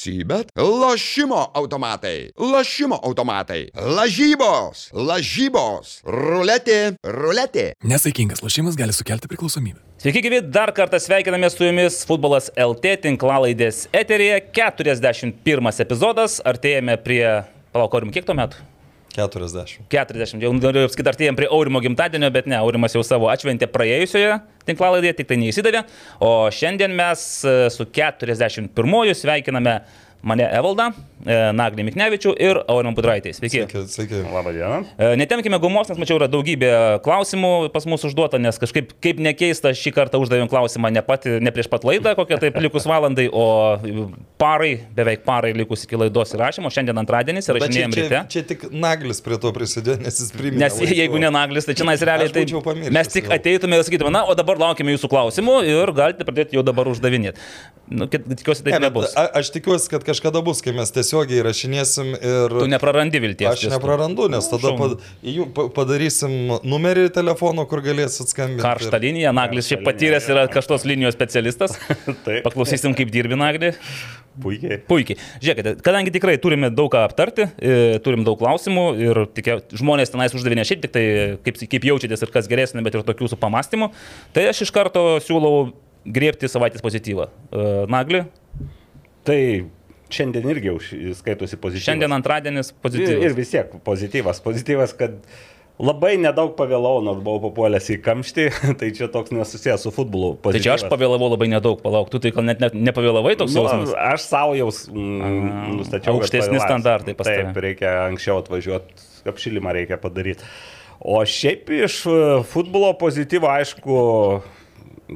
Sybet. Lošimo automatai. Lošimo automatai. Lažybos. Lažybos. Ruletė. Ruletė. Nesaikingas lošimas gali sukelti priklausomybę. Sveiki, gyvi, dar kartą sveikiname su jumis Futbolas LT tinklalaidės eterėje. 41 epizodas, artėjame prie... Palauk, Aurim, kiek tuo metu? 40. 40. Jau noriu apskaityti, artėjom prie Aurimo gimtadienio, bet ne, Aurimas jau savo atšventė praėjusioje tinklalaidėje, tik tai neįsidavė. O šiandien mes e, su 41 sveikiname mane Evaldą, Naglį Miknevičių ir Aurimą Budraitį. Sveiki. Sveiki, sveiki. Labą dieną. E, Netemkime gumos, nes mačiau, yra daugybė klausimų pas mus užduota, nes kažkaip, kaip nekeista, šį kartą uždavėm klausimą ne, pati, ne prieš pat laidą, kokia taip likus valandai, o parai, beveik parai likus iki laidos įrašymo. Šiandien antradienis ir Bet čia, čia, ryte. čia tik naglis prie to prisidėjo, nes jis priminė. Nes jeigu ne naglis, tai čia nais realiai tai mes tik ateitume ir sakytume, na, o dabar laukime jūsų klausimų ir galite pradėti jau dabar uždavinėti. Nu, tikiuosi, taip Ne, nebus. a, aš tikiuosi, kad kažkada bus, kai mes tiesiogiai rašinėsim ir... Tu neprarandi vilties. Aš neprarandu, nes tada Šaunu. pad, padarysim numerį telefono, kur galėsit skambinti. Karšta linija, Naglis šiaip patyręs yra kažtos linijos specialistas. Paklausysim, kaip dirbi Naglį. Puikiai. Puikiai. Žiūrėkite, kadangi tikrai turime daug ką aptarti, e, turim daug klausimų ir tikia, žmonės tenais uždavinė šiaip tik tai, kaip, kaip jaučiatės ir kas geresnė, bet ir tokių su pamastymu, tai aš iš karto siūlau griebti savaitės pozityvą. E, Nagli, Tai šiandien irgi skaitosi pozityvas. šiandien antradienis ir, pozityvas. ir vis tiek pozityvas. Pozityvas, kad labai nedaug pavėlau, nors buvau papuolęs į kamštį, tai čia toks nesusijęs su futbolu. Tai čia aš pozityvas. pavėlavau labai nedaug, palauk, tu tai gal net ne, nepavėlavai toks Nu, jausmas. aš savo jau mm, nustačiau. aukštesni standartai pas tave. Taip, reikia anksčiau atvažiuoti, apšilimą reikia padaryti. O šiaip iš e, futbolo pozityvo, aišku,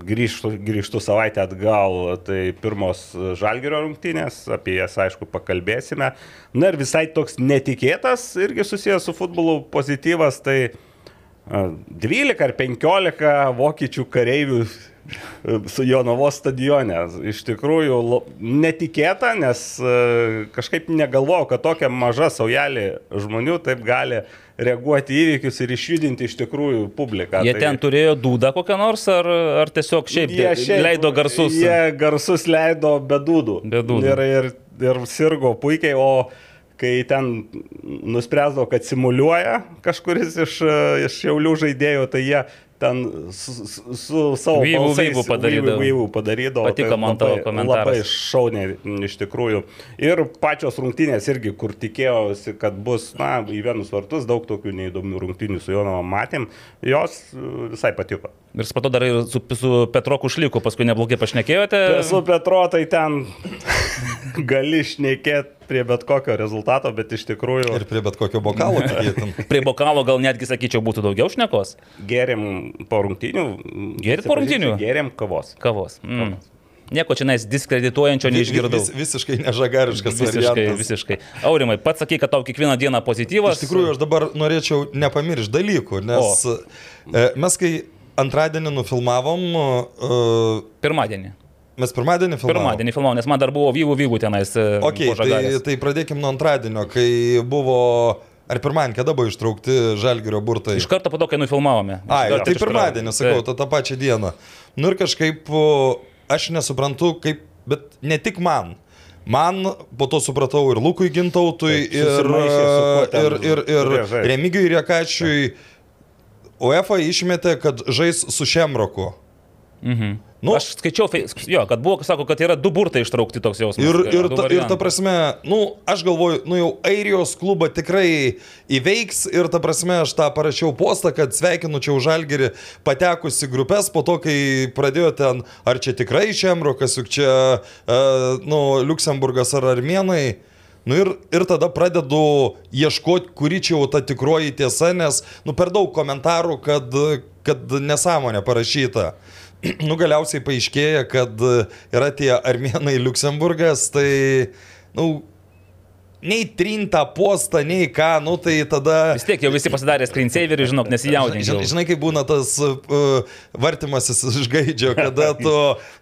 grįžtų, grįžtų savaitę atgal, tai pirmos žalgerio rungtynės, apie jas aišku pakalbėsime. Na ir visai toks netikėtas, irgi susijęs su futbolu pozityvas, tai a, 12 ar 15 vokiečių kareivių su Jonavos stadione. Iš tikrųjų netikėta, nes e, kažkaip negalvojau, kad tokia maža saujelė žmonių taip gali reaguoti įvykius ir išjudinti iš tikrųjų publiką. Jie ten turėjo dūdą kokią nors, ar, ar tiesiog šiaip, Jie leido garsus? Jie garsus leido be dūdų. Be dūdų. Ir, ir, ir sirgo puikiai, o kai ten nuspręsdavo, kad simuliuoja kažkuris iš, e, iš jaulių žaidėjų, tai jie ten su, su, su savo Vyvų, vyvų padarydavo. Vyvų, vyvų padarydavo. Patiko Tai man tavo labai- komentaras. Labai šauniai iš tikrųjų. Ir pačios rungtynės irgi, kur tikėjausi, kad bus, na, į vienus vartus daug tokių neįdomių rungtynių su Jonava matėm, jos e, visai patiko. Ir po to dar ir su, su Petro Kušliku paskui neblogai pašnekėjote. Su Petro tai ten gali šnekėti prie bet kokio rezultato, bet iš tikrųjų Ir prie bet kokio bokalo. Prie bokalo gal netgi sakyčiau būtų daugiau šnekos. geriam po rungtynių. Gėrėt po rungtynių? Geriam kavos. Kavos. Mm. Nieko čia nais diskredituojančio neišgirdau. Vis, visiškai nežagariškas Visiškai, variantas. visiškai. Aurimai, pats sakai, kad tau kiekvieną dieną pozityvas. Iš tikrųjų, aš dabar norėčiau nepamiršti dalykų, nes e, mes kai antradienį nufilmavom, e, Pirmadienį. mes pirmadienį filmavom. Pirmadienį filmavau, nes man dar buvo vyvų vyvų tenais. e, Ok, tai, tai pradėkim nuo antradienio, kai buvo, ar pirmadienį, kada buvo ištraukti žalgerio burtai? Iš karto po to, kai nufilmavome. Ai, tai pirmadienį, sakau, Taip. tą, tą pačią dieną. Nu ir kažkaip aš nesuprantu, kaip, bet ne tik man. Man po to supratau ir Lukui Gintautui, Taip, ir, ir, ir, ir žais. Remigijui Riekačiui. UEFA išmetė, kad žais su Šemroku. Mhm. Nu, Aš skaičiau, jo, kad buvo, sako, kad yra du burtai ištraukti toks jausmas. Ir, ir, ta, ir ta prasme, nu, aš galvoju, nu jau Airijos klubą tikrai įveiks ir ta prasme, aš tą parašiau postą, kad sveikinu čia už Algerį patekusi grupės, po to, kai pradėjo ten, ar čia tikrai Šemrokas, juk čia, uh, nu, Luksemburgas ar Armenai. Nu ir, ir tada pradedu ieškoti, kuri čia jau ta tikroji tiesa, nes, nu, per daug komentarų, kad, kad nesąmonė parašyta. Nu, galiausiai paaiškėja, kad yra tie armenai Luksemburgas, tai, nu, nei trintą postą, nei ką, nu, tai tada... Vis tiek jau visi pasidarė screensaverį, žinok, nesijaudink. Žinai, žinai, kaip būna tas uh, vartimasis iš gaidžio, kada tu...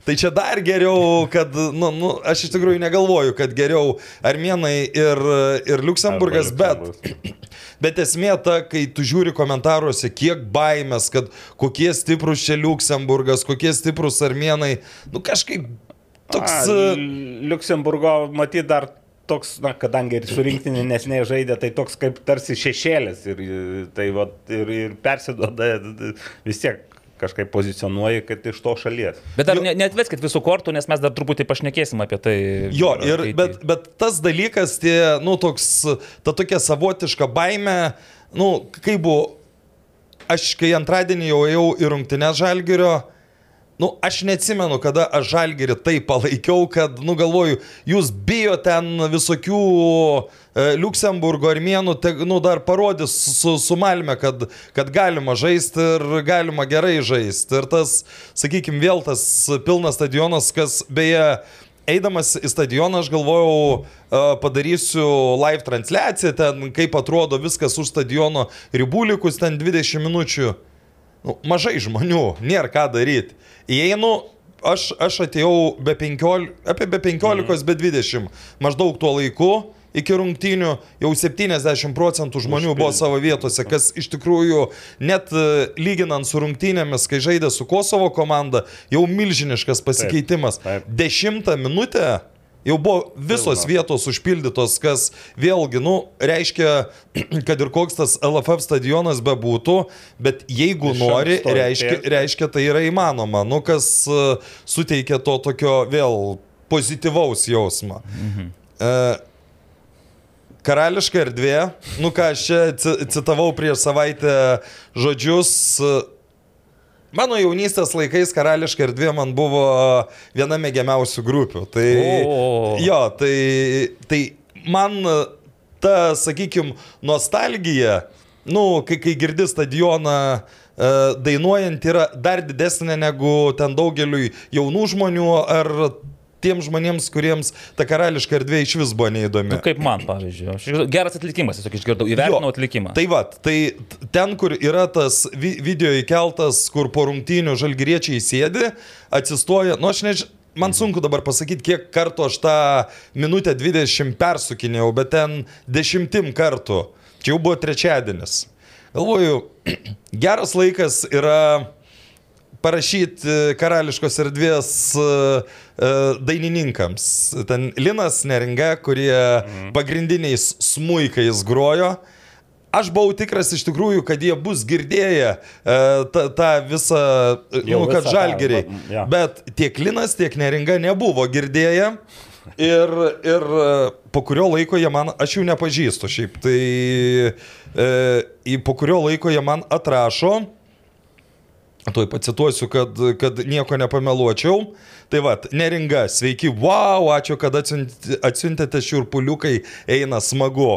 Tai čia dar geriau, kad, nu, nu, aš iš tikrųjų negalvoju, kad geriau armenai ir, ir Luksemburgas, Arba bet... Bet esmė ta, kai tu žiūri komentaruose, kiek baimės, kad kokie stiprus čia Luksemburgas, kokie stiprus armenai, nu kažkaip toks... A, e, L- Liuksemburgo, matyt, dar toks, na, kadangi ir su rinktinė nesnei žaidė, tai toks kaip tarsi šešėlis ir, tai, va, ir, ir persiduoda vis tiek kažkaip pozicionuoji, kad iš to šalies. Bet dar ne- neatveskit visų kortų, nes mes dar truputį pašnekėsim apie tai. Jo, ir, ateity. bet, bet tas dalykas, tie, nu, toks, ta tokia savotiška baime, nu, kaip buvo, aš kai antradienį jau ėjau į rungtinę žalgerio, nu, aš neatsimenu, kada aš žalgerį taip palaikiau, kad, nu, galvoju, jūs bijo ten visokių e, Luksemburgo armėnų, te, nu, dar parodys su, su Malme, kad, kad galima žaisti ir galima gerai žaisti. Ir tas, sakykime, vėl tas pilnas stadionas, kas beje, Eidamas į stadioną aš galvojau, e, padarysiu live transliaciją, ten kaip atrodo viskas už stadiono ribų likus ten 20 minučių. Nu, mažai žmonių, nėra ką daryti. Įeinu, aš, aš atėjau be 15, apie be 15, mm. be 20, maždaug tuo laiku. Iki rungtynių jau 70 procentų žmonių buvo savo vietose, kas iš tikrųjų net e, lyginant su rungtynėmis, kai žaidė su Kosovo komanda, jau milžiniškas pasikeitimas. taip. Dešimtą minutę jau buvo visos vietos užpildytos, kas vėlgi, nu, reiškia, kad ir koks tas LFF stadionas bebūtų, bet jeigu Iš nori, reiškia, reiškia, tai yra įmanoma. Nu, kas e, suteikia to tokio vėl pozityvaus jausmą. Mhm. E, karališka erdvė, nu ką aš čia ci- citavau prieš savaitę žodžius. E, Mano jaunystės laikais karališka erdvė man buvo viena mėgiamiausių grupių. Tai, O. jo, tai, tai man ta, sakykime, nostalgija, nu, kai, kai girdi stadioną e, dainuojant, yra dar didesnė negu ten daugeliui jaunų žmonių ar tiem žmonėms, kuriems ta karališka erdvė iš vis buvo neįdomi. Nu, kaip man, pavyzdžiui. Aš, geras atlikimas, tiesiog išgirdau, įvertinau Jo, atlikimą. Tai va, tai ten, kur yra tas vi video įkeltas, kur po rungtynių žalgyriečiai sėdi, atsistoja, nu aš nežinau. Man sunku dabar pasakyti, kiek kartų aš tą minutę 20 persukinėjau, bet ten dešimtim kartų. Čia jau buvo trečiadienis. Galvoju, geras laikas yra parašyti karališkos erdvės e, e, dainininkams. Ten Linas Neringa, kurie pagrindiniais smuikais grojo. Aš buvau tikras iš tikrųjų, kad jie bus girdėję e, tą, tą visą, e, Jau nu, kad žalgeriai. va, jo. Bet tiek Linas, tiek Neringa nebuvo girdėję. Ir, ir e, po kurio laiko jie man, aš jų nepažįstu šiaip, tai e, po kurio laiko jie man atrašo, Tuoj pacituosiu, kad, kad nieko nepameluočiau. Tai va, neringa, sveiki, wow, ačiū, kad atsiunt- atsiuntėte šiurpuliukai, eina smagu.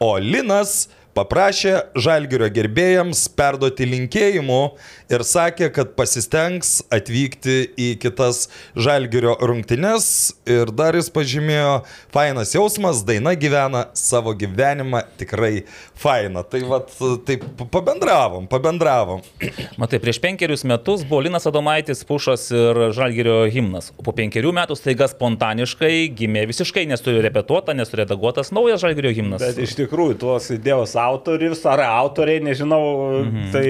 O Linas paprašė Žalgirio gerbėjams perduoti linkėjimų ir sakė, kad pasistengs atvykti į kitas Žalgirio rungtynes. Ir dar jis pažymėjo, fainas jausmas, daina gyvena savo gyvenimą tikrai faina. Tai va, taip pabendravom, pabendravom. Matai, prieš penkerius metus buvo Linas Adomaitis, Pušas ir Žalgirio himnas. O po penkerių metų staiga spontaniškai gimė visiškai nesu repetuota, nesu redaguotas naujas Žalgirio himnas. Bet iš tikrųjų, tuos idėjos autorius ar autoriai, nežinau, mhm. tai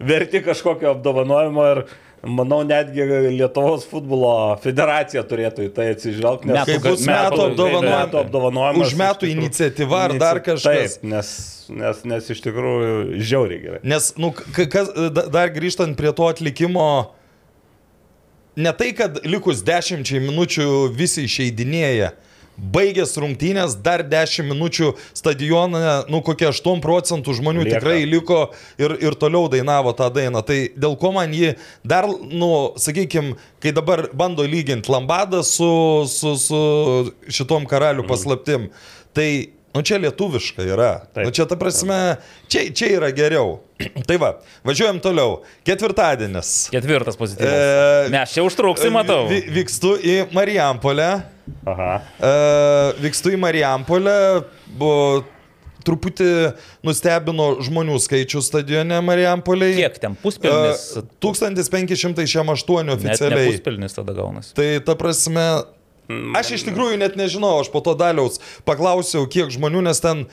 verti kažkokio apdovanojimo ir manau netgi Lietuvos futbolo federacija turėtų į tai atsižvelgti. nes- Metų Kai bus metų- metų apdovanojimas už metų tikrųjų- iniciatyva ar dar kažkas. Taip, nes, nes, nes iš tikrųjų žiauriai gerai. Nes, nu, kas, da- dar grįžtant prie to atlikimo, ne tai, kad likus dešimčiai minučių visi išeidinėja. Baigęs rungtynės, dar 10 minučių stadioną, nu kokie 8 procentų žmonių Lieka. Tikrai liko ir, ir toliau dainavo tą dainą. Tai dėl ko man jį dar, nu, sakykime, kai dabar bando lyginti Lambadą su, su, su šitom karalių paslaptim, tai, nu čia lietuviška yra. Taip. Nu čia ta prasme, čia, čia yra geriau. tai va, važiuojam toliau. Ketvirtadienis. Ketvirtas pozityvus. E, Mes čia užtruksim, matau. Vykstu į Marijampolę. Aha. E, vykstu į Marijampolę. Buvo truputį nustebino žmonių skaičius stadione Marijampolėje. Kiek ten? Puspilnis? E, 1568 Net ne oficialiai. puspilnis tada gaunasi. Tai ta prasme, aš iš tikrųjų net nežinau, aš po to daliaus paklausiau, kiek žmonių, nes ten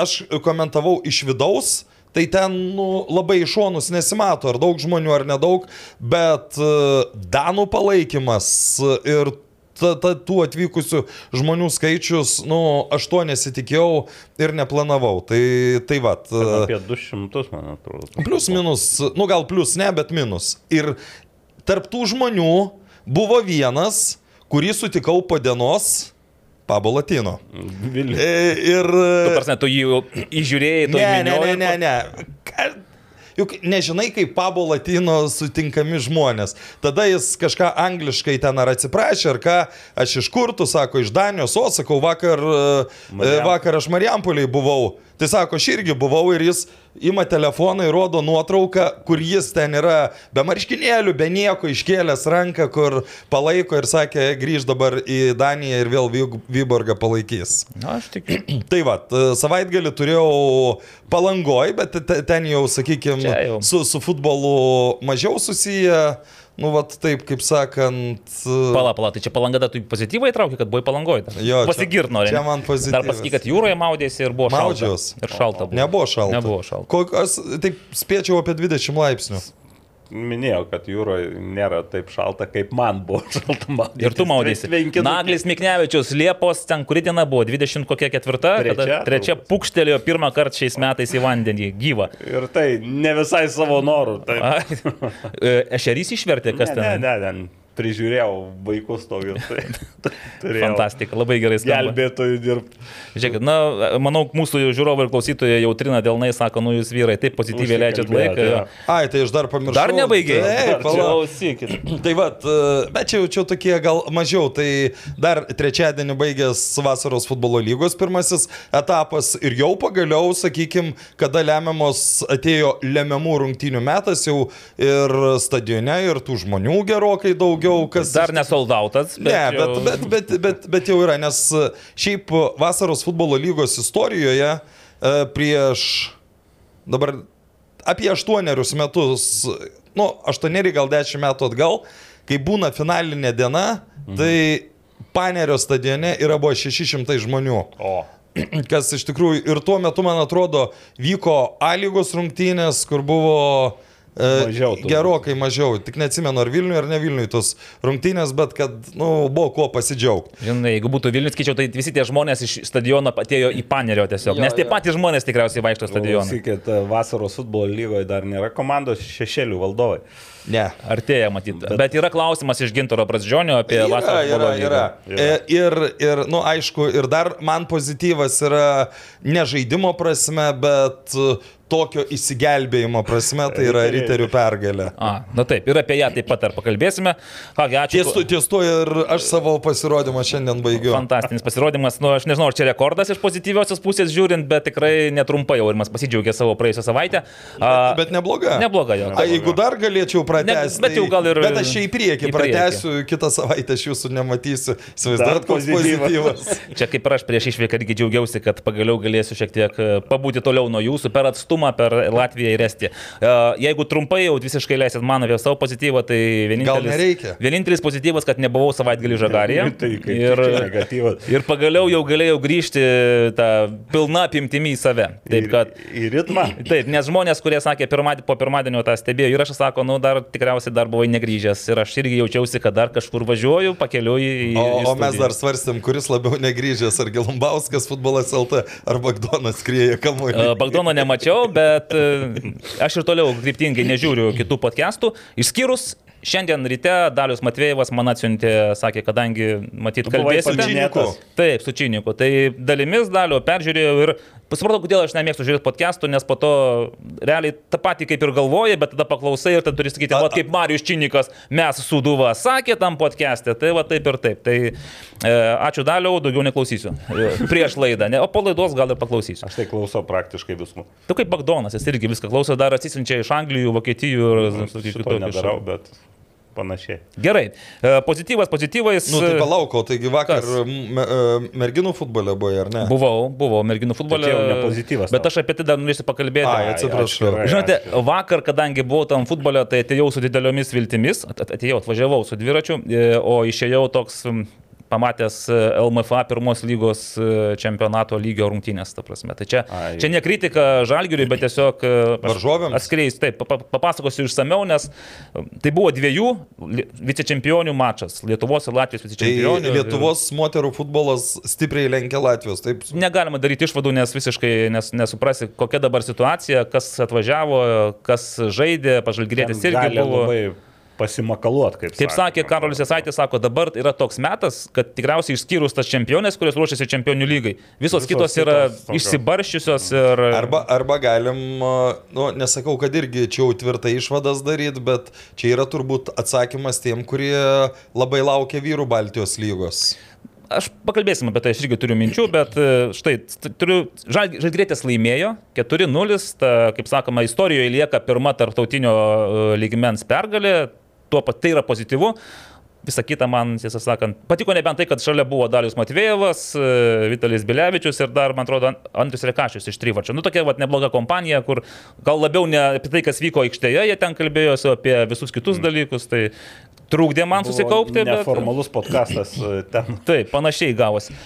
aš komentavau iš vidaus. Tai ten nu, labai iš šonus nesimato, ar daug žmonių, ar nedaug, bet e, Danų palaikymas ir ta, ta, tų atvykusių žmonių skaičius, nu, aš to nesitikėjau ir neplanavau. Tai, tai va. Apie 200, man atrodo. Plius minus, nu gal plius ne, bet minus. Ir tarptų žmonių buvo vienas, kurį sutikau po dienos. Pabo Latino. Vilnius. E, Ir... Tu, prasme, tu jį įžiūrėjai, tu Ne, jį ne, ne, minėjai. ne, ne. Juk nežinai, kaip pabo latino sutinkami žmonės. Tada jis kažką angliškai ten ar atsiprašė, ar ką, aš iš kur, tu sako, iš Danijos, o sakau, vakar, e, Marijampolė. vakar aš Marijampoliai buvau. Tai sako, aš irgi buvau ir jis ima telefoną ir rodo nuotrauką, kur jis ten yra be marškinėlių, be nieko, iškėlęs ranką, kur palaiko ir sakė, grįž dabar į Daniją ir vėl Vyborgą palaikys. Na, aš tikiu. Tai va, t- savaitgalį turėjau palangoj, bet te- ten jau, sakykime, su, su futbolu mažiau susiję. Nu, va, taip, kaip sakant. Pala, pala, tai čia palanga, tu į pozityvą įtraukė, kad buvai palangoj. Jo, Pasigirt nori. čia man pozityvas. Dar pasakyk, kad jūroje maudėsi ir buvo šalta. Maudžiaus. Ir šalta buvo. Nebuvo šalta. Nebuvo šalta. Kokios, taip spėčiau apie 20 laipsnių. Minėjau, kad jūroje nėra taip šalta, kaip man buvo šalta. maudytis. Ir tu. Tvenkinuke. Naglis Miknevičius, Liepos, ten kuri diena buvo, 20 kokia ketvirta, Trečia, trečia pukštelėjo pirmą kartą šiais metais į vandenį, gyvą. Ir tai ne visai savo norų. E, Ešerys išvertė, kas ne, ne, ten. ne, ten prižiūrėjau vaikus. Tai, turėjau Fantastika, labai gerai skamba. Gelbėtojų dirbti. Žiūrėkit, na, manau, mūsų žiūrovai ir klausytojai jau trina dėlnai, sako, nu jūs vyrai taip pozityviai leidžiat laiką. jo. jo. Ai, tai aš dar pamiršau. Dar nebaigiai. Taip, palauk. Klausykit. Tai va, bet čia jau čia tokie gal mažiau. Tai dar trečiadienį baigęs vasaros futbolo lygos pirmasis etapas ir jau pagaliau, sakykime, kada lemiamos atėjo lemiamų rungtynių metas jau ir stadione, ir tų žmonių gerokai daugiau, kas... Dar nesoldautas. Ne, bet, bet, bet, bet, bet jau yra, nes e, šiaip vasaros futbolo lygos istorijoje e, prieš dabar apie aštuonerius metus, nu, aštuoneri gal dešimt metų atgal, kai būna finalinė diena, Mhm. tai Panerio stadione yra buvo 600 žmonių. O. Kas iš tikrųjų ir tuo metu, man atrodo, vyko A lygos rungtynės, kur buvo Mažiau turbūt. gerokai mažiau. Tik neatsimenu, ar Vilniui, ar ne Vilniui tos rungtynės, bet kad, nu, buvo kuo pasidžiaugti. Žinai, jeigu būtų Vilnius, skaičiau, tai visi tie žmonės iš stadiono atėjo į Panerio tiesiog. Jo, Nes tie jo. patys žmonės tikriausiai vaikšto stadioną. Sakykit, vasaros futbolo lygoje dar nėra komandos šešėlių valdovai. Ne. Artėja matyti. Bet, bet yra klausimas iš Gintaro Prasdžionio apie Yra, vasaros yra, futbolo yra. lygą. E, Ir, ir, nu, aišku, ir dar man pozityvas yra ne žaidimo prasme, bet e, tokio įsigelbėjimo prasme, tai yra riterių pergalė. A, na taip, ir apie ją taip pat dar pakalbėsime. Kągi, ačiū. Ties, tu- ties to ir aš savo pasirodymą šiandien baigiu. Fantastinis pasirodymas, nu aš nežinau, ar čia rekordas iš pozityviosios pusės žiūrint, bet tikrai netrumpai jau ir mes pasidžiaugė savo praėjusią savaitę. A, Bet nebloga. Nebloga jo. A, jeigu dar galėčiau pratęsti. Ne, bet jau gal ir- Bet aš čia į priekį į priekį. pratęsiu, kitą savaitę aš jūsų nematysiu. Įsivaizduojat, Dar koks pozityvas. pozityvas. Čia kaip ir aš prieš išvyką irgi džiaugiausi, kad pagaliau galėsiu šiek tiek e, pabūti toliau nuo jūsų per atstumą, per Latviją ir Estiją. E, Jeigu trumpai jau visiškai leisit man apie savo pozityvą, tai vienintelis, vienintelis pozityvas, kad nebuvau savaitgalį žagarėje. Tai ir, ir pagaliau jau galėjau grįžti tą pilną apimtimį į save. Taip, kad, Į, į ritmą. Taip, nes žmonės, kurie sakė pirmadį, po pirmadienio tą stebėjo įrašą, sako, nu dar tikriausiai dar buvai negrįžęs. Ir aš irgi jaučiausi, kad dar kažkur važiuoju, pakeliu į... į O, į o mes dar svarstėm, kuris labiau negrįžęs, ar Gilumbauskas futbolas LT, ar Bagdonas skrieja kamuolį. E, Bagdono nemačiau, bet e, aš ir toliau kryptingai nežiūriu kitų podcastų, išskyrus šiandien ryte Dalius Matvėjevas man atsiuntė, sakė, kadangi matyt kalbėsite. Taip, su Činiku. Tai dalimis dalio peržiūrėjau ir pasipratau, kodėl aš nemėgstu žiūrėti podcastų, nes po to realiai tą patį kaip ir galvoji, bet tada paklausai ir tada turi sakyti, o kaip Marijus Činikas, mes suduva sakė tam podcast'e, tai va taip ir taip. Tai e, ačiū daliau, daugiau neklausysiu. E, prieš laidą, ne, o po laidos gal ir paklausysiu. Aš tai klausau praktiškai visų. Tu kaip Bagdonas, jis irgi viską klauso, dar atsisinčia iš Anglijų, Vokietijų ir visokių Šito kitokių nedarau, bet panašiai. Gerai, e, pozityvas, pozityvais. Nu, tai palaukau, taigi vakar me, e, merginų futbole buvo, ar ne? Buvau, buvau merginų futbole. Tai jau ne pozityvas Bet aš apie tai dar norėsiu pakalbėti. Ai, atsiprašau. atskirai. Žinote, vakar, kadangi buvau tam futbole, tai atėjau su dideliomis viltimis, at- at- atėjau, atvažiavau su dviračiu, e, o išėjau toks pamatęs e, LMFA pirmos lygos e, čempionato lygio rungtynės, ta prasme. Tai čia, Ai. čia ne kritika Žalgiriui, bet tiesiog e, Varžovėms? Atskleis, taip, pa- pa- papasakosiu išsameu, nes tai buvo dviejų vicečempionių mačas. Lietuvos ir Latvijos Tai vicečempionių. Lietuvos moterų futbolas stipriai lenkia Latvijos, taip? Negalima daryti išvadų, nes visiškai nes, nesuprasi, kokia dabar situacija, kas atvažiavo, kas žaidė, pažalgyrėtis Ten irgi buvo. labai pasimakaluot, kaip, Kaip sakė Karolis Jasaitis, sako, dabar yra toks metas, kad tikriausiai išskyrus tas čempionės, kurios ruošiasi čempionių lygai, visos, Visos kitos yra kitos tokio. išsibarščiusios ir... Arba, arba galim, nu, nesakau, kad irgi čia jau tvirtai išvadas daryti, bet čia yra turbūt atsakymas tiem, kurie labai laukia vyrų Baltijos lygos. Aš pakalbėsim apie tai, aš irgi turiu minčių, bet e, štai, turiu, Žal- Žalgirėtės laimėjo 4-0, ta, kaip sakoma, istorijoje lieka pirma tarptautinio e, lygmens pergalė, tuo pat tai yra pozityvu. Visa kita man, tiesą sakant, patiko nebent tai, kad šalia buvo Dalius Matvėjevas, e, Vitalis Bilevičius ir dar, man atrodo, Andrius Rekašius iš Tryvačio. Nu, tokia vat, nebloga kompanija, kur gal labiau ne apie tai, kas vyko aikštėje, jie ten kalbėjosi apie visus kitus dalykus, tai trūkdė man susikaupti. bet- Neformalus podkastas e, ten. Taip, panašiai gavosi.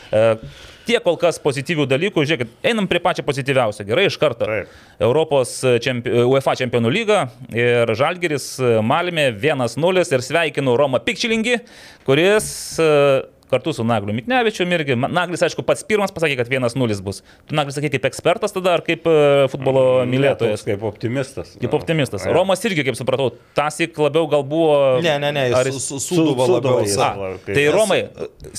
Tiek kol kas pozityvių dalykų, žiūrėkit, einam prie pačio pozityviausio. Gerai, iš karto. Taip. Europos čempi... UEFA čempionų lyga ir Žalgeris Malmė 1-0 ir sveikinu Romą Pikčilingį, kuris e, kartu su Nagliu Miknevičiu irgi. Naglis, aišku, pats pirmas pasakė, kad 1-0 bus. Tu Naglis sakė kaip ekspertas tada ar kaip e, futbolo mylėtojas? Kaip optimistas. Kaip optimistas. Ja. Romas irgi, kaip supratau, tasik labiau gal buvo... Ne, ne, ne, Ar jis su, su Sūduva Su- labiau. A, Tai Romai,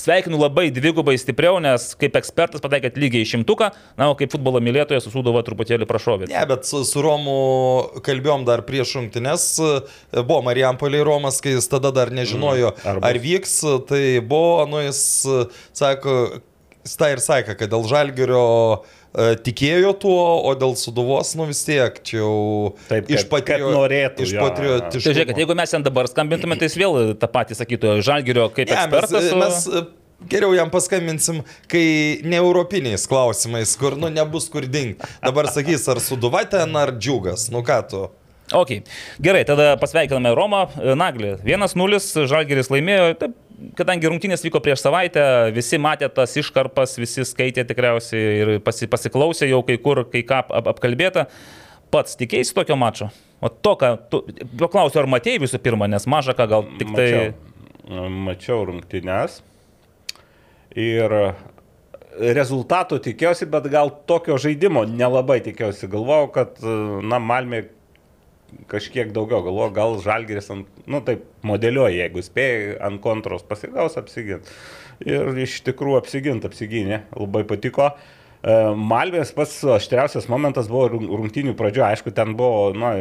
sveikinu labai dvigubai stipriau, nes kaip ekspertas pataikėt lygiai šimtuką, na, o kaip futbolo mylėtojas susūdavo truputėlį prašovė. Ne, bet su, su Romu kalbėjom dar prieš rungtynes. Buvo Marijampoliai Romas, kai jis tada dar nežinojo, Mm, ar ar vyks. Tai buvo, nu jis sako, jis tą ir sakė, kad dėl Žalgerio e, tikėjo tuo, o dėl Suduvos, nu vis tiek, čia jau Taip, kad- iš, kad norėtų, iš patriotiškumo. Tai žiūrėkit, jeigu mes ten dabar skambintume, tai jis vėl tą patį sakytų, Žalgirio kaip Ne, ekspertas. mes, o- mes e, geriau jam paskambinsim, kai ne europiniais klausimais, kur nu nebus kur dingti. Dabar sakys, ar Suduva ten, ar Džiugas. Nu ką tu? Ok, gerai, tada pasveikiname Romą. Naglį. 1-0, Žalgeris laimėjo. Taip, kadangi rungtynės vyko prieš savaitę, visi matė tas iškarpas, visi skaitė tikriausiai ir pasi, pasiklausė jau kai kur, kai ką ap, apkalbėta. Pats tikėjai tokio mačo? O to, ką tu... Paklausiu, ar matėjai visų pirma, nes maža ką gal tik tai... Mačiau, mačiau rungtynes. Ir rezultatų tikėjausi, bet gal tokio žaidimo nelabai tikėjausi. Galvojau, kad, na, Malmė kažkiek daugiau, galvojau, gal Žalgeris, ant, nu taip, modeliuoja, jeigu spėjai ant kontros pasigaus, apsigint. Ir iš tikrųjų apsigint, apsigynė, labai patiko. E, Malvės pats aštriausias momentas buvo rung- rungtynių pradžioje, aišku, ten buvo na,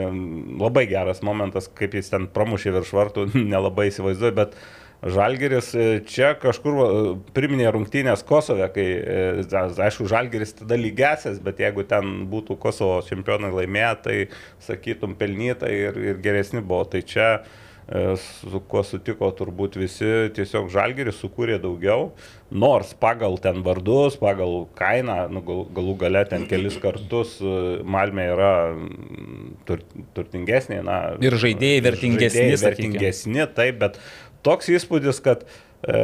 labai geras momentas, kaip jis ten pramušė virš vartų, nelabai įsivaizduoju, bet Žalgeris e, čia kažkur priminė rungtynės Kosove, kai, e, aišku, Žalgeris tada lygesias, bet jeigu ten būtų Kosovo čempionai laimėję, tai sakytum pelnytai ir, ir geresni buvo. Tai čia e, su kuo sutiko turbūt visi, tiesiog Žalgeris sukūrė daugiau, nors pagal ten vardus, pagal kainą, nu, gal, galų gale ten kelis kartus Malmė yra mm, tur, turtingesnė. Na, Ir žaidėjai vertingesni, žaidėjai vertingesni, taip, bet toks įspūdis, kad e,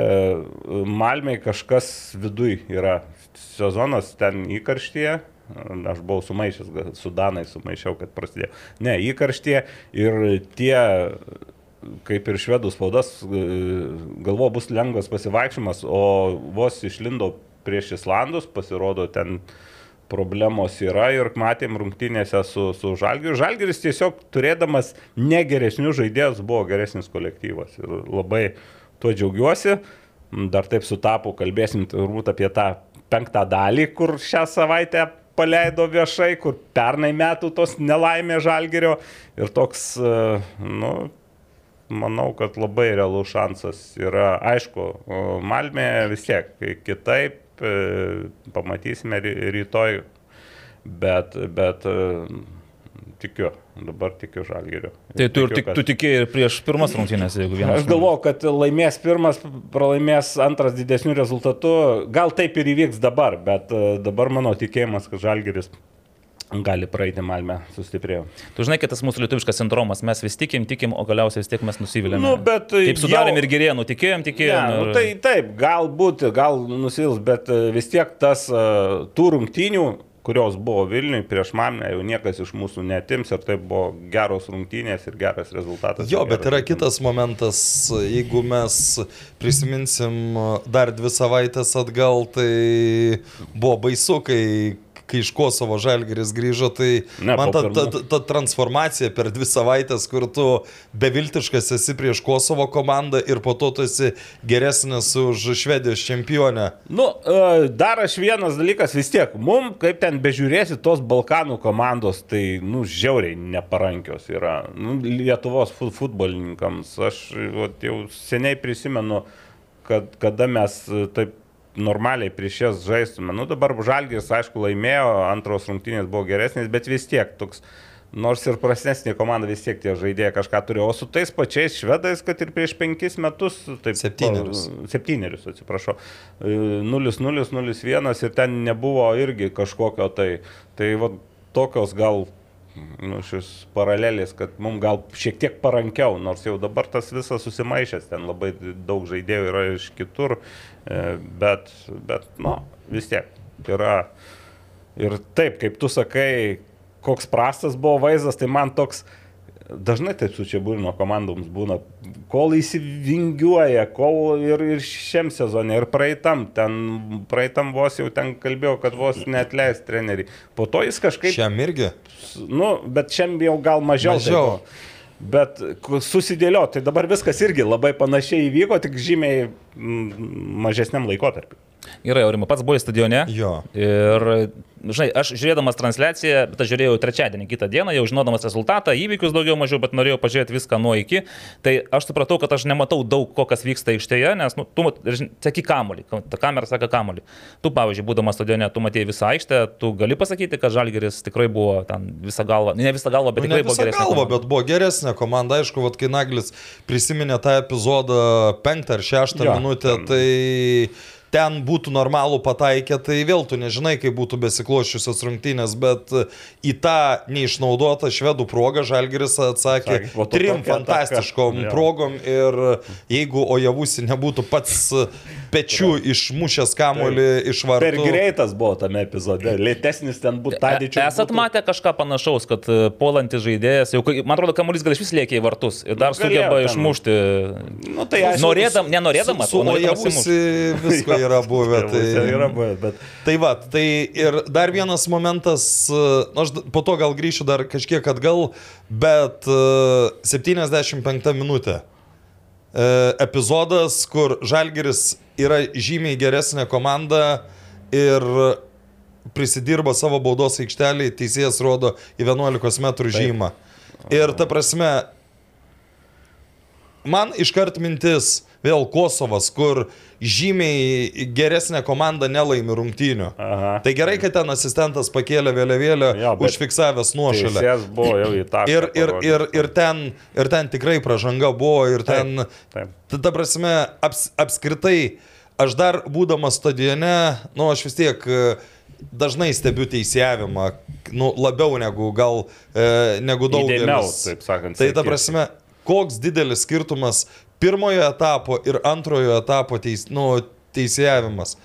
Malmė kažkas viduj yra. Sezonas ten įkarštyje. Aš buvau sumaišęs, su Danai sumaišiau, kad prasidėjo. Ne, įkarštyje ir tie, kaip ir švedų spaudas, e, galvo bus lengvas pasivaikščiojimas, o vos išlindo prieš Islandus, pasirodo ten problemos yra ir matėm rungtynėse su, su Žalgiriu. Žalgiris tiesiog turėdamas negeresnius žaidėjus buvo geresnis kolektyvas ir labai tuo džiaugiuosi. Dar taip sutapo, kalbėsim turbūt apie tą penktą dalį, kur šią savaitę paleido viešai, kur pernai metų tos nelaimė Žalgirio ir toks, nu, manau, kad labai realus šansas yra, aišku, Malmė vis tiek kitaip, pamatysime ry- rytoj, bet, bet e, tikiu, dabar tikiu Žalgiriu. Tai tu, ir Tikiu, tik, kad- tu tikėjai ir prieš pirmas rungtynės, jeigu vienas. Aš galvoju, kad laimės pirmas, pralaimės antras didesnių rezultatų. Gal taip ir įvyks dabar, bet e, dabar mano tikėjimas, kad Žalgeris gali praeiti Malmę, sustiprėjo. Tu žinai, kad tas mūsų lietuviškas sindromas, mes vis tikim, tikim, o galiausiai vis tiek mes nusivylėme. Nu, bet Taip sudarėm jau- ir gerėnų, tikėjom, Ne, tikėjom. nu, ir- tai taip, galbūt, gal nusivils, bet e, vis tiek tas e, tų rungtynių, kurios buvo Vilniui prieš Malmę, jau niekas iš mūsų netims ir tai buvo geros rungtynės ir geras rezultatas. Jo, bet yra kitas momentas, jeigu mes prisiminsim dar dvi savaitės atgal, tai buvo baisu, kai, kai iš Kosovo Žalgeris grįžo, tai Ne, man ta, ta, ta, ta transformacija per dvi savaitės, kur tu beviltiškas esi prieš Kosovo komandą ir po to tu esi geresnis už Švedijos čempionę. Nu, e, dar aš vienas dalykas vis tiek, mum, kaip ten bežiūrėsi tos Balkanų komandos, tai, nu, žiauriai neparankios yra. Nu, Lietuvos fu- futbolininkams. Aš vat, jau seniai prisimenu, kad kada mes e, taip normaliai prieš jas žaistume. Nu, dabar Žalgis, aišku, laimėjo, antros rungtynės buvo geresnės, bet vis tiek toks. Nors ir prasnesnė komanda vis tiek tie žaidėjai kažką turėjo. O su tais pačiais švedais, kad ir prieš penkis metus, taip Septynerius. septynerius, atsiprašau. E, 0-0, 0-1 ir ten nebuvo irgi kažkokio tai. Tai va, tokios gal nu, šis paralelės, kad mums gal šiek tiek parankiau, nors jau dabar tas visas susimaišęs, ten labai daug žaidėjų yra iš kitur, e, bet, bet nu, vis tiek yra. Ir taip, kaip tu sakai, koks prastas buvo vaizdas, tai man toks dažnai taip su čia būrino komandoms būna, kol įsivingiuoja, kol ir, ir šiam sezonė, ir praeitam, ten praeitam vos jau ten kalbėjau, kad vos netleis treneriai. Po to jis kažkaip, Šiam irgi. nu, bet šiam jau gal mažiau. tai Mažiau. buvo. Bet ku- susidėlio, tai dabar viskas irgi labai panašiai įvyko, tik žymiai mažesniam laikotarpiu. Gerai, Aurimo, pats buvai stadione. Jo. Ir, žinai, aš žiūrėdamas transliaciją, bet aš žiūrėjau trečiadienį, kitą dieną, jau žinodamas rezultatą, įvykius daugiau mažiau, bet norėjau pažiūrėti viską nuo iki. Tai aš supratau, kad aš nematau daug ko, kas vyksta aikštėje, nes, nu, tu, seki kamolį, ta kamera seka kamolį. Tu, pavyzdžiui, būdamas stadione, tu matėjai visą aikštę, tu gali pasakyti, kad Žalgeris tikrai buvo ten visą galvą, ne visą galvą, bet Nu, tikrai ne buvo visą geresnė. galvą, komanda. bet buvo geresnė komanda. Aišku, vat, kai Naglis prisiminė tą epizodą penktą ar šeštą Jo, minutę, tai ten būtų normalų pataikę, tai vėl tu nežinai, kaip būtų besiklošiusios rungtynės, bet į tą neišnaudotą švedų progą Žalgeris atsakė Sakė, trim fantastiškom ataka. Progom ir jeigu Ojavusi nebūtų pats pečių išmušęs kamolį iš vartų. Per greitas buvo tame epizode, lėtesnis ten būtų tadičius. E- Esat matę kažką panašaus, kad e, puolantis žaidėjas, jau, kai- man atrodo, kamuolys gal iš vis lėkia į vartus ir dar Nu, sugeba ten. išmušti. Nu, tai aišku, Norėdam, nenorėdamas, Su o norėdamas Ojavusi visko yra buvę. Tai yra buvę, bet Tai va, tai ir dar vienas momentas, e, nu, aš po to gal grįšiu dar kažkiek atgal, bet e, 75 minutė. E, Epizodas, kur Žalgeris yra žymiai geresnė komanda ir prisidirba savo baudos aikštelį, teisėjas rodo į 11 m žymą. Ir ta prasme, man iškart mintis vėl Kosovas, kur žymiai geresnė komanda nelaimi rungtynių. Aha. Tai gerai, kad ten asistentas pakėlė vėliavėlę, bet užfiksavęs nuošalę. Ir, ir, ir, ir, ten, ir ten tikrai pažanga buvo, ir ten, taip. ta, ta prasme, aps, apskritai, aš dar būdamas stadione, nu, aš vis tiek e, dažnai stebiu teisėjavimą, nu, labiau negu gal, e, negu Įdėmiau, daugelis. taip sakant. Tai ta prasme, koks didelis skirtumas pirmojo etapo ir antrojo etapo teis, nu, teisėjavimas.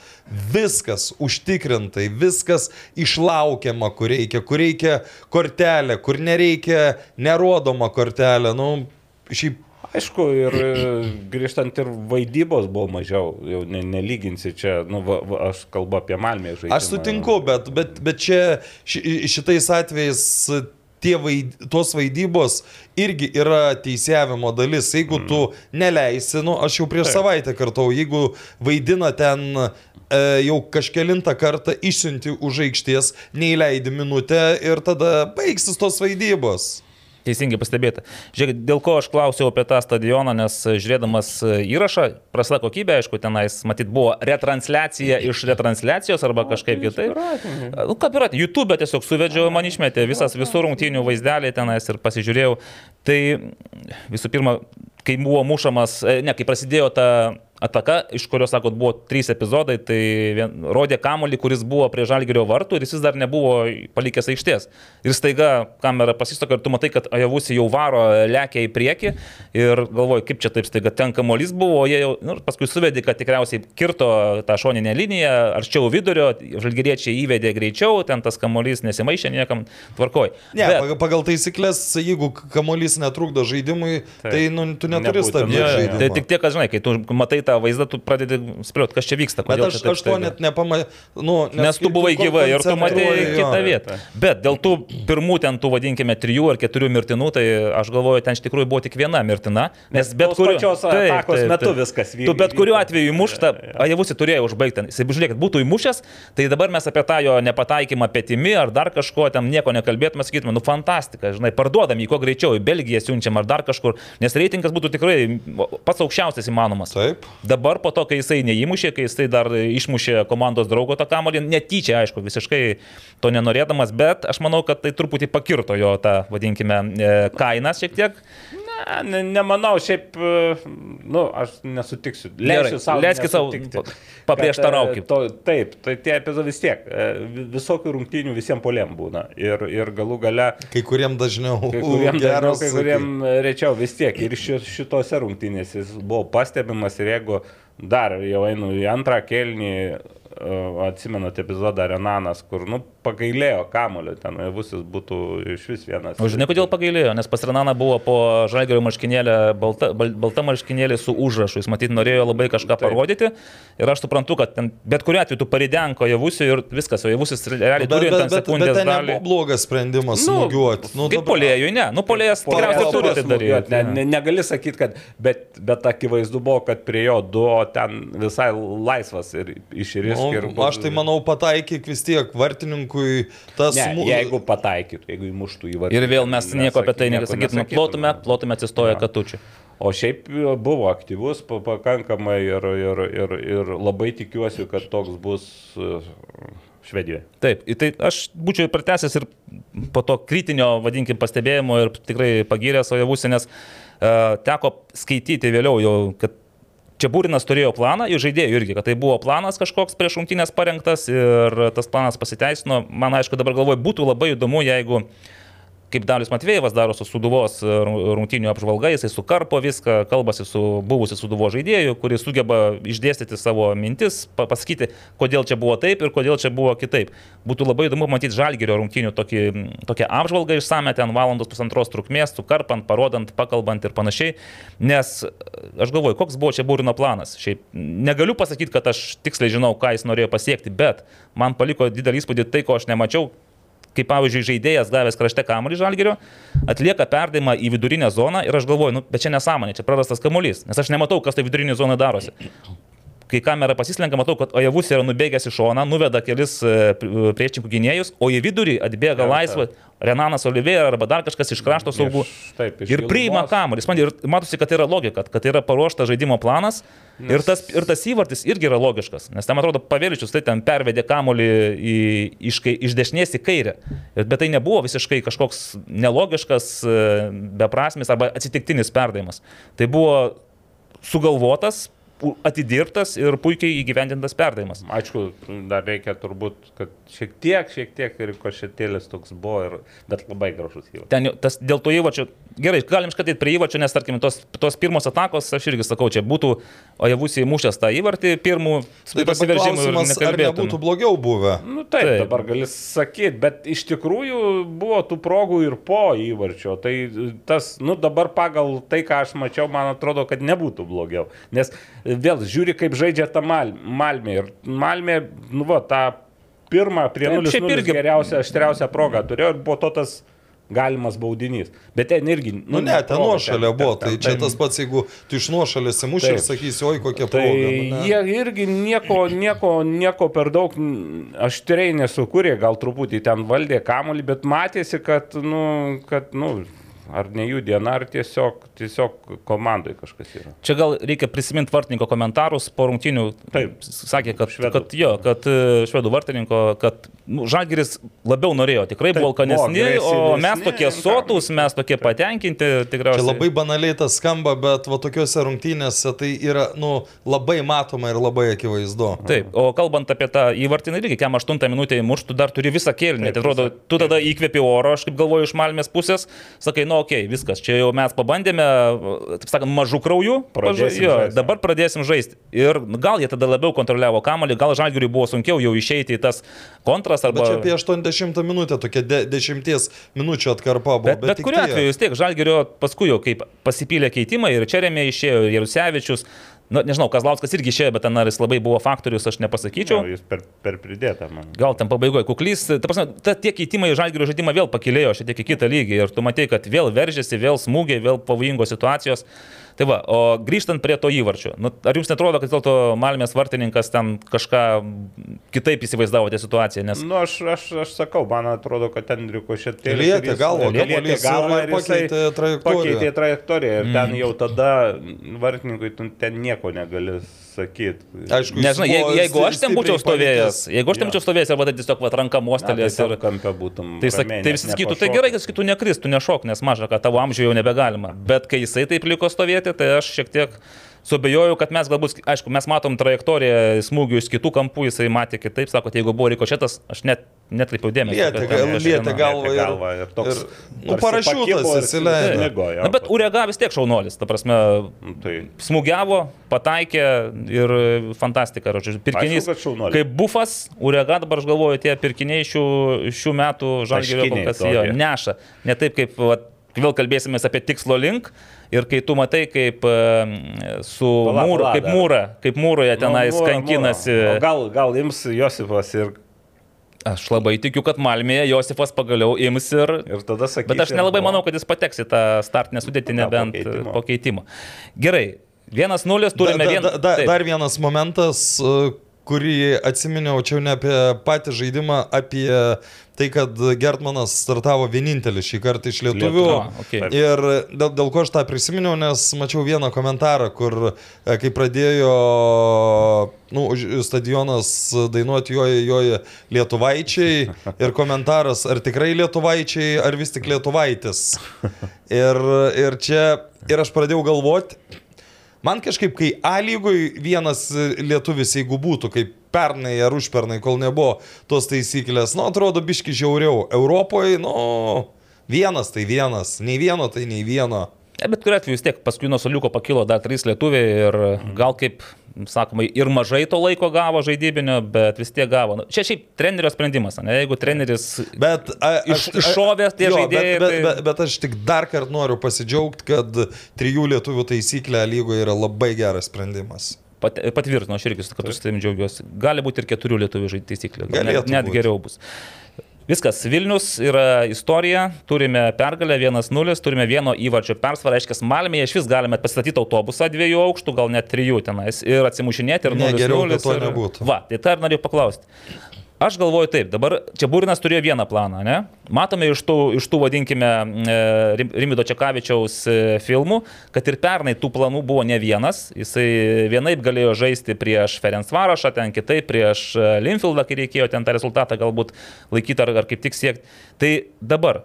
Viskas užtikrintai, viskas išlaukiama, kur reikia, kur reikia kortelė, kur nereikia nerodoma kortelė. Nu, šiaip Aišku, ir e, grįžtant ir vaidybos buvo mažiau, jau ne, nelyginsi čia, nu, va, va, aš kalbu apie Malmę žaidimą. Aš sutinku, bet, bet, bet čia ši, šitais atvejais tie vaid, tos vaidybos irgi yra teisėjavimo dalis. Jeigu mm. tu neleisi, nu, aš jau prieš savaitę kartau, jeigu vaidina ten e, jau kažkelintą kartą išsiunti už aikštės, neįleidi minutę ir tada baigsis tos vaidybos. Teisingai pastebėta. Žiūrėk, dėl ko aš klausiau apie tą stadioną, nes žiūrėdamas įrašą, prasta kokybė, aišku, tenais, matyt, buvo retransliacija iš retransliacijos arba kažkaip kitaip. Nu, kapirat, YouTube tiesiog suvedžiau, man išmetė visas visų rungtynių vaizdelį tenais ir pasižiūrėjau. Tai visų pirma, kai buvo mušamas, e, ne, kai prasidėjo ta ataka, iš kurios, sakot, buvo trys epizodai, tai vien, rodė kamolį, kuris buvo prie Žalgirio vartų ir jis vis dar nebuvo palikęs aikštės. Ir staiga kamera pasistoka ir tu matai, kad Ajavusi jau varo, lekia į priekį ir galvoju, kaip čia taip staiga ten kamolys buvo, o jie jau, nu, paskui suvedė, kad tikriausiai kirto tą šoninę liniją, arčiau vidurio, žalgiriečiai įvedė greičiau, ten tas kamolys nesimaišė niekam tvarkoj. Ne, Bet- pagal, taisyklės, jeigu kamuolys netrukdo žaidimui, Taip. tai nu, tu neturi stabdyti. Tai tik tiek, kad žinai, kai tu matai tą vaizdą, tu pradedi spėlioti, kas čia vyksta. Bet kodėl aš, čia aš to net nepamačiau. Nu, Nes tu buvai gyva ir tu matėjai kitą vietą. Bet dėl tų pirmų ten tų, vadinkime, trijų ar keturių mirtinų, tai aš galvoju, ten iš tikrųjų buvo tik viena mirtina. Nes bet kuriuo atakos metu viskas vyko. Tu bet kuriuo atveju įmuštą, Ajavusi turėjo užbaigti. Jis, žiūrėkit, būtų įmušęs, tai dabar mes apie tą jo nepataikymą petimi ar dar kažko ten nieko nekalbėtume, sakytume, nu fantastika, žinai, parduodam jį kuo greičiau, į Belgiją siunčiam ar dar kažkur, nes reitingas būtų tikrai pats aukščiausias įmanomas. Taip. Dabar po to, kai jisai neįmušė, kai jisai dar išmušė komandos draugo tą kamolį, netyčia, aišku, visiškai to nenorėdamas, bet aš manau, kad tai truputį pakirto jo tą, vadinkime, e, kainą šiek tiek. Ne, ne, nemanau, šiaip, e, nu, aš nesutiksiu. Leisiu savo. leiskit sau nesutikti. paprieštaraukit. E, to- Taip, tai tie epizodai vis tiek. e, vi- Visokių rungtynių visiems polėm būna. Ir, ir galų gale, Kai kuriem dažniau. kai kuriem, dažniau, kai kuriem rečiau vis tiek. Ir ši- šitose rungtynėse jis buvo pastebimas ir jeigu dar jau einu į antrą kelnį, atsimenate epizodą Renanas, kur, nu, pagailėjo kamulio, ten visus būtų iš vis vienas. O žinai, kodėl pagailėjo? Nes pas Renaną buvo po žalgerio marškinėlė balta, bal, balta marškinėlė su užrašu. Jis matyt norėjo labai kažką Taip. parodyti. Ir aš suprantu, kad ten bet kuriu atveju tu paridenko javusiu ir viskas, o javusis realiai Bet, turi bet, ten bet, bet sekundės ten dalį. nebuvo blogas sprendimas smūgiuoti. Nu, kaip polėjui, ne. Nu, polėjas tikriausiai turi tai daryti. Ne, ne, negali sakyti, kad, bet, bet akivaizdu buvo, kad prie jo du, ten visai laisvas ir išrisk. ir, Nu, aš tai manau pataikyk vis tiek vartininkui tas Ne, smū- jeigu pataikytų, jeigu įmuštų į vartus. Ir vėl mes nieko apie tai nesakytume. Plotume, plotume atsistoję katučių. O šiaip buvo aktyvus pa- pakankamai ir, ir, ir, ir labai tikiuosi, kad toks bus e, Švedijoje. Taip, tai aš būčiau pratęsęs ir po to kritinio, vadinkim, pastebėjimo ir tikrai pagyręs Ojavusį, nes uh, teko skaityti vėliau jau, kad čia Būrinas turėjo planą, jų žaidėjų irgi, kad tai buvo planas kažkoks prieš rungtynės parengtas ir tas planas pasiteisino. Man aišku, dabar galvoju, būtų labai įdomu, jeigu kaip Dalius Matvėjevas daro su Suduvos rungtynių apžvalga, jisai sukarpo viską, kalbasi su buvusiu Suduvo žaidėju, kuris sugeba išdėstyti savo mintis, pa- pasakyti, kodėl čia buvo taip ir kodėl čia buvo kitaip. Būtų labai įdomu matyti Žalgirio rungtynių tokį, tokią apžvalgą išsame, ten valandos pusantros trukmės, sukarpant, parodant, pakalbant ir panašiai. Nes e, aš galvoju, koks buvo čia Būrino planas. Šiaip negaliu pasakyti, kad aš tiksliai žinau, ką jis norėjo pasiekti, bet man paliko didelį įspūdį tai, ko aš nemačiau kaip pavyzdžiui žaidėjas gavęs krašte kamuolį žalgerio, atlieka perdavimą į vidurinę zoną ir aš galvoju, nu, bet čia nesąmonė, čia prarastas kamuolys, nes aš nematau, kas tai vidurinė zona darosi. Kai kamera pasislenka, matau, kad Ojavus yra nubėgęs į šoną, nuveda kelis e, pri- priešininkų gynėjus, o į vidurį atbėga laisvą Renanas Oliveira arba dar kažkas iš krašto saugų. Taip, iš Ir priima kamuolį. Man ir matosi, kad tai yra logika, kad tai yra paruoštas žaidimo planas nes... ir, tas, ir tas įvartis irgi yra logiškas. Nes ten, atrodo, Paveličius tai ten pervedė kamuolį į, iš, iš dešinės į kairę. Ir- Bet tai nebuvo visiškai kažkoks nelogiškas, e, beprasmis arba atsitiktinis perdavimas. Tai buvo sugalvotas, atidirbtas ir puikiai įgyvendintas perdavimas. Aišku, dar reikia turbūt, kad šiek tiek, šiek tiek ir košetėlis toks buvo, ir, bet labai gražus įvartis. Ten jau tas dėl to įvačio, gerai, galim iškart prie įvačio, nes tarkim, tos, tos pirmos atakos, aš irgi sakau, čia būtų Ojavus įmušęs tą įvartį, pirmų Tai dabar prasiveržimų ir nekalbėtų. nebūtų blogiau buvę. Nu taip, Taip. dabar gali sakyti, bet iš tikrųjų buvo tų progų ir po įvarčio. Tai tas, nu dabar pagal tai, ką aš mačiau, man atrodo, kad nebūtų blogiau. Nes vėl žiūri, kaip žaidžia ta Mal, Malmė. Ir Malmė, nu va, tą pirmą prie Taip, 0 šiaip irgi- geriausią, aštriausią progą turėjo ir buvo to tas galimas baudinys. Bet ten irgi... Nu ne, ten nuošalė buvo, tai ten- čia tas pats, jeigu tu iš nuošalės įmuši ir sakysi, oi kokia Tai proga. nu, jie irgi nieko, nieko, nieko per daug aštriai nesukūrė, gal truputį ten valdė kamuolį, bet matėsi, kad, nu, kad, nu, ar ne jų diena, ar tiesiog, tiesiog komandai kažkas yra. Čia gal reikia prisiminti vartininko komentarus po rungtinių. Taip. Sakė, kad, Švedų. kad jo, kad e, švedų vartininko, kad nu, Žalgiris labiau norėjo, tikrai Taip, buvo alkanesni, buvo o mes tokie sotus, mes tokie patenkinti, tikriausiai. Čia labai banaliai tas skamba, bet va tokiuose rungtynėse tai yra, nu, labai matoma ir labai akivaizdu. Taip, o kalbant apie tą įvartį, irgi, kiam 8 minutę įmuštų, dar turi visą kėlinį. Tai atrodo, tu tada įkvėpi oro, aš kaip galvoju, iš Malmės pusės, sakai, nu, okei, okay, viskas, čia jau mes pabandėme, taip sakant, mažų kraujų, Pradėsim jo, žaist. dabar pradėsim žaisti. Ir gal jie tada labiau kontroliavo kamalį, gal Žalgiriui buvo sunkiau jau išeiti į tas kontras arba... Bet čia apie 80 minutę, tokia de 10 minučių atkarpa buvo. Bet, bet tik kuriu atveju vis tiek Žalgerio paskui jau kaip pasipylė keitimai ir Čerėmė išėjo, ir Jarusevičius. Na, nežinau, Kazlauskas irgi išėjo, bet ten ar jis labai buvo faktorius, aš nepasakyčiau. Jo, jis per, per pridėtą man. Gal ten pabaigoje kuklys, ta prasme, ta, tie keitimai žalgerio žaidimą vėl pakilėjo šiek tiek į kitą lygį ir tu matai, kad vėl veržėsi, vėl smūgiai, vėl pavojingos situacijos. Tai va, o grįžtant prie to įvarčio, nu, ar jums netrodo, kad vis dėlto Malmės vartininkas ten kažką kitaip įsivaizdavote situaciją? Nes Nu, aš, aš, aš sakau, man atrodo, kad ten rikošėtėlė. Lietė galvą, lietė kamuolys galvą ir ir pakeitė trajektoriją. Pakeitė trajektoriją ir ten jau tada vartininkui ten nieko negali sakyti. Aišku, Nežinau, jeigu, jeigu aš ten būčiau stovėjęs, jeigu aš ten būčiau stovėjęs arba tai tiesiog vat, ranka mostelės ir ir... kampė būtum. Tai, sak, ramiai, tai visi sakytų, tai gerai, kad sakytų, nekristų, nešok, nes maža, kad tavo amžiuje jau nebegalima. Bet kai jisai taip liko stovėti, tai aš šiek tiek suabejoju, kad mes galbūt, aišku, mes matom trajektoriją smūgių iš kitų kampų, jisai matė kitaip, sako, jeigu buvo rikošėtas, aš net netkreipiau dėmesio. Lietė, gal, lietė galvą ir, galvą ir toks ir nu, parašiutas įsileido. Na, bet Urega vis tiek šaunuolis, ta prasme, Nu, Tai smūgiavo, pataikė ir fantastika, žodžiu, pirkinys. Aišku. Kaip bufas, Urega dabar aš galvoju, tie pirkiniai šių, šių metų žalgerio kol kas tokie. neša. Ne taip kaip, vat, vėl kalbėsime apie tikslo link. Ir kai tu matai, kaip e, su Pala, mūru, pala, kaip mūra, kaip mūroje tenais Nu, mūra, kankinasi. mūra. O Gal, gal ims Josifas ir, Aš labai tikiu, kad Malmėje Josifas pagaliau ims ir ir tada sakys. Bet aš nelabai manau, kad jis pateks į tą startinę sudėtį, nebent pakeitimo. po keitimo. Gerai, vienas nulis turime da, vieną. da, da, dar vienas momentas, e, kurį atsiminiau, čia ne apie patį žaidimą, apie tai, kad Gertmanas startavo vienintelis šį kartą iš lietuvių. Lietuva, okei. Ir dėl, dėl ko aš tą prisiminiau, nes mačiau vieną komentarą, kur e, kai pradėjo nu, stadionas dainuoti joje, joje lietuvaičiai ir komentaras, ar tikrai lietuvaičiai, ar vis tik lietuvaitis. Ir, ir čia, ir aš pradėjau galvoti, Man kažkaip, kai A lygoj vienas lietuvis, jeigu būtų, kaip pernai ar užpernai, kol nebuvo tos taisyklės, nu, atrodo biški žiauriau. Europoje, nu, vienas tai vienas, nei vieno tai nei vieno. Ja, bet kuriuo atveju vis tiek paskui nuo soliuko pakilo dar trys lietuviai ir gal kaip, sakoma, ir mažai to laiko gavo žaidybinio, bet vis tiek gavo. Nu, čia šiaip trenerio sprendimas, ne? Jeigu treneris Bet a, Iš- iššovė tie jo, žaidėjai, Bet, bet, tai- bet, bet aš tik dar kartą noriu pasidžiaugti, kad trijų lietuvių taisyklė lygoje yra labai geras sprendimas. pat, patvirtino, aš irgi kartu su tavim džiaugiuosi. Gali būti ir keturių lietuvių žaidėjų taisyklė. Net, net būt. geriau bus. Viskas, Vilnius yra istorija, turime pergalę 1-0, turime vieno įvarčio persvarą, reiškia, Malmėje iš vis galime pastatyti autobusą dviejų aukštų, gal net trijų tenais ir atsimušinėti ir 0-0. geriau, kad to ir- nebūtų. Va, tai tą ir noriu paklausti. Aš galvoju taip, dabar čia Būrinas turėjo vieną planą, ne? Matome iš tų, iš tų vadinkime, e, Rim- Rimido Čekavičiaus e, filmų, kad ir pernai tų planų buvo ne vienas. Jisai vienaip galėjo žaisti prieš Ferencvarošą, ten kitaip prieš e, Linfieldą, kai reikėjo ten tą rezultatą galbūt laikyti ar, ar kaip tik siekti. Tai dabar,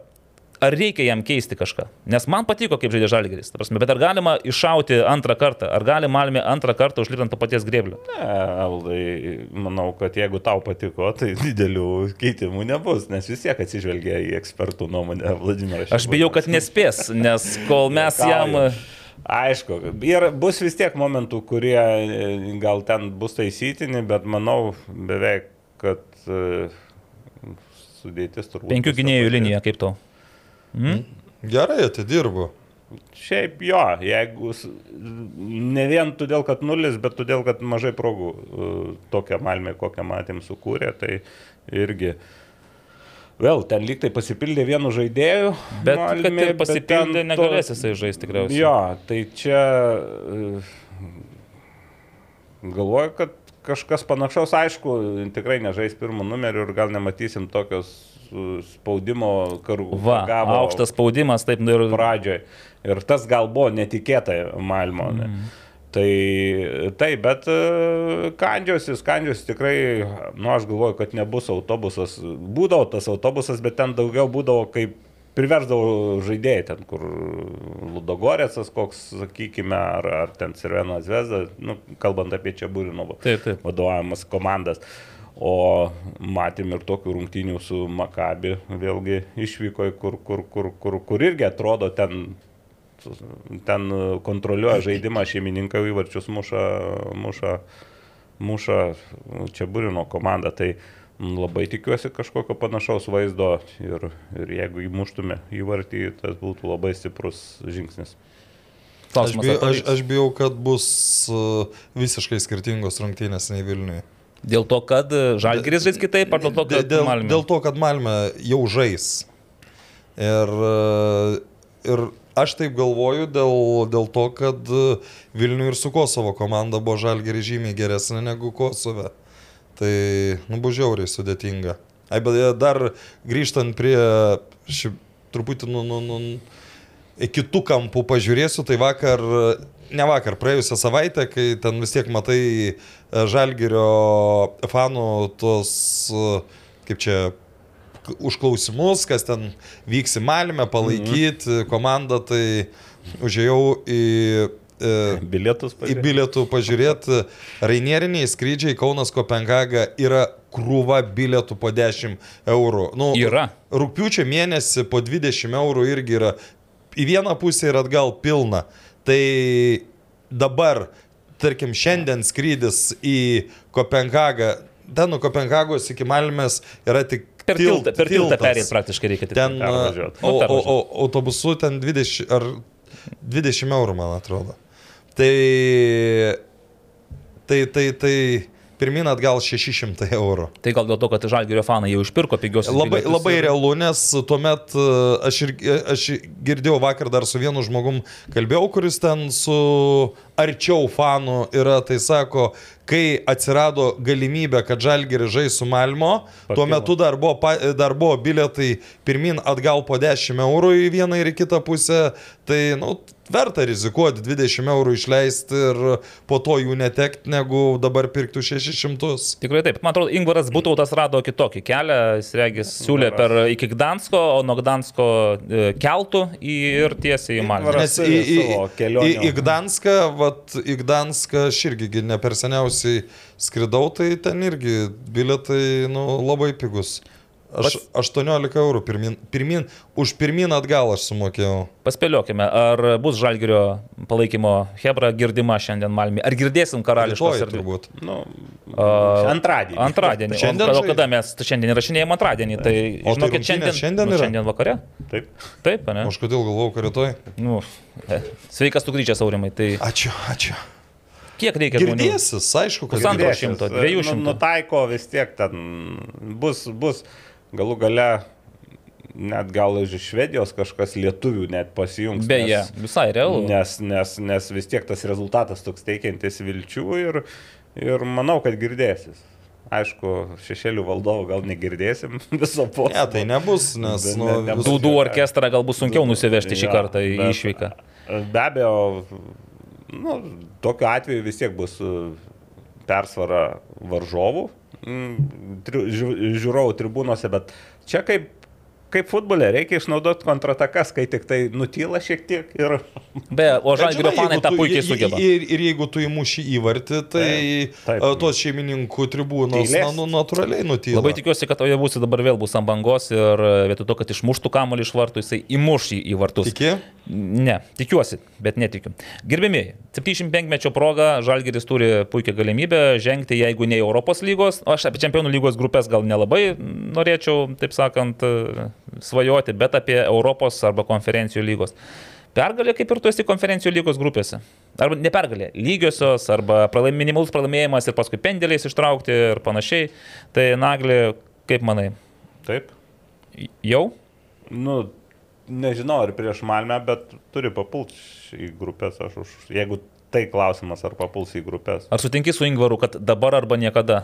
ar reikia jam keisti kažką? Nes man patiko, kaip žaidė Žalgeris, bet ar galima iššauti antrą kartą, ar gali Malmė antrą kartą užlipti ant to paties grėblio? Ne, Aldai, manau, kad jeigu tau patiko, tai didelių keitimų nebus, nes vis tiek atsižvelgia į ekspertų nuomonę Vladimiras. Aš bijau, kad nespės, nes kol mes jam... Aišku, ir bus vis tiek momentų, kurie e, gal ten bus taisytini, bet manau beveik, kad e, sudėtis turbūt. Penkių gynėjų linija, kaip to. Gerai, atidirbu. Šiaip jo, jeigu ne vien todėl, kad nulis, bet todėl, kad mažai progų e, tokią malmę, kokią matėm, sukūrė, tai irgi. Vėl ten lyg tai pasipildė vienu žaidėju. Bet Malmė, kad ir bet pasipildė, ten negalės jisai žaisti tikriausiai. Jo, tai čia e, galvoju, kad kažkas panašaus, aišku, tikrai nežais pirmų numerių ir gal nematysim tokios spaudimo karų. Va, aukštas spaudimas, taip, nu ir pradžioj. Ir tas gal buvo netikėtai Malmo. Mm. Tai taip, bet e, kandžiosis, kandžiosis tikrai, nu aš galvoju, kad nebus autobusas. Būdavo tas autobusas, bet ten daugiau būdavo kaip priversdavo žaidėjai ten, kur Ludogorėcas koks, sakykime, ar, ar ten Sirveno Zvezda, nu, kalbant apie čia taip. vadovavimas komandas. O matėm ir tokių rungtynių su Makabi, vėlgi išvyko, kur, kur, kur, kur, kur irgi atrodo ten, ten kontroliuoja žaidimą, šeimininkai įvarčius muša, muša, muša čia Būrino komanda. Tai labai tikiuosi kažkokio panašaus vaizdo ir, ir jeigu įmuštume įvartį, tas būtų labai stiprus žingsnis. Aš, klausimas. bijau, ar aš, aš bijau, kad bus uh, visiškai skirtingos rungtynės nei Vilniuje. Dėl to, kad Žalgiris žais kitaip, ar dėl to, kad dėl, Malmė? dėl to, kad Malmė jau žais. Ir, uh, ir aš taip galvoju dėl, dėl to, kad uh, Vilniuje ir su Kosovo komanda buvo Žalgiri žymiai geresnė negu Kosove. Tai, nu, buvo žiauriai sudėtinga. Ai, bet dar grįžtant prie, ši, truputį, nu, nu, nu, kitų kampų pažiūrėsiu, tai vakar, ne vakar, praėjusią savaitę, kai ten vis tiek matai e, Žalgirio fanų tos, e, kaip čia, užklausimus, kas ten vyks į Malmę, palaikyti mhm. komandą, tai užėjau į... e, Bilietus Į pažiūrėti. bilietų pažiūrėti, rainieriniai skrydžiai Kaunas Kopenhaga yra krūva bilietų po 10 eurų. Nu, Yra. Rūpiučio mėnesį po 20 eurų irgi yra į vieną pusę ir atgal pilna. Tai dabar, tarkim, šiandien skrydis į Kopenhagą, ten nuo Kopenhagos iki Malmės yra tik Per tilt- tiltą, per tiltą perėti praktiškai reikia. Ten, pervažiuot. o, o, o autobusu ten 20 ar 20 eurų, man atrodo. Tai, tai, tai, tai pirmin atgal 600 eurų. Tai gal dėl to, kad Žalgirio fanai jau išpirko pigiosius Labai, bilietus labai realu, nes tuomet e, aš, ir, aš girdėjau vakar dar su vienu žmogum kalbėjau, kuris ten su arčiau fanų yra, tai sako, kai atsirado galimybė, kad Žalgiri žais su Malmo, tuo Pakilo. metu dar buvo, dar buvo bilietai pirmin atgal po 10 eurų į vieną ir į kitą pusę, tai, nu, verta rizikuoti 20 eurų išleisti ir po to jų netekti, negu dabar pirktų 600. Tikrai taip. Man atrodo, Ingvaras Būtautas rado kitokį kelią. Jis regis siūlė per iki Gdansko, o nuo Gdansko e, keltų į, ir tiesiai į Malmę. Nes į, į, savo į, į Gdanską, vat, į Gdanską aš irgi gi ne per seniausiai skridau, tai ten irgi biletai nu, labai pigus. Aš 18 eurų pirmin, pirmin, už pirmin atgal aš sumokėjau. Paspėliokime, ar bus Žalgirio palaikymo Hebra girdima šiandien Malmė. Ar girdėsim karališkos erdvės? turbūt. Nu, A, antradienį. Antradienį. Šiandien o, kada mes šiandien įrašinėjom antradienį? Tai, O tai žinokit, rungtynės šiandien, šiandien nu, šiandien vakare? Taip. Taip, ne? Aš kodėl galvojau, kad rytoj? Nu, sveikas tu grįžęs, Aurimai. Tai Ačiū, ačiū. kiek reikia žmonių? Girdėsis, aišku, kad Pusantro šimto, Nu, dviejų šimtų. Nutaiko vis tiek ten bus, bus galų gale, net gal iš Švedijos kažkas lietuvių net pasijungs. Beje, nes- visai realu. Nes, nes, nes vis tiek tas rezultatas toks teikiantis vilčių ir, ir manau, kad girdėsis. Aišku, šešėlių valdovų gal negirdėsim viso po. Ne, tai nebus, nes Bet nu, ne- nebus. Dūdų orkestrą galbūt sunkiau nusivežti šį Jo, kartą į bet- išvyką. Be abejo, nu, tokiu atveju vis tiek bus e, persvara varžovų, žiūrovų tribūnose, bet čia kaip, kaip futbole reikia išnaudoti kontratakas, kai tik tai nutyla šiek tiek ir Be, o Žalgirio fanai tą puikiai sugeba. Ir, ir jeigu tu įmuši įvartį, tai Taip, tos šeimininkų tribūnos na, nu, natūraliai nutyla. Labai tikiuosi, kad Oje būsi dabar vėl bus ant bangos ir e, vietoj to, kad išmuštų kamuolį iš vartų, jisai įmuš jį į vartus. Tiki? Ne, tikiuosi, bet netikiu. Gerbėmiai, 75-mečio proga Žalgeris turi puikią galimybę žengti, jeigu ne Europos lygos, o aš apie Čempionų lygos grupės gal nelabai norėčiau, taip sakant, e, svajoti, bet apie Europos arba konferencijų lygos. Pergalė kaip ir tu esi konferencijų lygos grupėse. Arba ne pergalė, lygiosios, arba pralaim, minimalus pralaimėjimas ir paskui pendeliais ištraukti ir panašiai. Tai Nagli, kaip manai, taip. jau? Nu, nežinau, ar prieš Malmę, bet turi papult į grupės, aš už, jeigu tai klausimas, ar papuls į grupės. Ar sutinki su Ingvaru, kad dabar arba niekada?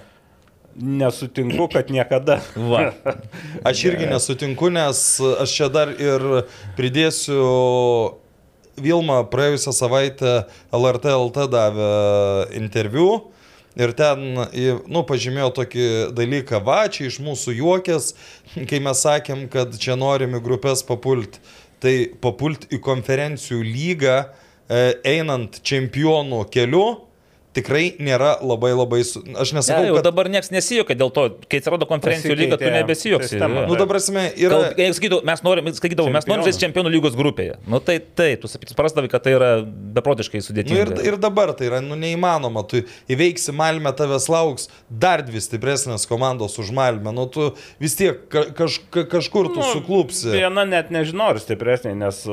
Nesutinku, kad niekada. Va. Aš irgi nesutinku, nes aš čia dar ir pridėsiu Vilma praėjusią savaitę LRT LT davė interviu ir ten, nu, pažymėjo tokį dalyką, va, čia iš mūsų juokės, kai mes sakėm, kad čia norim į grupės papulti. Tai papulti į konferencijų lygą, e, einant čempionų keliu, tikrai nėra labai labai... Su... Aš Ne, nesakau, jau kad... dabar niekas nesijokia dėl to, kai atsirado konferencijų lyga, tu nebesijoksi. sistema. Nu, dabar prasme, yra... Kalb, jeigu sakydavau, mes norim, sakydavau, mes norim žaisti čempionų lygos grupėje. Nu tai taip, tu suprasdavai, kad tai yra beprotiškai Nu, sudėtinga. ir, ir dabar tai yra nu, neįmanoma. Tu įveiksi Malmę, tavęs lauks dar dvi stipresnės komandos už Malmę. Nu, tu vis tiek ka, kaž, ka, kažkur tu nu, suklupsi. Viena net nežinau, ar stipresnė, nes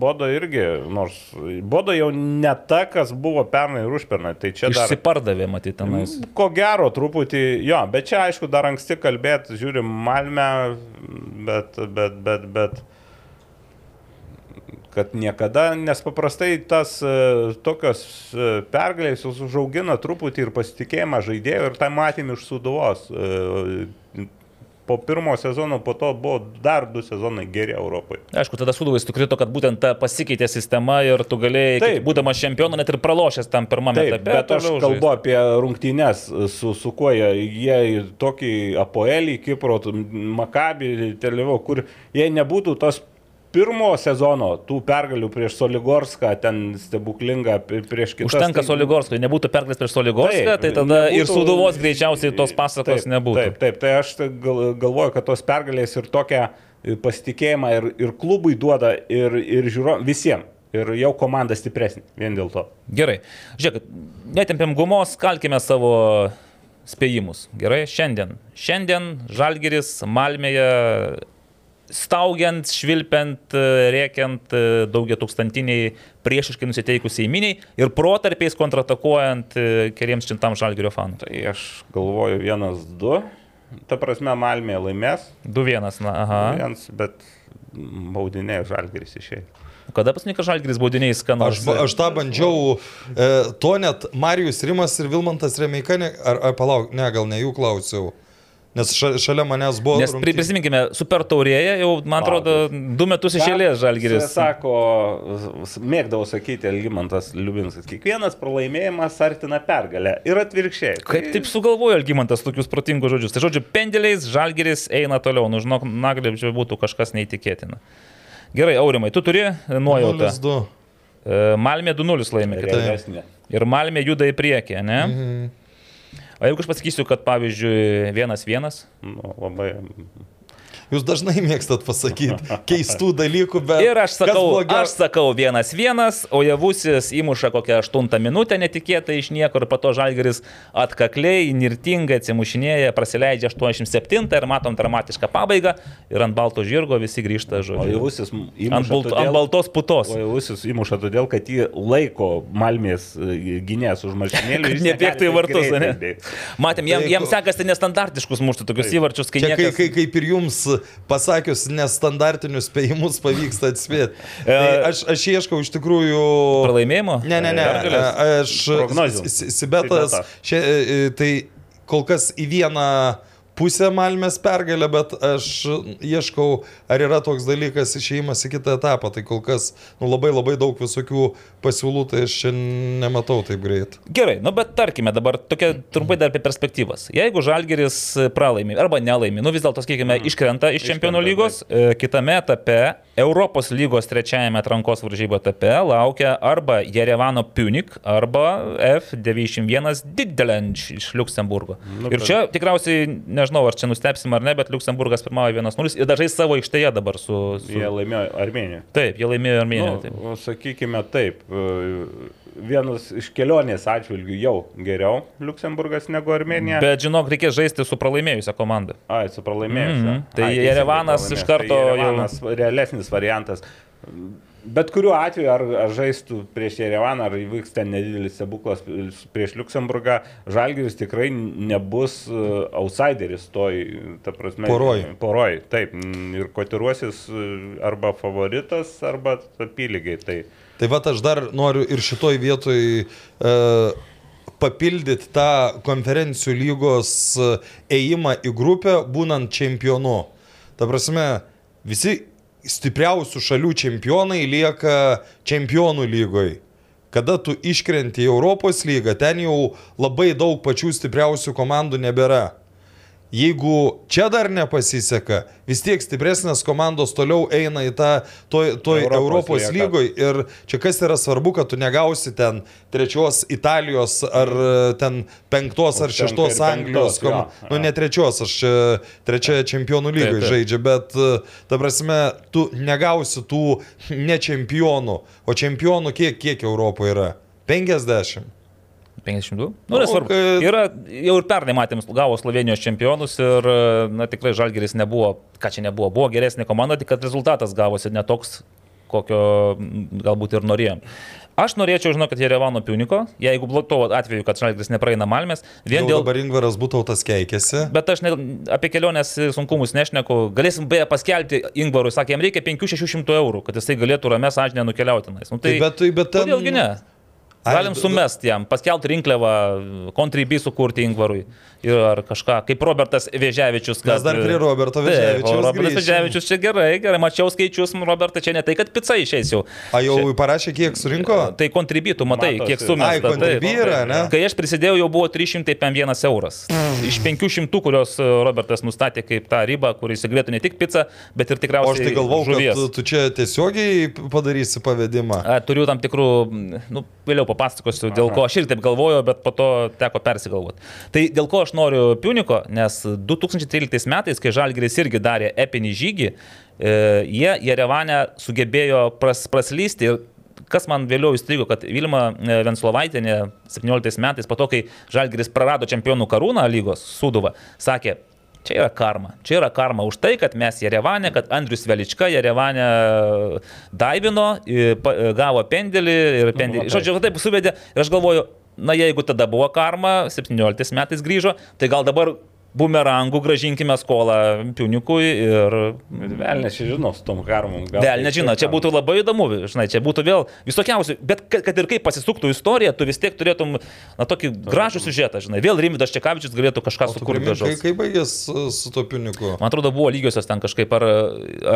Bodo irgi, nors Bodo jau ne ta, kas buvo pernai ir užpernai. Tai čia dar... Išsipardavė, matyti, tenais. Ko gero, truputį, jo, bet čia aišku dar anksti kalbėti, žiūrim Malmę, bet, bet, bet, bet, kad niekada, nes paprastai tas e, tokios e, pergalės užaugina truputį ir pasitikėjimą žaidėjų ir tai matėm iš suduvos. Po pirmo sezono, po to buvo dar du sezonai geri Europai. Aišku, tada suduvais tu krito, kad būtent ta pasikeitė sistema ir tu galėjai, Taip. būdamas čempionu, net ir pralošęs tam pirmame Taip, etape. bet aš kalbu žaist. apie rungtynes, su, su kuo jie, jie tokį Apoelį, Kipro, Makabį, Televo, kur jei nebūtų tos pirmo sezono, tų pergalių prieš Soligorską, ten stebuklinga pri- prieš kitus. Užtenka Soligorskui, nebūtų pergalės prieš Soligorską, Taip, tai tada ir nebūtų- suduvos greičiausiai tos pasakos taip, nebūtų. Taip, taip, tai aš tai gal, galvoju, kad tos pergalės ir tokią pasitikėjimą ir, ir klubui duoda, ir, ir žiūro, visiems. Ir jau komanda stipresnė, vien dėl to. Gerai. Žiūrėk, netempiam gumos, kalkime savo spėjimus. Gerai, šiandien. Šiandien Žalgeris Malmėje staugiant, švilpiant, rėkiant daugia tūkstantiniai priešiškai nusiteikusiai miniai ir protarpiais kontratakuojant e, keliems šimtam Žalgerio fanų. Tai aš galvoju vienas, du. Ta prasme, Malmė laimės. 2-1, na, aha. Vienas, bet baudinėjo Žalgeris išėjai. Kada pasnikas Žalgeris baudiniais skanos? Aš, aš tą bandžiau, e, to net Marijus Rimas ir Vilmantas Remeika, ne, ar, ar palauk, ne, gal ne jų klausiau. Nes ša, šalia manęs buvo... Nes pri- rungty- prisiminkime, super taurėje jau, man atrodo, du metus iš eilės Žalgeris. Sako, s- mėgdavo sakyti Elgimantas Liubinskas, kiekvienas pralaimėjimas artina pergalę. Ir atvirkščiai. Kaip taip sugalvojo Algymantas tokius protingus žodžius? Tai žodžiu, pendeliais Žalgeris eina toliau, nu žinok, naglė čia būtų kažkas neįtikėtina. Gerai, Aurimai, tu turi nuojautą. 0-2. E, Malmė 2-0 laimė. Tai. Ir Malmė juda į priekį, ne? Mhm. O jeigu aš pasakysiu, kad pavyzdžiui 1-1, Nu, labai. Jūs dažnai mėgstat pasakyti keistų dalykų, bet... Ir aš sakau, aš sakau vienas vienas, o Javusis įmuša kokią aštuntą minutę netikėtai iš niekur ir po to Žalgeris atkakliai, nirtingai atsimušinėja, prasileidžia 87 ir matom dramatišką pabaigą ir ant balto žirgo visi grįžta O žodžiu. jausis Ant, balt, ant baltos putos. O jausis įmuša todėl, kad jį laiko Malmės e, gynėjas už jis nebėgtų į vartus, ne? Matėm, jam, Tai jam sekasi nestandartiškus mušti tokius įvarčius, kai kai, niekas... kai, kaip ir jums pasakius nestandartinius spėjimus pavyksta atspėti. E, Tai aš, aš ieškau iš tikrųjų... Pralaimėjimo? Ne, ne, ne. Pergalės? Aš. Prognozių. Sibetas. Sibeta. Šia, e, tai kol kas į vieną pusę Malmės pergalę, bet aš ieškau, ar yra toks dalykas išėjimas į kitą etapą. Tai kol kas nu, labai labai daug visokių pasiūlų, tai aš čia nematau taip greit. Gerai, nu bet tarkime dabar tokia trumpai dar apie perspektyvas. Jeigu Žalgeris pralaimi arba nelaimi, nu vis dėlto, sakykime, iškrenta iš Čempionų Iškrenta, lygos, e, kitame etape, Europos lygos trečiajame atrankos varžybo etape laukia arba Jerevano Punik, arba F91 Didelenč iš Luksemburgo. Nu, Ir čia tikriausiai, nežinau, ar čia nustepsim ar ne, bet Luksemburgas pirmauja 1-0 ir dažai savo aikštėje dabar su... su... Jie laimėjo Armeniją. Taip, jie laimėjo Armėniją. taip. Nu, sakykime taip, vienas iš kelionės atžvilgių jau geriau Luksemburgas negu Armenija. Bet žinok, reikės žaisti su pralaimėjusią komandą. Ai, su pralaimėjusiu. Mhm. Tai Ai, teisingai, Jerevanas iš karto Tai jau- Jerevanas realesnis variantas. Bet kuriuo atveju, ar, ar žaistų prieš Jerevaną, ar įvyks ten nedidelis stebuklas prieš Luksemburgą, Žalgiris tikrai nebus uh, outsideris toj, ta prasme. Poroj. Poroj, taip. mm, Ir kotiruosis uh, arba favoritas, arba apylygiai. Tai Tai va aš dar noriu ir šitoj vietoj e, papildyti tą konferencijų lygos e, ėjimą į grupę, būnant čempionu. Ta prasme, visi stipriausių šalių čempionai lieka čempionų lygoje. Kada tu iškrenti į Europos lygą, ten jau labai daug pačių stipriausių komandų nebėra. Jeigu čia dar nepasiseka, vis tiek stipresnės komandos toliau eina į tą toj, toj Europos Europos, lygoj ir čia kas yra svarbu, kad tu negausi ten trečios Italijos ar e, ten penktos ar šeštos Anglijos, penktos, jo, kom... nu jo. ne trečios, aš čia trečia čempionų lygoje taip. žaidžia, bet e, ta prasme, tu negausi tų ne čempionų, o čempionų kiek, kiek Europoje yra? 50. 52? Nu, nesvarbu. kad- Yra, jau ir pernai matėm, gavo Slovenijos čempionus ir, na, tikrai Žalgeris nebuvo, ką čia nebuvo, buvo geresnė komanda, tik kad rezultatas gavosi netoks, kokio galbūt ir norėjom. Aš norėčiau, žinau, kad Jerevano Piuniko, jeigu tuo atveju, kad Žalgeris nepraeina Malmės, vien Jau dėl... dabar Ingvaras būtautas keikėsi. Bet aš ne, apie kelionės sunkumus nešneku. Galėsim beje paskelbti Ingvarui, sakė, jam reikia 500-600 eurų, kad jisai galėtų ramę sąžinę nukeliauti. Nu, Tai bet- tai bet ten- Kodėlgi ne? Galim sumest jam, paskelbti rinkliavą, kontribį sukurti Ingvarui ar kažką, kaip Robertas Vėžiavičius. Mes dar prie Roberto Taip, o Veževičiaus. Robertas Vėžiavičius čia gerai, gerai, mačiau skaičius, Robertas čia ne tai, kad pica išeis jau. A jau parašė, kiek surinko? Tai kontribytų, matai, Matosi. kiek sumesta. Ai, kontribį taip. yra, ne? Kai aš prisidėjau, jau buvo 301 euras. Iš 500, kurios e, Robertas nustatė kaip tą ribą, kuris įsigalėtų ne tik pica, bet ir O tikriausiai aš tai galvau, žuvies. kad tu, tu čia tiesiogiai padarysi pavedimą. A, Turiu tam tikrų, nu, vėliau papasakosiu, dėl ko aš ir taip galvojau, bet po to teko persigalvoti. Tai dėl ko aš noriu Piuniko, nes 2013 metais, kai Žalgiris irgi darė epinį žygį, e, jie Jerevane sugebėjo pras, praslysti ir kas man vėliau įstrigo, kad Vilma e, Venslovaitinė 17 metais, po to, kai Žalgiris prarado čempionų karūną lygos, Suduvą, sakė, Čia yra karma. Čia yra karma už tai, kad mes Jerevane, kad Andrius Velička Jerevane daivino, i, pa- gavo pendelį ir pendelį. Žodžiu, taip suvedė. Ir aš galvoju, na jeigu tada buvo karma, 17 metais grįžo, tai gal dabar bumerangų gražinkime skolą Piunikui ir Vėl nežinau, su tom karmom. Vėl tai nežinau, čia būtų labai įdomu, žinai, čia būtų vėl visokiausių, bet kad, kad ir kaip pasisuktų istorija, tu vis tiek turėtum, na, tokį gražų siužetą, žinai, vėl Rimvidas Čekavičius galėtų kažką sukurti gražaus. kai baigės su to piniku? Man atrodo, buvo lygiosios ten kažkaip, ar,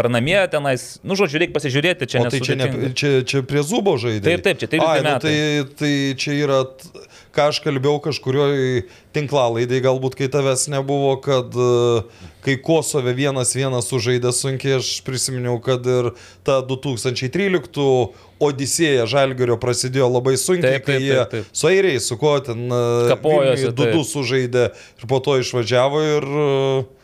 ar namie tenais, nu, žodžiu, reikia pasižiūrėti, čia O tai čia, ne, čia, čia prie zubo žaidė. Taip, taip, čia 13 Ai, nu, tai, tai čia yra, t- ką aš kalbėjau kažkurioje tinklalaidai, galbūt kai tavęs nebuvo, kad uh, kai Kosove vienas vienas sužaidė sunkiai, aš prisiminiau, kad ir ta 2013 Odisėja Žalgerio prasidėjo labai sunkiai, Taip, kai taip, jie taip, taip. su airiai, su ko ten uh, Kapojosi, 2-2 taip. sužaidė ir po to išvažiavo ir uh,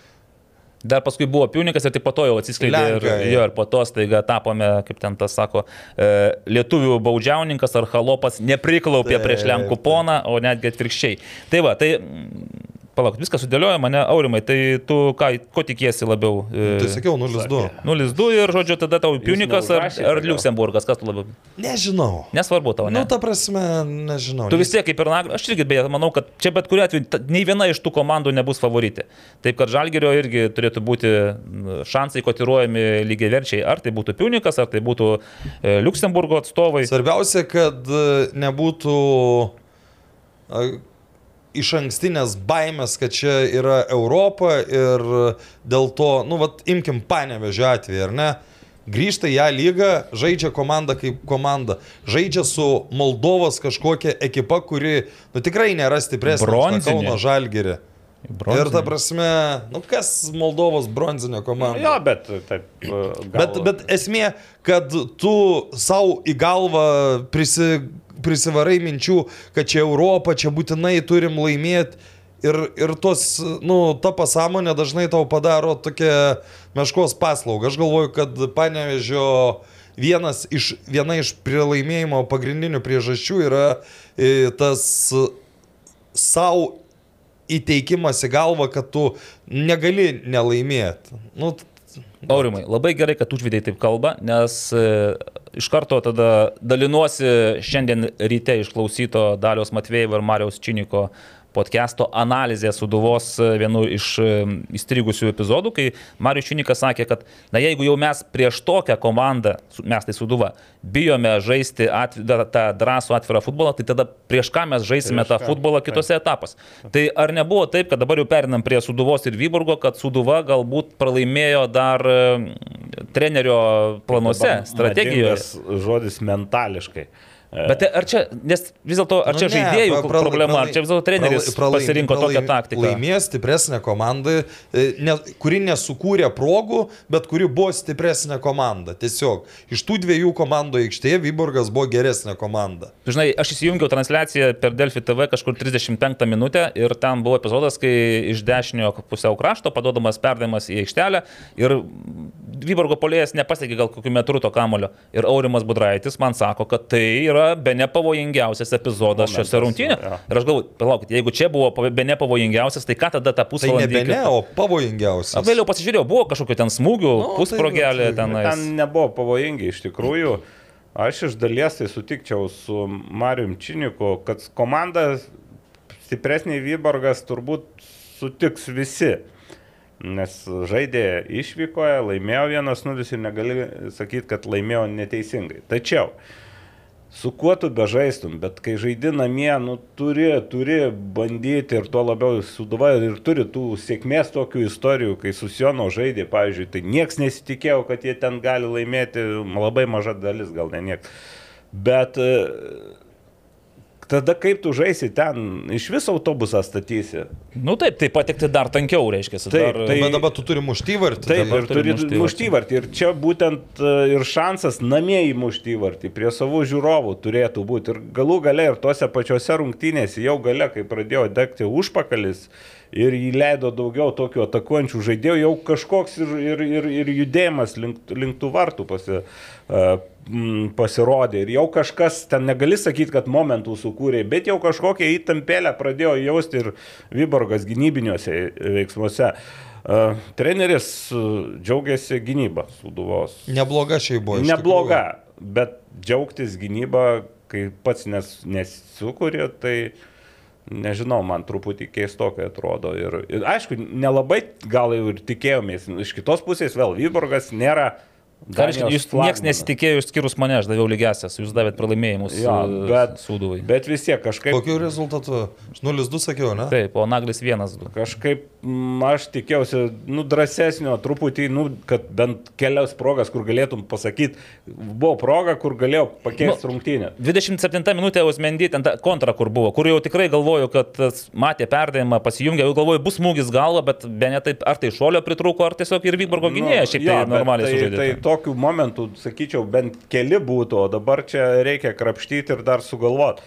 Dar paskui buvo Piunikas ir tik po to jau atsiskleidė ir, jo, ir po to staiga tapome, kaip ten tas sako, e, lietuvių baudžiauninkas ar halopas nepriklaupė prieš Lenkų poną, o netgi atvirkščiai. Tai va, tai palauk, viskas sudėlioja mane, Aurimai, tai tu ką, ko tikiesi labiau? E, tai sakiau 0-2. 0-2 ir, žodžiu, tada tau Piunikas ar, ar gal? Liuksemburgas, kas tu labiau? Nežinau. Nesvarbu tau, ne? Nu, ta prasme, nežinau. Tu vis tiek kaip ir Nagras, aš irgi beje manau, kad čia bet kuriu atveju ta- nei viena iš tų komandų nebus favoritė. Taip kad Žalgerio irgi turėtų būti šansai kotiruojami lygiai verčiai. Ar tai būtų Piunikas, ar tai būtų e, Luksemburgo atstovai. Svarbiausia, kad e, nebūtų iš ankstinės baimės, kad čia yra Europa ir dėl to, nu, vat, imkim panevežio atveju, ar ne? Grįžta į ją lygą, žaidžia komanda kaip komanda. Žaidžia su Moldovos kažkokia ekipa, kuri, nu, tikrai nėra stipresnė. už tą Bronzinė. Ir ta prasme, nu, kas Moldovos bronzinė komanda? Jo, bet taip. Gal... Bet, bet esmė, kad tu savo į galvą prisi, prisivarai minčių, kad čia Europa, čia būtinai turim laimėti. Ir, ir tos, nu, ta pasąmonė dažnai tau padaro tokią meškos paslaugą. Aš galvoju, kad panevežio vienas iš, viena iš pralaimėjimo pagrindinių priežasčių yra e, tas savo įteikimas į galvą, kad tu negali nelaimėti. Nu, Aurimai, labai gerai, kad užvidai taip kalba, nes e, iš karto tada dalinuosi šiandien ryte išklausyto Dalios Matvėjų ir Marijos Činiko podcast'o analizė Suduvos e, vienu iš e, įstrigusių epizodų, kai Marius Činikas sakė, kad na jeigu jau mes prieš tokią komandą, mes tai Suduva, bijome žaisti atvi, da- tą drąsų atvirą futbolą, tai tada prieš ką mes žaisime Prieš tą ką? futbolą kitose etapuose. Tai ar nebuvo taip, kad dabar jau perinam prie Suduvos ir Vyburgo, kad Suduva galbūt pralaimėjo dar e, trenerio planuose, strategijoje? Žodis mentališkai. E, Bet ar čia, nes vis dėlto, ar čia Nu, ne, žaidėjų pra- pralai- problema, ar pralai- čia vis dėlto treneris pralai- pralaimi- pasirinko tokią pralaimi- taktiką? Laimėjo stipresnė komanda, e, ne, kuri nesukūrė progų, bet kuri buvo stipresnė komanda. Tiesiog iš tų dviejų komandų aikštėje Vyborgas buvo geresnė komanda. Žinai, aš įsijungiau transliaciją per Delfi TV kažkur 35 minutę ir ten buvo epizodas, kai iš dešinio pusiau krašto paduodamas perdavimas į aikštelę ir Vyborgo polėjas nepasiekė gal kokiu metru to kamulio. Ir Aurimas Budraitis man sako, kad tai yra be nepavojingiausias epizodas Momentas, šiose rungtynėse. jo. Ir aš galvoju, palaukit, jeigu čia buvo be nepavojingiausias, tai ką tada tą Tai pusvalandį? nebe ne, iki- o pavojingiausias. A, Vėliau pasižiūrėjau, buvo kažkokiu ten smūgių, Nu, no, tai- pusprogelė tai- ten. Ten nebuvo pavojingi iš tikrųjų. Aš iš dalies tai sutikčiau su Marium Činiku, kad komanda stipresnė Vyborgas turbūt sutiks visi. Nes žaidė išvykoje, laimėjo 1-0 ir negali sakyti, kad laimėjo neteisingai. Tačiau, su kuo tu bežaistum, bet kai žaidi namie, nu, turi, turi bandyti ir tuo labiau suduva ir turi tų sėkmės tokių istorijų, kai su Siono žaidė, pavyzdžiui, tai nieks nesitikėjo, kad jie ten gali laimėti, labai maža dalis, gal ne nieks. Bet tada kaip tu žaisi ten, iš viso autobusą statysi. Nu taip, tai patekti dar tankiau, reiškia. Taip, dar, tai- Bet dabar tu turi muštyvartį. Taip, dabar ir turi turi mušti mušti vartį. Ir čia būtent e, ir šansas namie įmušti vartį prie savų žiūrovų turėtų būti. Ir galų gale ir tose pačiose rungtynėse jau gale, kai pradėjo degti užpakalis ir įleido daugiau tokių atakuojančių žaidėjų, jau kažkoks ir, ir, ir, ir judėjimas link, link tų vartų pasi, uh, pasirodė. Ir jau kažkas, ten negali sakyti, kad momentų sukūrė, bet jau kažkokią įtampėlę pradėjo jausti ir Vyborgas gynybiniuose veiksmuose. Uh, treneris uh, džiaugiasi gynybą Suduvos. Nebloga šiai buvo. Nebloga, bet džiaugtis gynybą, kai pats nes, nesukūrė, tai nežinau, man truputį keistokai atrodo. Ir, ir aišku, nelabai gal jau ir tikėjomės. Iš kitos pusės vėl Vyborgas nėra Ką reiškia, jūs flagmanas. nesitikėjo išskyrus mane, aš daviau lygiasias, jūs davėt pralaimėjimus Jo, e, bet, Sūduvai. bet vis tiek kažkaip... Kokiu rezultatu? Aš 0-2 sakiau, ne? Taip, o Naglis vienas, du. Kažkaip mm, aš tikėjausi, nu, drąsesnio, truputį, nu, kad bent kelias progas, kur galėtum pasakyti, buvo proga, kur galėjau pakeisti Nu, rungtynę. 27 minutė Ausmendy, ten ta kontra, kur buvo, kur jau tikrai galvoju, kad matė perdavimą, pasijungė, jau galvoju, bus smūgis galva, bet be ne taip, ar tai šolio pritruko, ar tiesiog ir Vyborgo gynėjas šiaip tai Nu, bet normaliai tai, sužaidė. tai tokių momentų, sakyčiau, bent keli būtų, o dabar čia reikia krapštyti ir dar sugalvoti.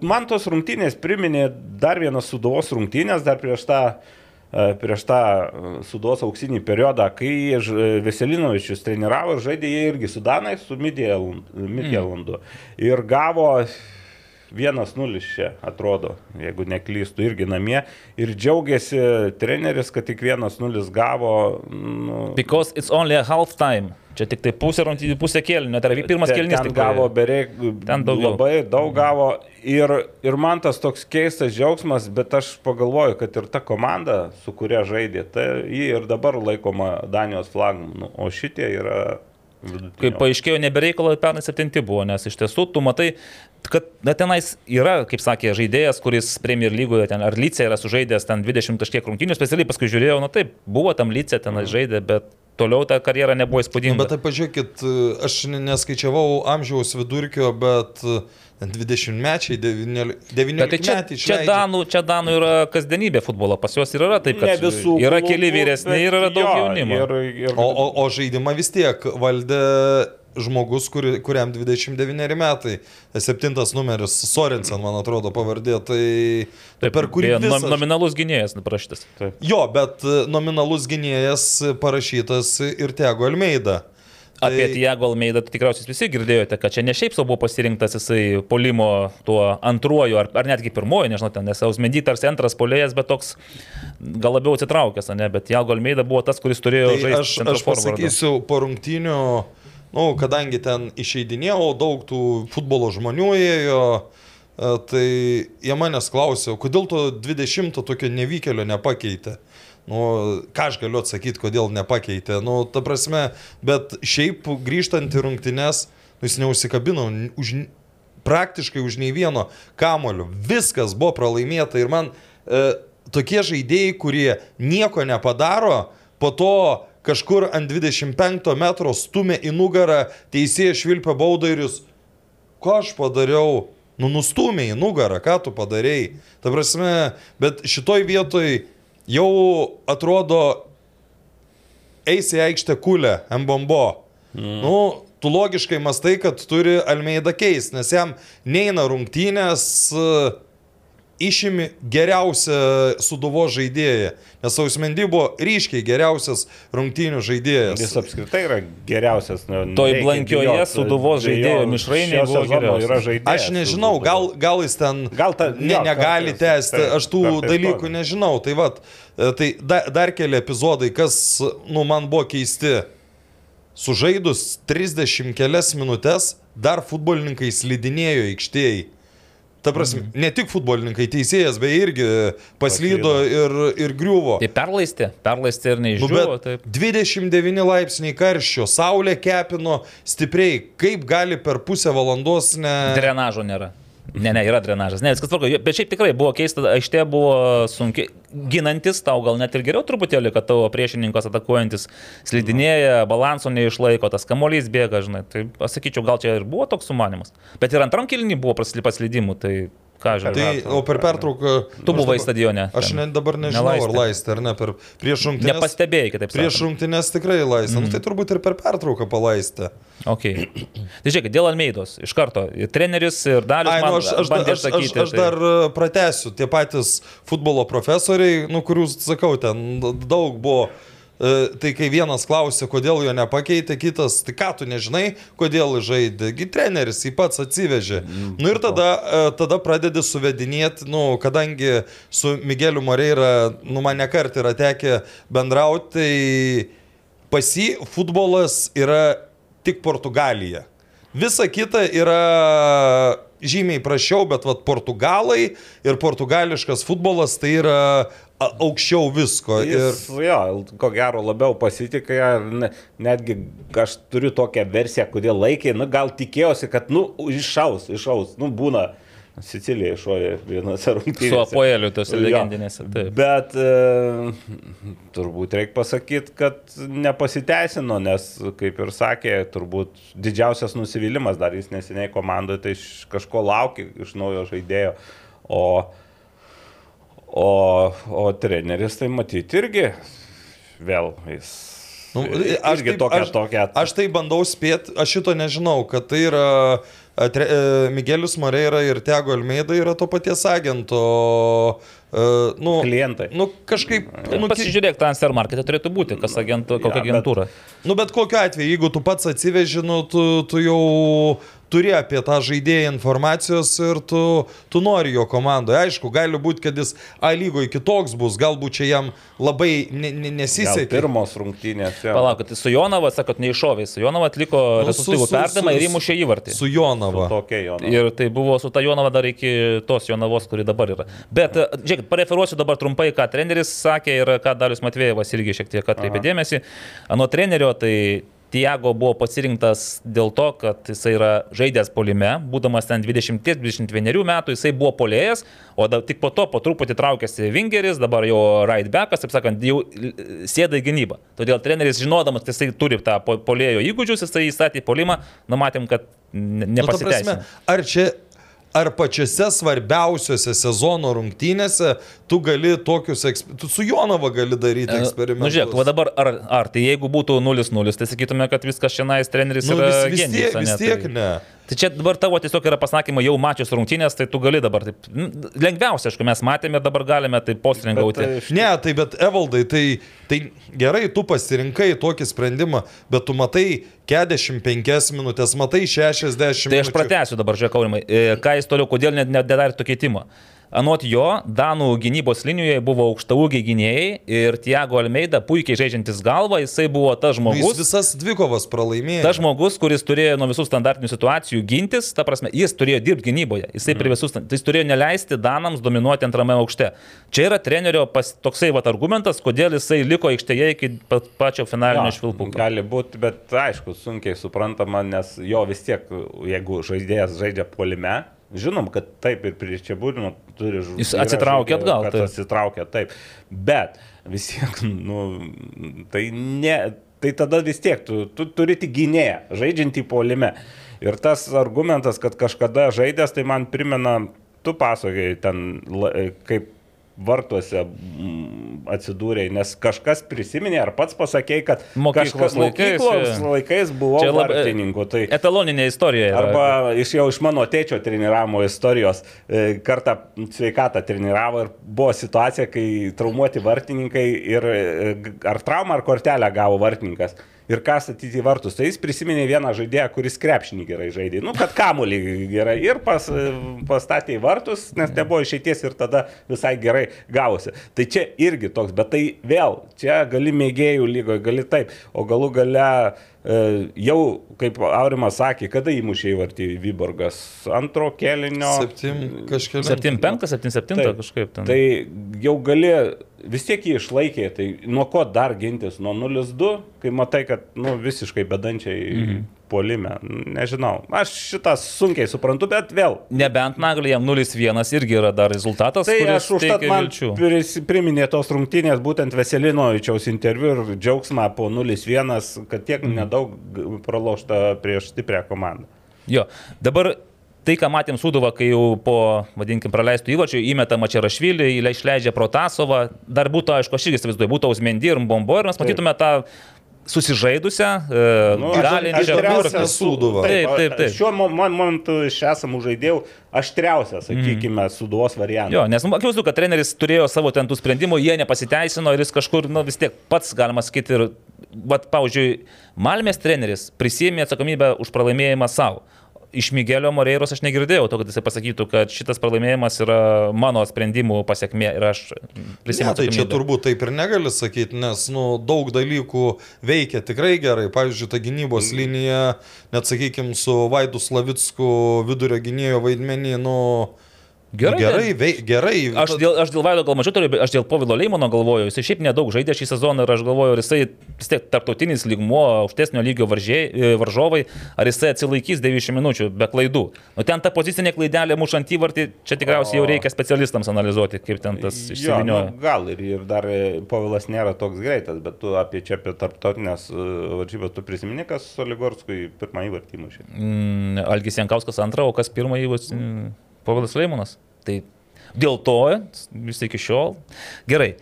Man tos rungtynės priminė dar vienas sudovos rungtynės, dar prieš tą e, prieš tą e, sudos auksinį periodą, kai Ž- Veselinovičius treniravo ir žaidė jie irgi su Danai, su Midjelandu. Ir gavo 1-0 čia, atrodo, jeigu neklystų, irgi namie. Ir džiaugiasi treneris, kad tik 1-0 gavo. Nu, Because it's only a half time. Čia tik tai pusė pusė kėlinio, tai yra pirmas Ten- kėlinys. Ten tik gavo beveik Ten daugiau. labai daug gavo ir, ir man tas toks keistas džiaugsmas, bet aš pagalvoju, kad ir ta komanda, su kuria žaidė, tai ji ir dabar laikoma Danijos flagmanu, o šitie yra vidutinio. Kaip paaiškėjo, nebereikalo pernai septinti buvo, nes iš tiesų tu matai, kad na, tenais yra, kaip sakė, žaidėjas, kuris Premier lygoje, ten ar Lyce yra sužaidęs ten 20 kažkiek rungtynių, specialiai paskui žiūrėjau, na taip, buvo tam Lyce ten žaidė, bet toliau ta karjera nebuvo Nu, įspūdinga. bet tai pažiūrėkit, aš ne- neskaičiavau amžiaus vidurkio, bet 20 mečiai, 19 Bet tai čia, metai čia, Danų, čia Danų yra kasdienybė futbolo, pas juos ir yra taip, kad Ne visų yra keli vyresni ir yra daug jo, jaunimo. Ir, ir, O, o, o žaidimą vis tiek valdė žmogus, kuri, kuriam 29 metai. Septintas numeris, Sorensen, man atrodo, pavardė. Tai Taip, per kurį beje, nom- Nominalus gynėjas parašytas. Jo, bet e, nominalus gynėjas parašytas ir Tego Almeida. Tai- Apie Tiago Almeidą tai tikriausiai visi girdėjote, kad čia ne šiaip savo buvo pasirinktas jisai polimo tuo antruoju ar, ar netgi pirmoju, nežinau, ten nes Ausmendy tarsi antras polėjas, bet toks gal labiau atsitraukęs, ne, bet Tiago Almeida buvo tas, kuris turėjo Tai žaisti. aš, aš pasakysiu po rungtynių, nu, kadangi ten išeidinėjau, daug tų futbolo žmonių ėjo, E, Tai jie manęs klausė, "O kodėl to 20 tokio nevykėlio nepakeitė. Nu, ką aš galiu atsakyti, kodėl nepakeitė. Nu, ta prasme, bet šiaip grįžtant į rungtynes, nu, jis neužsikabino n- už, praktiškai už nei vieno kamulio. Viskas buvo pralaimėta ir man e, tokie žaidėjai, kurie nieko nepadaro, po to kažkur ant 25 metro stumia į nugarą, teisėjas švilpia baudą ir jūs, ką aš padariau? Nu, nustumė į nugarą, ką tu padarėjai. Ta prasme, bet šitoj vietoj jau atrodo eisi į aikštę kulę, mbombo. Mm. Nu, tu logiškai mastai, kad turi Almeida keis, nes jam neina rungtynės, e, išimi geriausią suduvo žaidėją. Nes Ausmendy buvo ryškiai geriausias rungtynių žaidėjas. Jis apskritai yra geriausias. Nu, Toj blankioje dėl žaidėjo jo mišrainėj šio buvo geriausias. Aš nežinau, gal, gal jis ten Gal ta- ne, jo, negali tęsti, aš tų dalykų nežinau. Tai vad, tai da, dar keli epizodai, kas, nu, man buvo keisti. Sužaidus 30 kelias minutės, dar futbolininkai slidinėjo aikštėjai. Ta prasme, Mhm. ne tik futbolininkai, teisėjas, beje, irgi paslydo ir, ir griuvo. Tai perlaisti, perlaisti ir Nu, bet taip. 29 laipsniai karščio, saulė kepino stipriai, kaip gali per pusę valandos ne... Drenažo nėra. Ne, ne, yra drenažas. Ne, viskas tvarko. Bet šiaip tikrai buvo keista, aikštė buvo sunki. Ginantis tau gal net ir geriau truputėlį, kad tavo priešininkas atakuojantis slidinėja, balanso neišlaiko, tas kamolys bėga, žinai. Tai pasakyčiau, gal čia ir buvo toks sumanimas. Bet ir antram kilinį buvo prasli- paslydimų, tai ką žinai. Tai, o per pertrauką... Tu aš buvai stadione. Aš ten. net dabar nežinau, Nelaistė. ar laistė ar ne. Per, prieš rungtynės. Nepastebėjai, kitaip Prieš sakant. rungtynės tikrai laistė. Mm. Nu, tai turbūt ir per pertrauką palaistė. Okay. Tai žiūrėk, dėl Almeidos. Iš karto. Ir treneris ir dalis. Ai, nu, aš, aš, bandė aš, aš, sakyti, aš tai- dar e, pratęsiu. Tie patys futbolo profesoriai, nu, kurių, sakau, ten daug buvo. E, Tai kai vienas klausė, kodėl jo nepakeitė, kitas, tai ką tu nežinai, kodėl žaidė, gi treneris jį pats atsivežė. Nu ir tada, e, tada pradedi suvedinėti, nu, kadangi su Migeliu Moreira, nu, man nekart yra tekę bendrauti, tai pas jį futbolas yra tik Portugalija. Visa kita yra žymiai prašiau, bet vat Portugalai ir portugališkas futbolas tai yra aukščiau visko. Jis, Ir jo, ko gero labiau pasitikė, ne, netgi aš turiu tokią versiją, kodėl laikė, nu gal tikėjosi, kad, nu, iššaus, iššaus, nu būna. Sicilija iššovė vienose rungtynėse. Su Apoeliu tose Jo. legendinėse. Taip. Bet e, turbūt reikia pasakyti, kad nepasiteisino, nes, kaip ir sakė, turbūt didžiausias nusivylimas dar jis neseniai komandoje, tai iš kažko laukia iš naujo žaidėjo. O, o, o treneris tai matyti irgi vėl jis. nu, aš irgi tokia, aš, tokia. aš tai bandau spėti, aš šito nežinau, kad tai yra a, tre, e, Miguelis Moreira ir Tego Almeida yra to paties agento. E, Nu, Klientai. Nu, kažkaip. Nu, ki- Pasižiūrėk, transfer markete turėtų būti, kas agentų, kokia Ja, bet- agentūra. Nu, bet kokiu atveju, jeigu tu pats atsiveži, nu, tu, tu jau turi apie tą žaidėją informacijos ir tu, tu nori jo komandoje. Aišku, gali būti, kad jis A lygoje kitoks bus, galbūt čia jam labai ne, ne, Gal nesisekė. pirmos rungtynės. jo. Palaukit, su Jonava, sakot, neiššovė. Su Jonava atliko Nu, su- rezultatyvų su- perdavimą su- ir įmušė įvartį. Su Jonava. Tokia jo. nu. Ir tai buvo su ta Jonava dar iki tos Jonavos, kuri dabar yra. Bet, e, žiūrėkit, pareferuosiu dabar trumpai, ką treneris sakė ir ką Dalius Matvėjevas irgi šiek tiek atkreipė dėmesį. Nuo trenerio tai Tiago buvo pasirinktas dėl to, kad jisai yra žaidęs polime, būdamas ten 20-21 metų, jisai buvo polėjas, o da, tik po to po truputį traukėsi Vingeris, dabar jau right backas, taip sakant, jau sėda į gynybą. Todėl treneris, žinodamas, kad jisai turi tą po- polėjo įgūdžius, jisai įstatė polimą, numatėm, kad Nu, nepasiteisino. prasme, ar čia, ar pačiose svarbiausiose sezono rungtynėse tu gali tokius, tu su Jonava gali daryti Na, eksperimentus. žiūrėk, va dabar, ar, ar tai jeigu būtų 0-0, tai sakytume, kad viskas šiandien treneris nu, yra vis, vis genijus, tiek, vis tiek tai, ne. Tai čia dabar tavo tiesiog yra pasakymai jau mačius rungtynės, tai tu gali dabar taip. Lengviausia, aišku, mes matėme ir dabar galime taip postrengauti. Bet, e, Ne, tai bet Evaldai, tai, tai gerai, tu pasirinkai tokį sprendimą, bet tu matai 45 minutės, matai 60 Tai aš pratęsiu dabar, žiūrėk, Aurimai, e, ką jis toliau, kodėl nedarė to keitimo. Anot jo, Danų gynybos linijoje buvo aukštaugiai gynėjai ir Tiago Almeida, puikiai žaidžiantis galvą, jisai buvo tas Nu, Jis žmogus. visas dvikovas pralaimėjo. Tas žmogus, kuris turėjo nuo visų standartinių situacijų gintis, ta prasme, jis turėjo dirbti gynyboje, jisai Mhm. prie visus, jis turėjo neleisti Danams dominuoti antrame aukšte. Čia yra trenerio pas, toksai vat, argumentas, kodėl jisai liko aikštėje iki pat pačio finalinio švilpuko. Gali būti, bet aišku, sunkiai suprantama, nes jo vis tiek, jeigu žaidėjas žaidžia polime, žinom, kad taip ir prieš čia būdino turi žaisti. Jis atsitraukia atgal, taip. atsitraukia, taip. Bet vis tiek, nu, tai ne. Tai tada vis tiek, tu, tu turi tik gynėją, žaidžiantį polime. Ir tas argumentas, kad kažkada žaidęs, tai man primena, tu pasakai ten, kaip vartuose mm, atsidūrė, nes kažkas prisiminė, ar pats pasakėjai, kad Mokyklos laikais, mokyklos laikais buvo vartininku. Tai Etaloninė istorija. yra. Arba iš jau iš mano tėčio treniravimo istorijos e, kartą sveikatą treniravo ir buvo situacija, kai traumuoti vartininkai ir e, ar traumą, ar kortelę gavo vartininkas. Ir ką statyti į vartus. Tai jis prisiminė vieną žaidėją, kuris krepšinį gerai žaidė. Nu, kad kamuolį gerai. Ir pas, pastatė į vartus, nes nebuvo išeities ir tada visai gerai gavosi. Tai čia irgi toks, bet tai vėl, čia gali mėgėjų lygoje, gali taip. O galų gale jau, kaip Aurimas sakė, kada įmušė į vartį Vyborgas? Antro kelinio. Septim kažkėlė. 7-5, 7-7 Taip. kažkaip ten. Tai jau gali, vis tiek jį išlaikė, tai nuo ko dar gintis? Nuo 0-2, kai matai, kad nu, visiškai bedančiai mhm. Polime. Nežinau. Aš šitą sunkiai suprantu, bet vėl. Nebent naglį jam 0-1 irgi yra dar rezultatas. Tai aš užtat man priminė tos rungtynės būtent Veselinovičiaus interviu ir džiaugsmą po 0-1, kad tiek Mhm. nedaug pralošta prieš stiprią komandą. Jo, dabar tai, ką matėm Suduvą, kai jau po, vadinkim, praleistų įvačių įmeta Mačiarašvilį, išleidžia Protasovą, dar būtų, aišku, aš irgi įsivaizduoju, būtų Ausmendy ir Bombo ir mes matytume tą susižaidusią, e, Nu, galinčią kurti. Sūduvą. Taip, taip, taip. Šiuo mo- mo- momentu iš esamų žaidėjų aštriausias, sakykime, mm. suduvos variantas. Jo, nes akivaizdu, kad treneris turėjo savo ten tų sprendimų, jie nepasiteisino ir jis kažkur, nu vis tiek pats, galima sakyti, ir, vat, pavyzdžiui, Malmės treneris prisėmė atsakomybę už pralaimėjimą savo. Iš Migelio Moreiros aš negirdėjau to, kad jisai pasakytų, kad šitas pralaimėjimas yra mano sprendimų pasiekmė ir aš prisimenu. Tai čia turbūt taip ir negali sakyti, nes nu, daug dalykų veikia tikrai gerai. Pavyzdžiui, ta gynybos linija, net sakykime, su Vaidu Slavicku vidurio gynėjo vaidmenį, nu, Gerai, gerai, vei, gerai. Aš dėl, aš dėl Vaido gal mažiau turiu, bet aš dėl Povilo Leimono galvoju, jisai šiaip nedaug žaidė šį sezoną ir aš galvoju, ar jisai vis tiek tarptautinis lygmuo, aukštesnio lygio varžė, e, varžovai, ar jisai atsilaikys 90 minučių be klaidų. Nu ten ta pozicinė klaidelė mušant įvartį, čia tikriausiai jau reikia specialistams analizuoti, kaip ten tas išsivinioja. nu, gal ir, ir dar e, Povilas nėra toks greitas, bet tu apie čia apie tarptautinės e, varžybas tu prisimeni, kas Soligorskui pirmąjį vartį mušė. Mm, Algis Jankauskas antrą, o kas pirmąjį bus mm, Povilas Leimonas. Tai dėl to vis iki šiol. Gerai.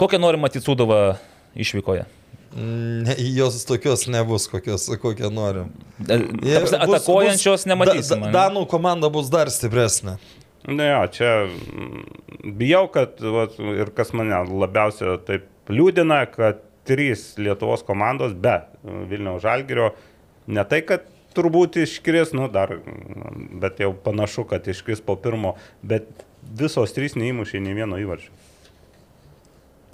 Kokią nori matyti Sudovą išvykoje? Ne, jos tokios nebus, kokios, kokią norim. Ta prasme, Atakuojančios nematysim. Da, da, Danų komanda bus dar stipresnė. Na jo, čia mm, bijau, kad vat, ir kas mane labiausia taip liūdina, kad trys Lietuvos komandos be Vilniaus Žalgirio ne tai, kad turbūt iškris, nu dar, bet jau panašu, kad iškris po pirmo, bet visos trys neįmušė nei vieno įvarčio.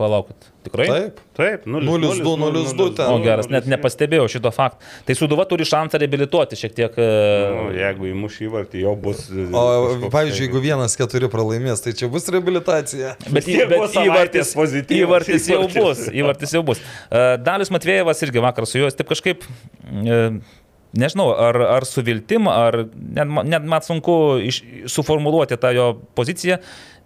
Palaukit. Tikrai? Taip. Taip, 0-2, 0-2 ten. O geras, net nepastebėjau šito fakto. Tai Suduva turi šansą reabilituoti šiek tiek. Nu, e, jeigu įmuš įvartį, jau bus. e, O pavyzdžiui, tai- jeigu vienas keturi pralaimės, tai čia bus reabilitacija. Bet, bet įvartis, įvartis jau bus. Įvartis jau bus. E, Dalius Matvėjevas irgi vakar su juo, jis taip kažkaip, e, nežinau, ar, ar su viltim, ar net, net man sunku iš, suformuluoti tą jo poziciją,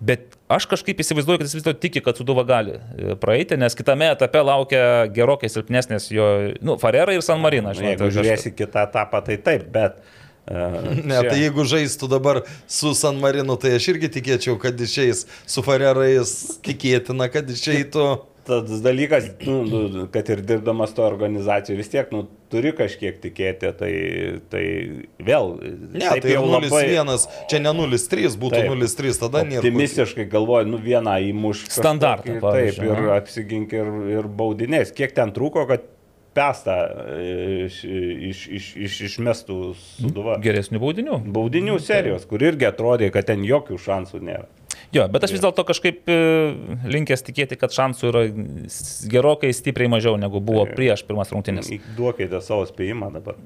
bet aš kažkaip įsivaizduoju, kad jis vis dėlto tiki, kad Suduva gali e, praeiti, nes kitame etape laukia gerokai silpnesnės jo, nu, Farera ir San Marina. Nu, Jeigu žiūrėsi kitą etapą, tai taip, bet. Uh, Ne, tai jeigu žaistų dabar su San Marinu, tai aš irgi tikėčiau, kad išeis su Farerais, tikėtina, kad išeitų. Tas dalykas, nu, nu, kad ir dirbdamas to organizacijų, vis tiek nu, turi kažkiek tikėti, tai, tai vėl. Ne, tai jau 0-1, čia ne 0-3, būtų Taip. 0-3, tada nėra. Optimistiškai galvoju, nu vieną įmuš. Standartą, Taip, ir aha. apsigink ir, ir baudinės. Kiek ten trūko, kad pestą iš, iš, iš, iš, išmestų suduva. Geresnių baudinių. Baudinių serijos, kur irgi atrodė, kad ten jokių šansų nėra. Jo, bet aš vis dėlto kažkaip e, linkęs tikėti, kad šansų yra gerokai stipriai mažiau negu buvo prieš pirmas rungtynės. Duokite savo spėjimą dabar.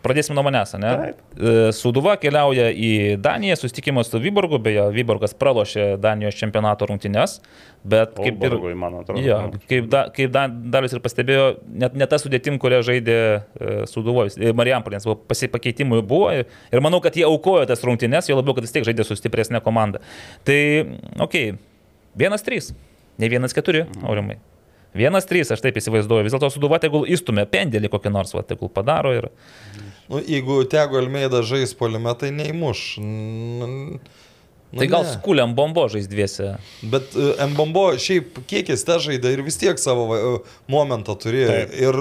Pradėsime nuo manęs, ne? Taip. E, Suduva keliauja į Daniją, susitikimas su Vyborgu, beje, Vyborgas pralošė Danijos čempionato rungtynės, bet kaip ir... Man atrodo. Jo, kaip, da, kaip da, Dalius ir pastebėjo, net ne ta sudėtim, kurią žaidė e, Suduvojus, e, Marijampolės, buvo pasipakeitimų buvo ir, manau, kad jie aukojo tas rungtynes, jo labiau, kad vis tiek žaidė su stipresnė komanda. Tai, okei, okay, vienas trys, ne vienas keturi, aurimai. Vienas trys, aš taip įsivaizduoju, vis dėlto Suduva tegul įstumė pendelį kokį nors, va, tegul padaro ir... Nu, jeigu Tego Almeida žais polime, tai neįmuš. Nu, Tai gal ne. skuliam bombo žais dviese. Bet uh, Mbombo šiaip kiek jis te žaidė ir vis tiek savo uh, momentą turėjo. Taip. Ir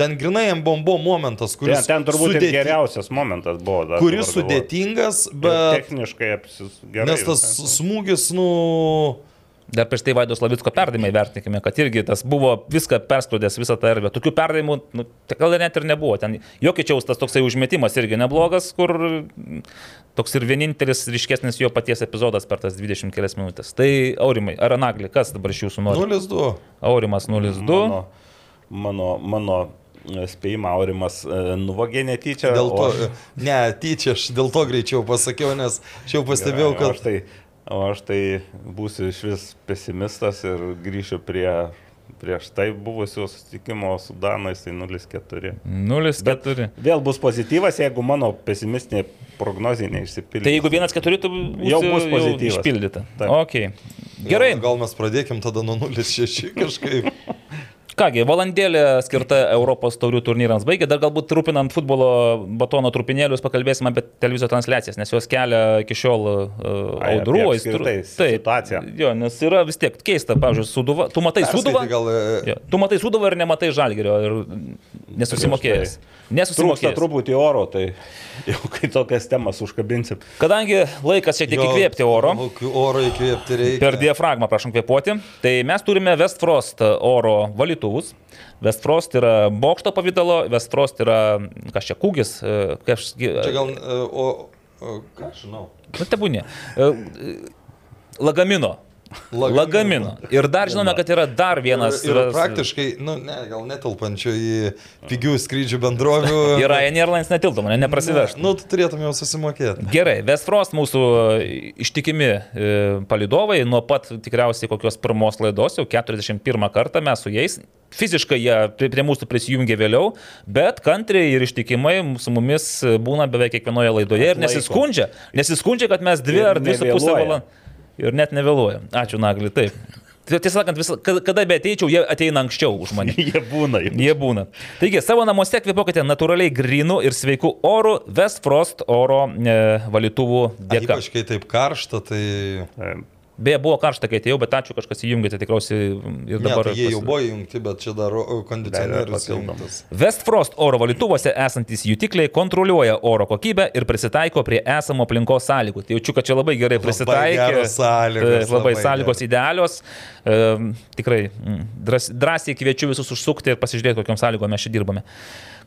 ten grinai Mbombo momentas, Ten, kuris, ten turbūt sudėti- geriausias momentas buvo. dar kuris dabar sudėtingas, Ir bet... Techniškai apsis gerai. Nes tas smūgis, nu... Dar prieš tai Vaidos Lavicko perdavimai vertinkime, kad irgi tas buvo viską perskrudęs, visą tą erdvę. Tokių perdavimų, nu, gal net ir nebuvo. Ten Jokičiaus tas toksai užmetimas irgi neblogas, kur mm, toks ir vienintelis ryškesnis jo paties epizodas per tas 20 kelias minutės. Tai Aurimai, ar Anagli, kas dabar iš jūsų nori? 0-2. Aurimas 0-2. Mano, mano, mano spėjimą Aurimas e, nuvogė netyčia. Dėl to, o- ne, tyčia, aš dėl to greičiau pasakiau, nes aš jau pastebėjau, Gerai, kad... tai, o aš tai būsiu iš vis pesimistas ir grįšiu prie prieš tai buvusio susitikimo su Danais, tai 0-4. 0-4. Vėl bus pozityvas, jeigu mano pesimistinė prognozija neišsipildys. Tai jeigu 1-4, tu būsi Jau bus pozityvas. išpildyta. Taip. Okay. Gerai. Gal, gal mes pradėkim tada nuo 0-6 kažkaip. Kągi, valandėlė skirta Europos taurių turnyrams baigė. Dar galbūt rūpinant futbolo batono trupinėlius pakalbėsime apie televizijos transliacijas, nes jos kelia iki šiol uh, audrų. aistrų. apskritai situaciją. Jo, nes yra vis tiek keista, pavyzdžiui, suduva. Tu matai suduvą. Perskaitė Gal, e, Jo, tu matai suduvą ir nematai žalgerio ir nesusimokėjęs. Trūksta Nesusimokėjęs. truputį oro, tai jau kai tokias temas užkabinsim. Kadangi laikas šiek tiek jo, įkvėpti oro. kokių Oro įkvėpti reikia. Per diafragmą prašom kvepuoti. Tai mes turime Westfrost oro valytuvus. Westfrost yra bokšto pavydalo, Westfrost yra kažkiek kūgis. e, Kaž... Čia gal, e, o, o ką aš žinau. Nu, tebūnė. E, Lagamino. Lagamino. Lagamino. Ir dar žinome, kad yra dar vienas. Ir, ir praktiškai, nu, ne, gal netelpančio į pigių skrydžių bendrovių. Ir Ryanair Airlines netildo, mane neprasiveš. Nu, tu turėtum jau susimokėti. Gerai, Westfrost mūsų e, ištikimi e, palidovai, nuo pat tikriausiai kokios pirmos laidos, jau 41 kartą mes su jais. Fiziškai jie prie mūsų prisijungia vėliau, bet kantriai ir ištikimai su mumis būna beveik kiekvienoje laidoje ir nesiskundžia. Nesiskundžia, kad mes dvi Ir ar dvi su pusę nevėluoja. Ir net nevėluoja. Ačiū, Nagli, taip. Tai Tiesą sakant, vis, kada kada be ateičiau, jie ateina anksčiau už mane. Jie būna jau. Jie būna. Taigi, savo namuose kvepokite natūraliai grinų ir sveikų orų Westfrost oro e, valytuvų dėka. Ypač kai taip karšta, tai... Beje, buvo karšta, kai atėjau, bet ačiū, kažkas įjungėte tikriausiai ir Ne, dabar. tai jie jau buvo įjungti, bet čia dar kondicionierius įjungtas. Westfrost oro valytuvuose esantis jutikliai kontroliuoja oro kokybę ir prisitaiko prie esamo aplinkos sąlygų. Tai jaučiu, kad čia labai gerai prisitaikė. geros sąlygos, labai labai sąlygos idealios. E, tikrai mm, drąs, drąsiai kviečiu visus užsukti ir pasižiūrėti, kokiam sąlygom mes čia dirbame.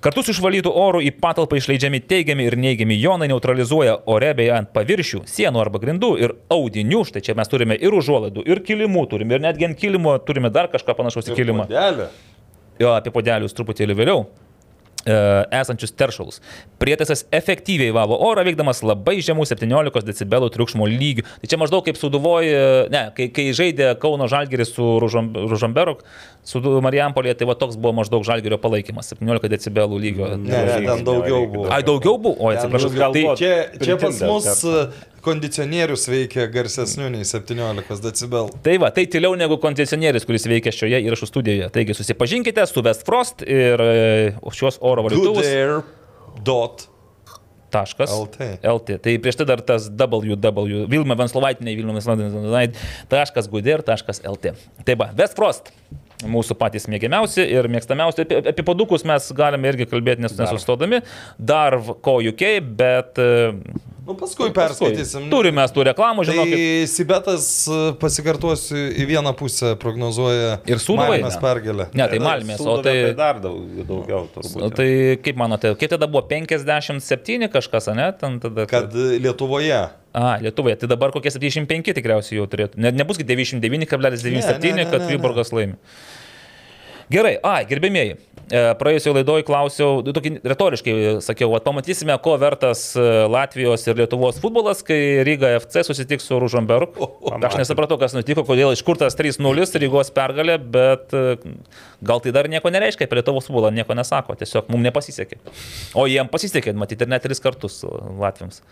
Kartu su išvalytų oru į patalpą išleidžiami teigiami ir neigiami jonai neutralizuoja ore bei ant paviršių, sienų arba grindų ir audinių. Štai čia mes turime ir užuolaidų, ir kilimų turime, ir netgi ant kilimo turime dar kažką panašaus į kilimą. Puodelį. Jo, apie podelius truputėlį vėliau. E, esančius teršalus. Prietaisas efektyviai valo orą, veikdamas labai žemų 17 decibelų triukšmo lygių. Tai čia maždaug kaip suduvoji, ne, kai, kai žaidė Kauno Žalgeris su Ružam- Ružamberok, su Marijampolė, tai va toks buvo maždaug Žalgerio palaikymas, 17 decibelų lygio. Ne, ne, ten daugiau buvo. Ai, daugiau buvo, Ten atsiprašau. daugiau. Tai. Čia, čia pas mus e, kondicionierius veikia garsesniu nei 17 decibel. Tai va, tai tyliau negu kondicionierius, kuris veikia šioje įrašų studijoje. Taigi susipažinkite su Westfrost ir e, šios oro valytuvus. Taškas. LT. LT. Tai prieš tai dar tas www. Vilma Venslovaitinė, Vilma Venslovaitinė. Taškas Guder, taškas LT. Tai va, Westfrost. Mūsų patys mėgiamiausi ir mėgstamiausi. Apie, apie padukus mes galime irgi kalbėti nes, nesustodami. Dar ko UK, bet... Nu, paskui paskui. perskaitysim. Turime mes tų reklamų, žinokit. Tai Sibetas, e, pasikartosiu, į vieną pusę prognozuoja Ir Sūduvai, Malmės ne? pergalę. Ne, tai Malmės, o tai... tai dar daug, daugiau turbūt. O tai kaip manote, kiek tada buvo 57 kažkas, ne? Ten tada, Kad e, Lietuvoje A, Lietuvoje. Tai dabar kokie 75 tikriausiai jau turėtų. Ne, nebus 99,97, Ne, ne, ne, kad ne, ne. Gerai, a, gerbėmieji. e, Praėjusioje laidoje klausiau, du tokį retoriškai sakiau, at pamatysime, ko vertas e, Latvijos ir Lietuvos futbolas, kai Ryga FC susitiks su Ružomberg. Aš nesupratau, kas nutiko, kodėl iš kur tas 3-0 Rygos pergalė, bet e, gal tai dar nieko nereiškia, apie Lietuvos futbolą nieko nesako, tiesiog mums nepasisekė. O jiem pasisekė, matyti, ir net tris kartus e, Latvijams.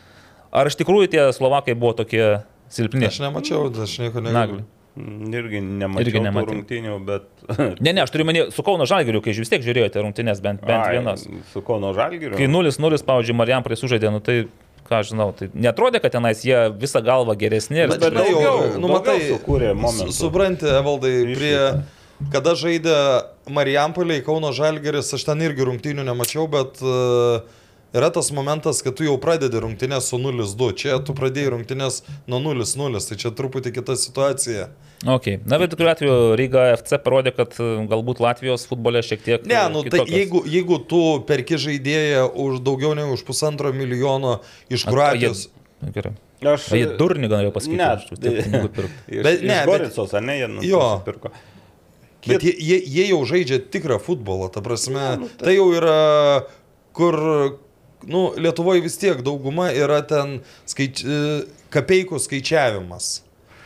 Ar iš tikrųjų tie Slovakai buvo tokie silpni? Aš nemačiau, aš nieko negaliu. Mm, Irgi nemačiau Irgi tų nematei. rungtynių, bet... Ne, ne, aš turiu menį su Kauno Žalgiriu, kai jūs vis tiek žiūrėjote rungtynės bent, bent Ai, vienas. Su Kauno Žalgiriu. Kai 0-0, pavyzdžiui, Marijam prie sužaidė, nu tai ką aš žinau, tai netrodė, kad tenais jie visą galvą geresni ir Bet Bet žinai, jau, daugiau- nu matai, sukūrė momentų. su- supranti, Evaldai, prie, Iššūkio. kada žaidė Marijampoliai, Kauno Žalgeris, aš ten irgi rungtynių nemačiau, bet uh, yra tas momentas, kad tu jau pradedi rungtynės su 0-2. Čia tu pradėjai rungtynės nuo 0-0, tai čia truputį kita situacija. Ok, na bet kuriuo atveju Ryga FC parodė, kad e, galbūt Latvijos futbole šiek tiek... Ne, e, nu tai kitokios. jeigu, jeigu tu perki žaidėją už daugiau negu už pusantro milijono iš Kroatijos. jie- Gerai. Aš... Jie durni galėjo pasakyti, Ne, aš tiek pinigų pirkti. Iš, Bet ne, iš bet- ne, jie nu, Jo. nusipirko. Bet jie, jie, jie jau žaidžia tikrą futbolą, ta prasme. Na, nu, Tai jau yra, kur, nu, Lietuvoje vis tiek dauguma yra ten skaič, e, kapeikų skaičiavimas.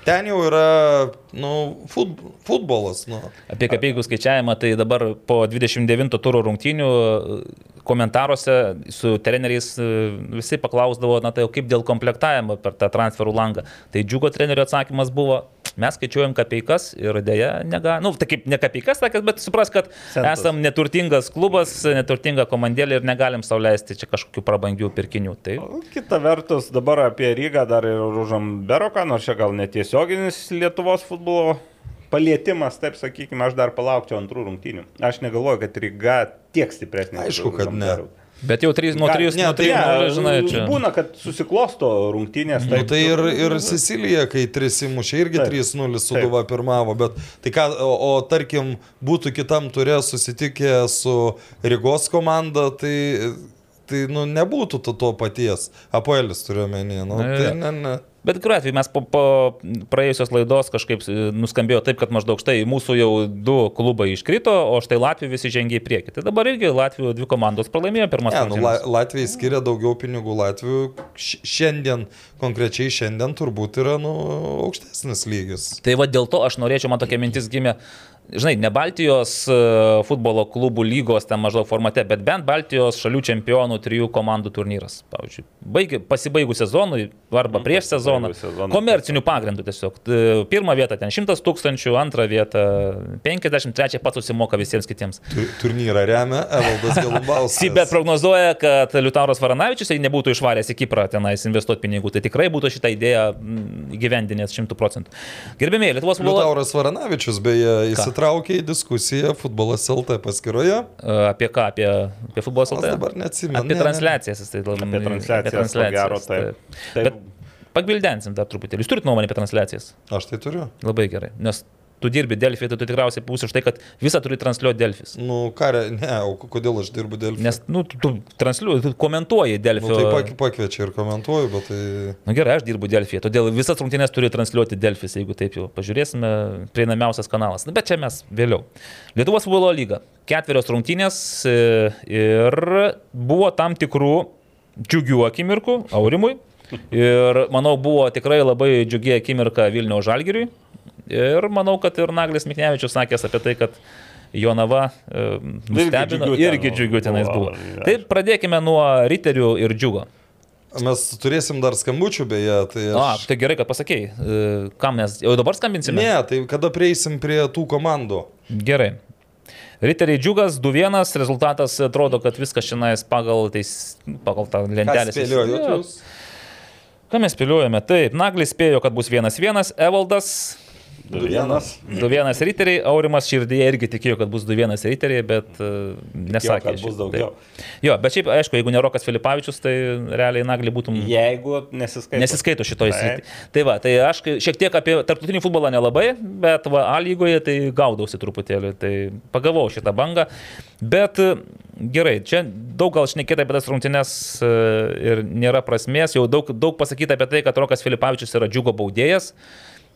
Ten jau yra, nu, fut, futbolas, nu. Apie kapeikų skaičiavimą, tai dabar po 29 turo rungtynių e, komentaruose su treneriais e, visi paklausdavo, na tai o kaip dėl komplektavimo per tą transferų langą. Tai džiugo trenerio atsakymas buvo, mes skaičiuojam kapeikas ir dėja, nega, nu, tai kaip ne kapeikas, sakęs, bet supras, kad Centus. esam neturtingas klubas, neturtinga komandėlė ir negalim sauliaisti čia kažkokių prabangių pirkinių. Tai Kita vertus, dabar apie Rygą dar ir užam Beroką, nors čia gal netiesioginis Lietuvos futbolo palietimas, taip sakykime, aš dar palaukčiau antrų rungtynių. Aš negalvoju, kad Ryga tiek stipresnė. Aišku, kad ne. Žalgirį. Bet jau 3 nuo Ga- 3, ne, nuo tai 3, Ne, žinai, čia. Būna, kad susiklosto rungtynės. Nu, tai ir, ir Sicilija, kai 3 įmušė, irgi Taip. 3-0 suduva pirmavo, bet tai ką, o, o tarkim, būtų kitam turė susitikę su Rygos komanda, tai, tai nu, nebūtų to, to paties. Apoelis turiu menį, nu, tai ne, ne. Bet kuriuo atveju mes po, po praėjusios laidos kažkaip e, nuskambėjo taip, kad maždaug štai mūsų jau du klubai iškrito, o štai Latvijų visi žengė į priekį. Tai dabar irgi Latvijų dvi komandos pralaimėjo pirmas Ne, nu, La, rungtynes. Latvijai skiria daugiau pinigų, Latvijų šiandien, konkrečiai šiandien turbūt yra nu, aukštesnis lygis. Tai va dėl to aš norėčiau, man tokia mintis gimė, žinai, ne Baltijos e, futbolo klubų lygos ten maždaug formate, bet bent Baltijos šalių čempionų trijų komandų turnyras. Pavyzdžiui, baigi, pasibaigus sezonui arba prieš sezoną, komercinių pagrindų tiesiog. Pirmą vietą ten 100 tūkstančių, antrą vietą 50, trečią pats susimoka visiems kitiems. Tur, turnyrą remia Evaldas Galumbauskas. Sibet prognozuoja, kad Liutauras Varanavičius, jei nebūtų išvaręs į Kiprą tenais investuoti pinigų, tai tikrai būtų šitą idėją įgyvendinęs 100 procentų. Gerbėmiai, Lietuvos futbolo... Liutauras Varanavičius beje įsitraukė į diskusiją futbolas LT paskyroje. E, Apie ką? Apie, apie futbolą Aš saltą? dabar neatsimenu. Apie Ne, transliacijas. jis Tai, labai- Apie transliacijas, ko gero, taip. Taip. Bet pagvildensim dar truputį. Jūs turite nuomonę apie transliacijas? Aš tai turiu. Labai gerai. Nes tu dirbi Delfį, tai tu tikriausiai būsi už tai, kad visą turi transliuoti Delfis. Nu, ką, ne, o kodėl aš dirbu dėl... Nes, nu, tu, tu transliuoji, tu komentuoji Nu, Delfio. tai pak- pakviečia ir komentuoju, bet tai... Na gerai, aš dirbu Delfį, todėl visas rungtynės turi transliuoti Delfis, jeigu taip jau pažiūrėsime, prieinamiausias kanalas. Na, bet čia mes vėliau. Lietuvos futbolo lyga. Ketverios rungtynės e, ir buvo tam tikrų džiugių akimirkų Aurimui. Ir manau, buvo tikrai labai džiugi akimirka Vilniaus Žalgiriui. Ir manau, kad ir Naglis Miknevičius sakęs apie tai, kad Jonava e, nustebino. Irgi džiugių tenais buvo. Tai pradėkime nuo riterių ir džiugo. Mes turėsim dar skambučių beje, tai A, aš... tai gerai, kad pasakėjai. E, Kam mes jau dabar skambinsime? Ne, tai kada prieisim prie tų komandų? Gerai. Riteriai džiugas 2-1, rezultatas atrodo, kad viskas šiandien pagal, teis, pagal tą lentelę. spėliojot jūs? Ką mes spėliojame? Taip, Naglis spėjo, kad bus 1-1, Evaldas. 2-1 riteriai, Aurimas širdyje irgi tikėjo, kad bus 2-1 riteriai, bet uh, nesakė. kad bus daugiau. Taip. Jo, bet šiaip, aišku, jeigu ne Rokas Filipavičius, tai realiai Naglį būtum... Jeigu nesiskaito. Nesiskaito šitoje Taip. srityje. Tai va, tai aš šiek tiek apie tarptautinį futbolą nelabai, bet va, A lygoje tai gaudausi truputėlį, tai pagavau šitą bangą. Bet e, gerai, čia daug gal šnekėta apie tas rungtynes e, ir nėra prasmės, jau daug, daug pasakyta apie tai, kad Rokas Filipavičius yra džiugo baudėjas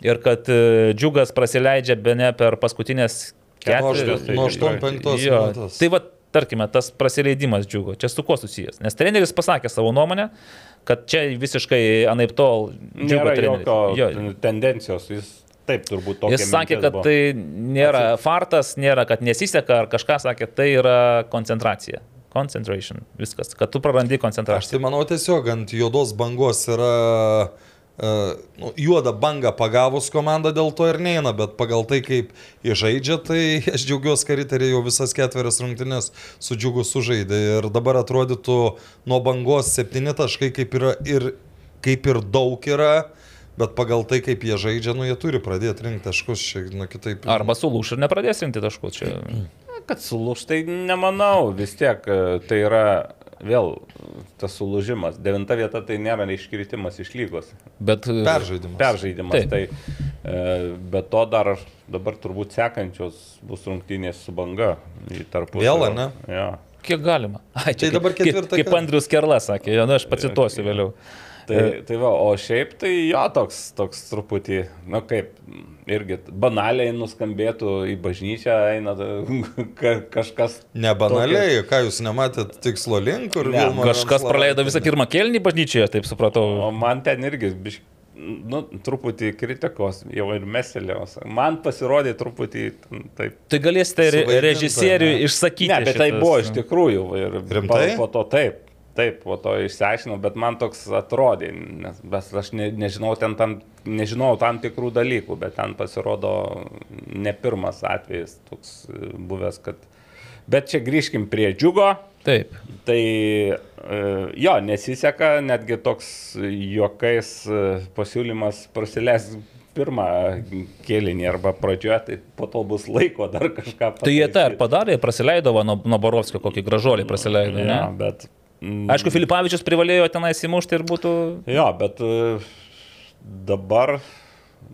ir kad e, džiugas prasileidžia be ne per paskutinės keturias. nuo 8-5 Jo, minutės. Tai va, tarkime, tas praleidimas džiugo, čia su kuo susijęs? Nes treneris pasakė savo nuomonę, kad čia visiškai anaip tol džiugo treneris. Jo, tendencijos, jis taip turbūt tokia. Jis sakė, kad buvo. tai nėra fartas, nėra, kad nesiseka ar kažką sakė, tai yra koncentracija. Concentration, viskas, kad tu prarandi Aš koncentraciją. tai manau tiesiog ant juodos bangos yra uh, nu, juoda banga pagavus komanda dėl to ir neina, bet pagal tai, kaip įžaidžia, tai aš džiaugiuosi, kad riteriai jau visas ketverias rungtynes su džiugu sužaidė ir dabar atrodytų nuo bangos septyni taškai kaip, yra, ir, kaip ir daug yra. Bet pagal tai, kaip jie žaidžia, nu jie turi pradėti rinkti taškus, čia, nu kitaip. Arba sulūš ir nepradės rinkti taškų. Čia. Kad sulūž, tai nemanau, vis tiek e, tai yra vėl tas sulūžimas. Devinta vieta tai nėra iškritimas iš lygos. Bet Peržaidimas. Peržaidimas. Taip. Tai e, be to dar dabar turbūt sekančios bus rungtynės su banga į tarpusavį. Vėl, ane? Ja. kiek galima. Ai, Tai kaip- dabar ketvirtą Kaip, kaip. Andrius Kerla sakė, jo, nu, aš pacituosiu vėliau. Tai, tai va, o šiaip tai jo toks, toks truputį, na kaip, irgi banaliai nuskambėtų į bažnyčią, eina ka, kažkas. Nebanaliai, ką jūs nematėt tikslo link, kur Ne, Kažkas praleido visą pirmą kelnį bažnyčioje, taip supratau. O man ten irgi, nu, truputį kritikos jau ir meselėjos. Man pasirodė truputį taip. Tai galėsite režisieriui ne? išsakyti. Ne, bet tai šitas- buvo iš tikrųjų. Ir Rimtai? Po to taip. Taip, po to išsiaiškinau, bet man toks atrodė, nes bet aš ne, nežinau, ten tam, nežinau tam tikrų dalykų, bet ten pasirodo ne pirmas atvejis toks buvęs, kad... Bet čia grįžkim prie džiugo. Taip. Tai e, jo, nesiseka, netgi toks juokais e, pasiūlymas prasileis pirmą kėlinį arba pradžioje, tai po to bus laiko dar kažką Tai jie tą ir padarė, prasileido va, nuo, nuo Borovskio kokį gražuolį prasileido. Ja, Ne? bet, mm, Aišku, Filipavičius privalėjo tenai įmušti ir būtų... Jo, bet e, dabar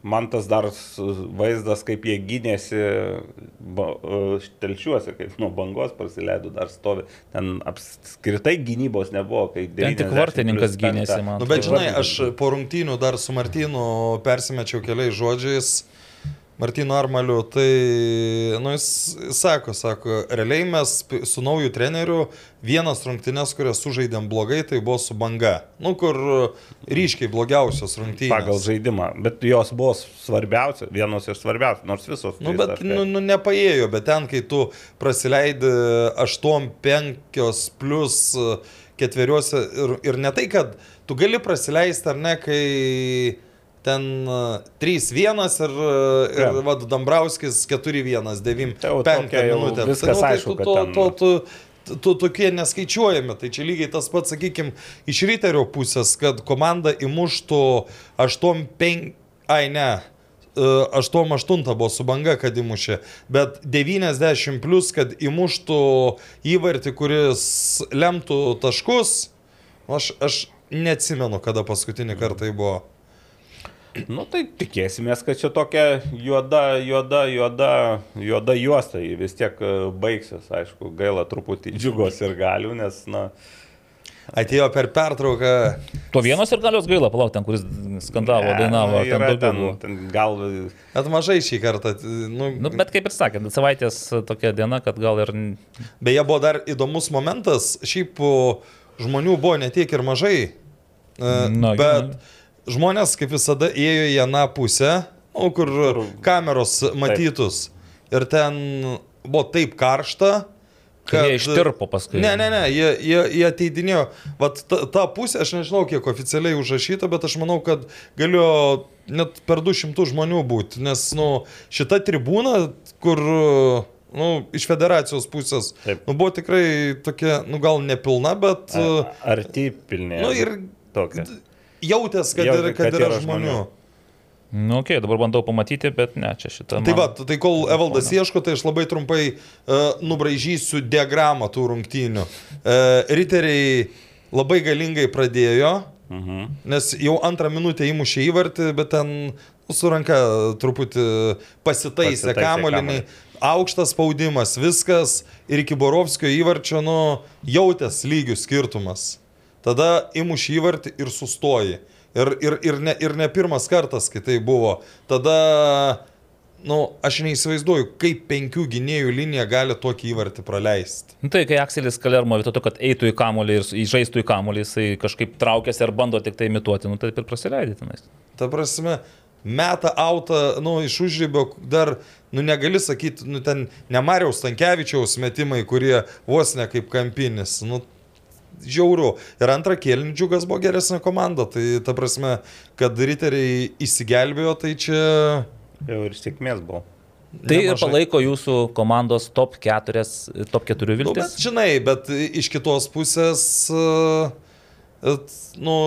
man tas dar vaizdas, kaip jie gynėsi e, telšiuose, kaip nuo bangos prasileido, dar stovi. Ten apskritai gynybos nebuvo, kai Ten tik 90 vartininkas gynėsi, man Nu, bet žinai, aš po rungtynių dar su Martinu persimečiau keliais žodžiais. Martino Armaliu, tai, nu, jis sako, sako, realiai mes su nauju treneriu vienas rungtynės, kurias sužaidėm blogai, tai buvo su banga. Nu, kur ryškiai blogiausios rungtynės. Pagal žaidimą, bet jos buvo svarbiausios, vienos iš svarbiausių, nors visos. Nu, bet, taškai. nu, nu, nepaėjo, bet ten, kai tu prasileidi 8-5 plus e, ketveriuose ir, ir ne tai, kad tu gali prasileisti ar ne, kai ten e, 3-1 ir, e, ir Taip. vad Dambrauskis 4-1, 9 Tai jau 5 tokia jau minutę. viskas tai, aišku, tu, ten- to, tu, tu, tu tokie neskaičiuojami. Tai čia lygiai tas pats, sakykime, iš ryterio pusės, kad komanda įmuštų 8-5, ai ne, 8-8 buvo su banga, kad įmušė, bet 90 plus, kad įmuštų įvartį, kuris lemtų taškus, aš, aš neatsimenu, kada paskutinį kartą tai buvo. Nu tai tikėsimės, kad čia tokia juoda, juoda, juoda, juoda juosta vis tiek e, baigsis, aišku, gaila truputį džiugos ir galių, nes, na, Atėjo per pertrauką, To vienos ir galios gaila, palauk, ten, kuris skandavo, ne, dainavo, nu, ten daugiau ten, ten gal net mažai šį kartą. Nu, Nu, bet kaip ir sakė, savaitės tokia diena, kad gal ir... Beje, buvo dar įdomus momentas, šiaip žmonių buvo ne tiek ir mažai, e, Na, bet žmonės kaip visada ėjo į aną pusę, nu, kur kameros matytus. Ir ten buvo taip karšta, Kad jie ištirpo paskui. Ne, ne, ne, jie, jie, jie ateidinėjo. Vat ta, ta pusė, aš nežinau, kiek oficialiai užrašyta, bet aš manau, kad galėjo net per 200 žmonių būti. Nes, nu, šita tribūna, kur, nu, iš federacijos pusės, Taip. nu, buvo tikrai tokia, nu, gal nepilna, bet a- arti pilnė. nu, ir tokia. Jautės, kad, Jautė, yra, kad, kad yra yra žmonių. žmonių. Nu, okei, okay, dabar bandau pamatyti, bet ne, čia šitą. Tai va, tai kol Evaldas ieško, tai aš labai trumpai uh, nubražysiu diagramą tų rungtynių. Uh, riteriai labai galingai pradėjo, Mhm. nes jau antrą minutę įmušė įvartį, bet ten su ranka truputį pasitaisė Pasitaisė kamuolį. aukštas spaudimas, viskas ir iki Borovskio įvarčio, nu, jautės lygių skirtumas. Tada imuš įvartį ir sustoji. Ir, ir, ir, ne, ir ne pirmas kartas, kai tai buvo. Tada, nu, aš neįsivaizduoju, kaip penkių gynėjų linija gali tokį įvartį praleisti. Nu, tai kai Akselis Kalermo vietoj to, kad eitų į kamolį ir į žaistų į kamolį, jisai kažkaip traukėsi ar bando tik tai imituoti, nu taip ir prasileidė tenais. Ta prasme, meta autą, nu, iš užrybio dar, nu, negali sakyti, nu, ten ne Mariaus Tankievičiaus metimai, kurie vos ne kaip kampinis. Nu, žiauru. Ir antrą kėlinį džiugas buvo geresnė komanda. Tai ta prasme, kad riteriai įsigelbėjo, tai čia... Jau ir sėkmės buvo. Tai ir nemažai. palaiko jūsų komandos top 4, top 4 Nu, bet, viltis. žinai, bet iš kitos pusės, e, nu,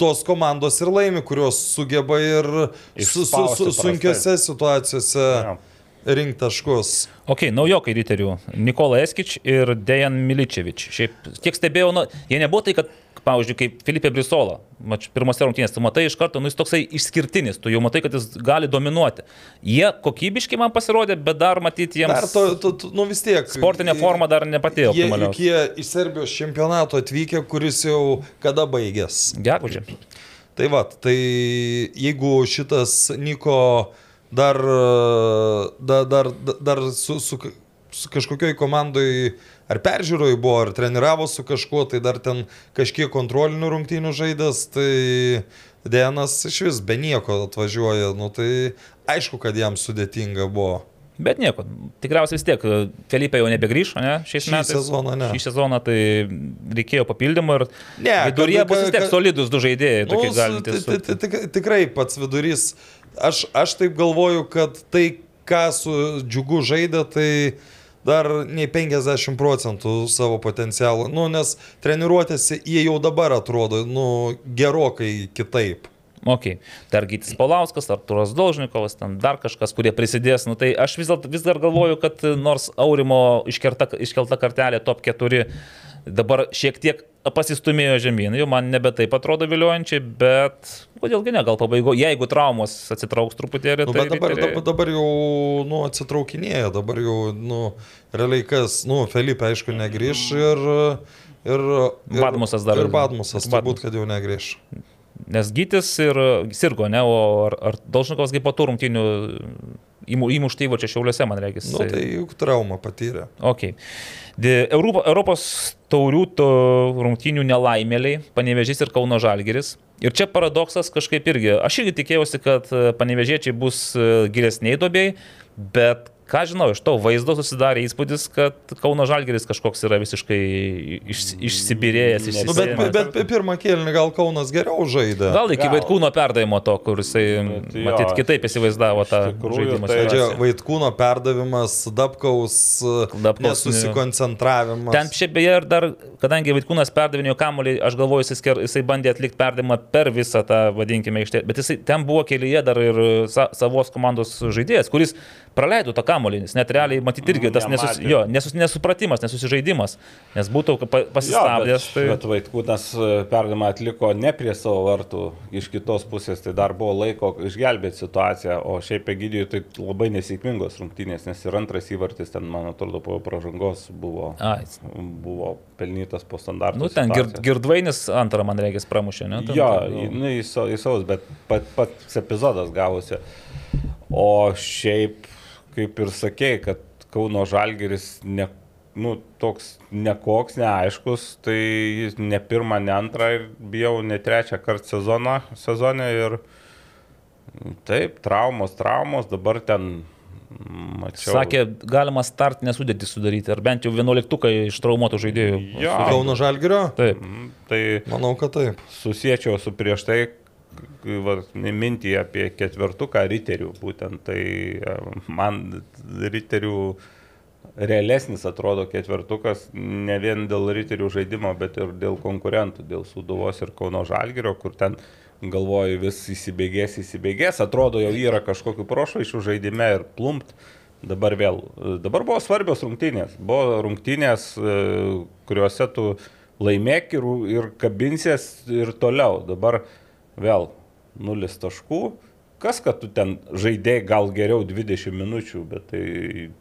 tos komandos ir laimi, kurios sugeba ir su, su, su, sunkiose situacijose Jo. Rinkti taškus. Ok, naujokai riterių. Nikola Eskič ir Dejan Miličevič. Šiaip, kiek stebėjau, nu, jie nebuvo tai, kad, pavyzdžiui, kaip Filipė Brisola, mač, pirmose rungtynėse, tu matai iš karto, nu jis toksai išskirtinis, tu jau matai, kad jis gali dominuoti. Jie kokybiškai man pasirodė, bet dar matyti jiems... Dar to, to, to, nu vis tiek. Sportinė forma dar nepatėjo. Jie, juk jie iš Serbijos čempionato atvykę, kuris jau kada baigės. Gegužė. Tai va, tai jeigu šitas Niko dar, dar, dar, dar su, su, su kažkokioj komandai ar peržiūroj buvo, ar treniravo su kažkuo, tai dar ten kažkiek kontrolinių rungtynių žaidęs, tai Dienas iš vis be nieko atvažiuoja, nu tai aišku, kad jam sudėtinga buvo. Bet nieko, tikriausiai vis tiek, Felipe jau nebegrįš, ne, šiais Šį metais. sezoną ne. Šį sezoną tai reikėjo papildymų ir Ne, viduryje kad- bus vis tiek kad- solidus du žaidėjai, Nu, tokie su- galintys. ti- ti- tik- Tikrai pats vidurys. Aš, aš taip galvoju, kad tai, ką su džiugu žaidė, tai dar nei 50 procentų savo potencialo. Nu, nes treniruotėse jie jau dabar atrodo nu, gerokai kitaip. Ok, dar Gytis Paulauskas, Arturas Dolžnikovas, ten dar kažkas, kurie prisidės. Nu, tai aš vis, dėl, vis dar galvoju, kad nors Aurimo iškerta, iškelta kartelė top 4 dabar šiek tiek pasistumėjo žemyn, jau man nebe taip atrodo viliojančiai, bet kodėlgi ne, gal pabaigo, jeigu traumos atsitrauks truputėlį. Nu, tai bet dabar, dabar, dabar jau nu, atsitraukinėja, dabar jau nu, realiai kas, nu, Felipe aišku negrįž ir... Ir, ir Badmusas dar- Ir Badmusas, Badmus. turbūt, kad jau negrįž. Nes Gytis ir sirgo, ne, o ar, ar Dolžnikovas kaip po tų rungtynių įmu- įmušti įvačią šiauliuose, man reikia. Nu, tai juk traumą patyrė. Ok. Europos taurių rungtynių nelaimėliai, Panevežys ir Kauno Žalgeris. Ir čia paradoksas kažkaip irgi. Aš irgi tikėjausi, kad e, panevežiečiai bus e, gilesniai dobėjai, bet ką žinau, iš to vaizdo susidarė įspūdis, kad Kauno Žalgeris kažkoks yra visiškai iš, išsibirėjęs, Ne, Nu, bet, bet, bet pirmą kėlinį gal Kaunas geriau žaidė. Gal iki. Vaitkūno perdavimo to, kur jisai, Bet jo, matyt, kitaip įsivaizdavo tą žaidimą. tai- Čia. Vaitkūno perdavimas, Dabkaus, Dabkaus, nesusikoncentravimas. Ten šiaip beje ir dar, kadangi Vaitkūnas perdavinėjo kamuolį, aš galvoju, jisai, jisai bandė atlikti perdavimą per visą tą, vadinkime, aikštę, bet jisai ten buvo kelyje dar ir sa, savos komandos žaidėjas, kuris praleido tą kamuolį, nes net realiai matyti irgi tas nesus, jo, nesus, nesupratimas, nesusižaidimas, nes būtų pa- pasistabdęs. Jo, tai... bet, bet Vaitkūnas perdamą atliko ne prie savo vartų, iš kitos pusės, tai dar buvo laiko išgelbėti situaciją, o šiaip Egidijui tai labai nesėkmingos rungtynės, nes ir antras įvartis ten, man atrodo, po pražangos buvo, Ai, buvo pelnytas po standartų. nu ten gird, Girdvainis antrą, man reikia, pramušė, ne? Ten, Jo, ten, nu. nu, sa- į savus, bet pat, pats epizodas gavosi. O šiaip, kaip ir sakėjai, kad Kauno Žalgeris ne, nu, toks nekoks, neaiškus, tai jis ne pirmą, ne antrą ir bijau ne trečią kartą sezoną, sezone ir taip, traumos, traumos, dabar ten mačiau. Sakė, galima startinę sudėtį sudaryti, ar bent jau vienuoliktukai iš traumuotų žaidėjų. Jo. Kauno Žalgirio? Taip. Tai Manau, kad taip. susiečiau su prieš tai va, mintį apie ketvertuką riterių. Būtent tai e, man riterių realesnis atrodo ketvertukas ne vien dėl riterių žaidimo, bet ir dėl konkurentų, dėl Suduvos ir Kauno Žalgirio, kur ten galvoju vis įsibėgės, įsibėgės, atrodo jau yra kažkokiu prošvaišių žaidime ir plumpt. Dabar vėl. Dabar buvo svarbios rungtynės. Buvo rungtynės, e, kuriuose tu laimėk ir, ir kabinsies ir toliau. Dabar vėl nulis taškų kas, kad tu ten žaidėjai gal geriau 20 minučių, bet tai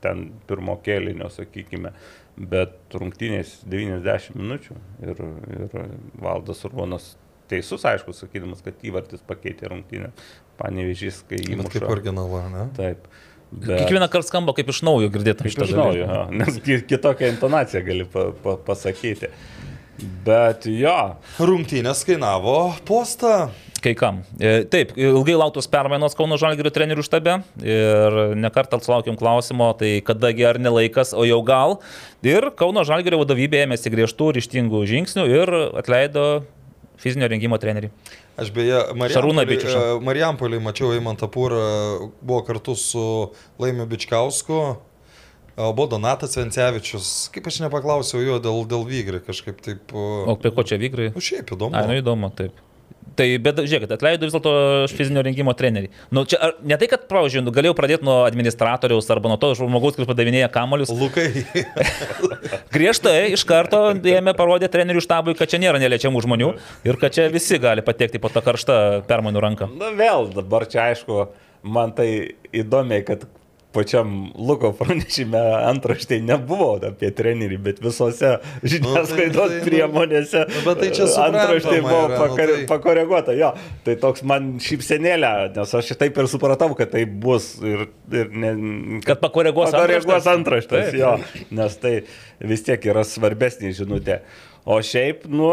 ten pirmo kėlinio, sakykime, bet rungtynės 90 minučių ir, ir Valdas Urbonas teisus, aišku, sakydamas, kad įvartis pakeitė rungtynę. Panevežys, kai Bet įmušė. kaip originalą, ne? Taip. Bet- Kiekvieną kartą skamba kaip iš naujo girdėti Kaip iš naujo, jo, nes ki- kitokią intonaciją gali pa, pa, pasakyti. Bet jo, Rungtynės kainavo postą. Kai kam. E, Taip, ilgai lauktos permainos Kauno Žalgirio trenerių štabe ir nekartą sulaukėm klausimo, tai kadagi ar nelaikas, o jau gal. Ir Kauno Žalgirio vadovybė ėmėsi griežtų ryštingų žingsnių ir atleido fizinio rengimo trenerį. Aš beje, Marijampolį, Bičiušą. e, Marijampolį mačiau Eimantą Pūrą, buvo kartu su Laimiu Bičkausku, buvo Donatas Vencevičius. Kaip aš nepaklausiau jo dėl, dėl Vygri, kažkaip taip... O prie ko čia vykrai? nu, šiaip įdomu. Ai, nu įdomu, taip. Tai, bet žiūrėkit, atleido vis dėlto fizinio rengimo trenerių. Nu, čia, ar, ne tai, kad, pavyzdžiui, nu, galėjau pradėti nuo administratoriaus arba nuo to žmogaus, kuris padavinėja kamolius. Lukai, Griežtai iš karto ėmė parodė trenerių štabui, kad čia nėra neliečiamų žmonių ir kad čia visi gali patekti po tą karštą permainų ranką. na vėl dabar čia aišku, man tai įdomiai, kad pačiam Luko pranešime antraštėje nebuvo apie trenerį, bet visose žiniasklaidos tai, nu, priemonėse nu, bet tai čia suprantama antraštėje buvo yra, nu, pakare, tai- pakoreguota. Jo, tai toks man šypsenėlė, nes aš taip ir supratau, kad tai bus ir, ir ne, Kad pakoreguos pakoreguos antraštes. antraštės, Taip. jo, nes tai vis tiek yra svarbesnė žinutė. O šiaip, nu,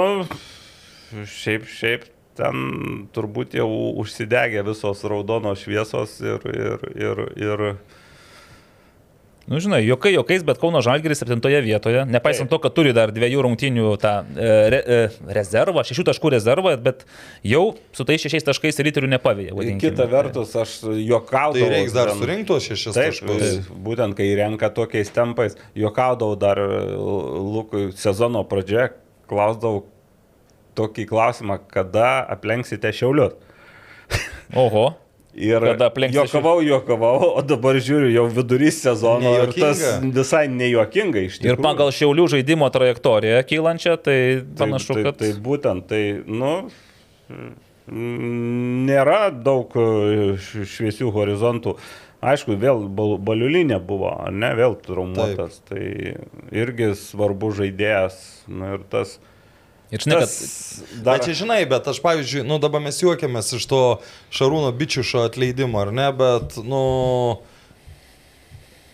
šiaip, šiap ten turbūt jau užsidegė visos raudonos šviesos ir, ir, ir, ir Nu, žinai, jokai, jokais, bet Kauno Žalgiris septintoje vietoje, nepaisant to, kad turi dar dviejų rungtinių tą e, re, e, rezervą, šešių taškų rezervą, bet jau su tais šešiais taškais riterių nepavėjė. vadinkime. kita vertus, aš juokaudavau. tai reiks dar tuos šešis Taip, taškus. būtent kai renka tokiais tempais, juokaudavau dar e, Lukui sezono pradžioje, klausdavau tokį klausimą, kada aplenksite šiaulius. Oho. Ir juokavau, juokavau, o dabar žiūriu jau vidurys sezono ir tas Nejuokinga. visai nejuokinga iš tikrųjų. Ir pagal šiaulių žaidimo trajektoriją kylančią, tai tai, panašu, tai, kad... tai būtent, tai, nu, nėra daug e, šviesių horizontų. Aišku, vėl bal- baliulinė buvo, ne, vėl traumuotas. Taip. Tai irgi svarbu žaidėjas. Nu, ir tas... Ir žinai, kad Dar... Bet čia žinai, bet aš pavyzdžiui, nu dabar mes juokiamės iš to Šarūno bičiušo atleidimo, ar ne, bet, nu...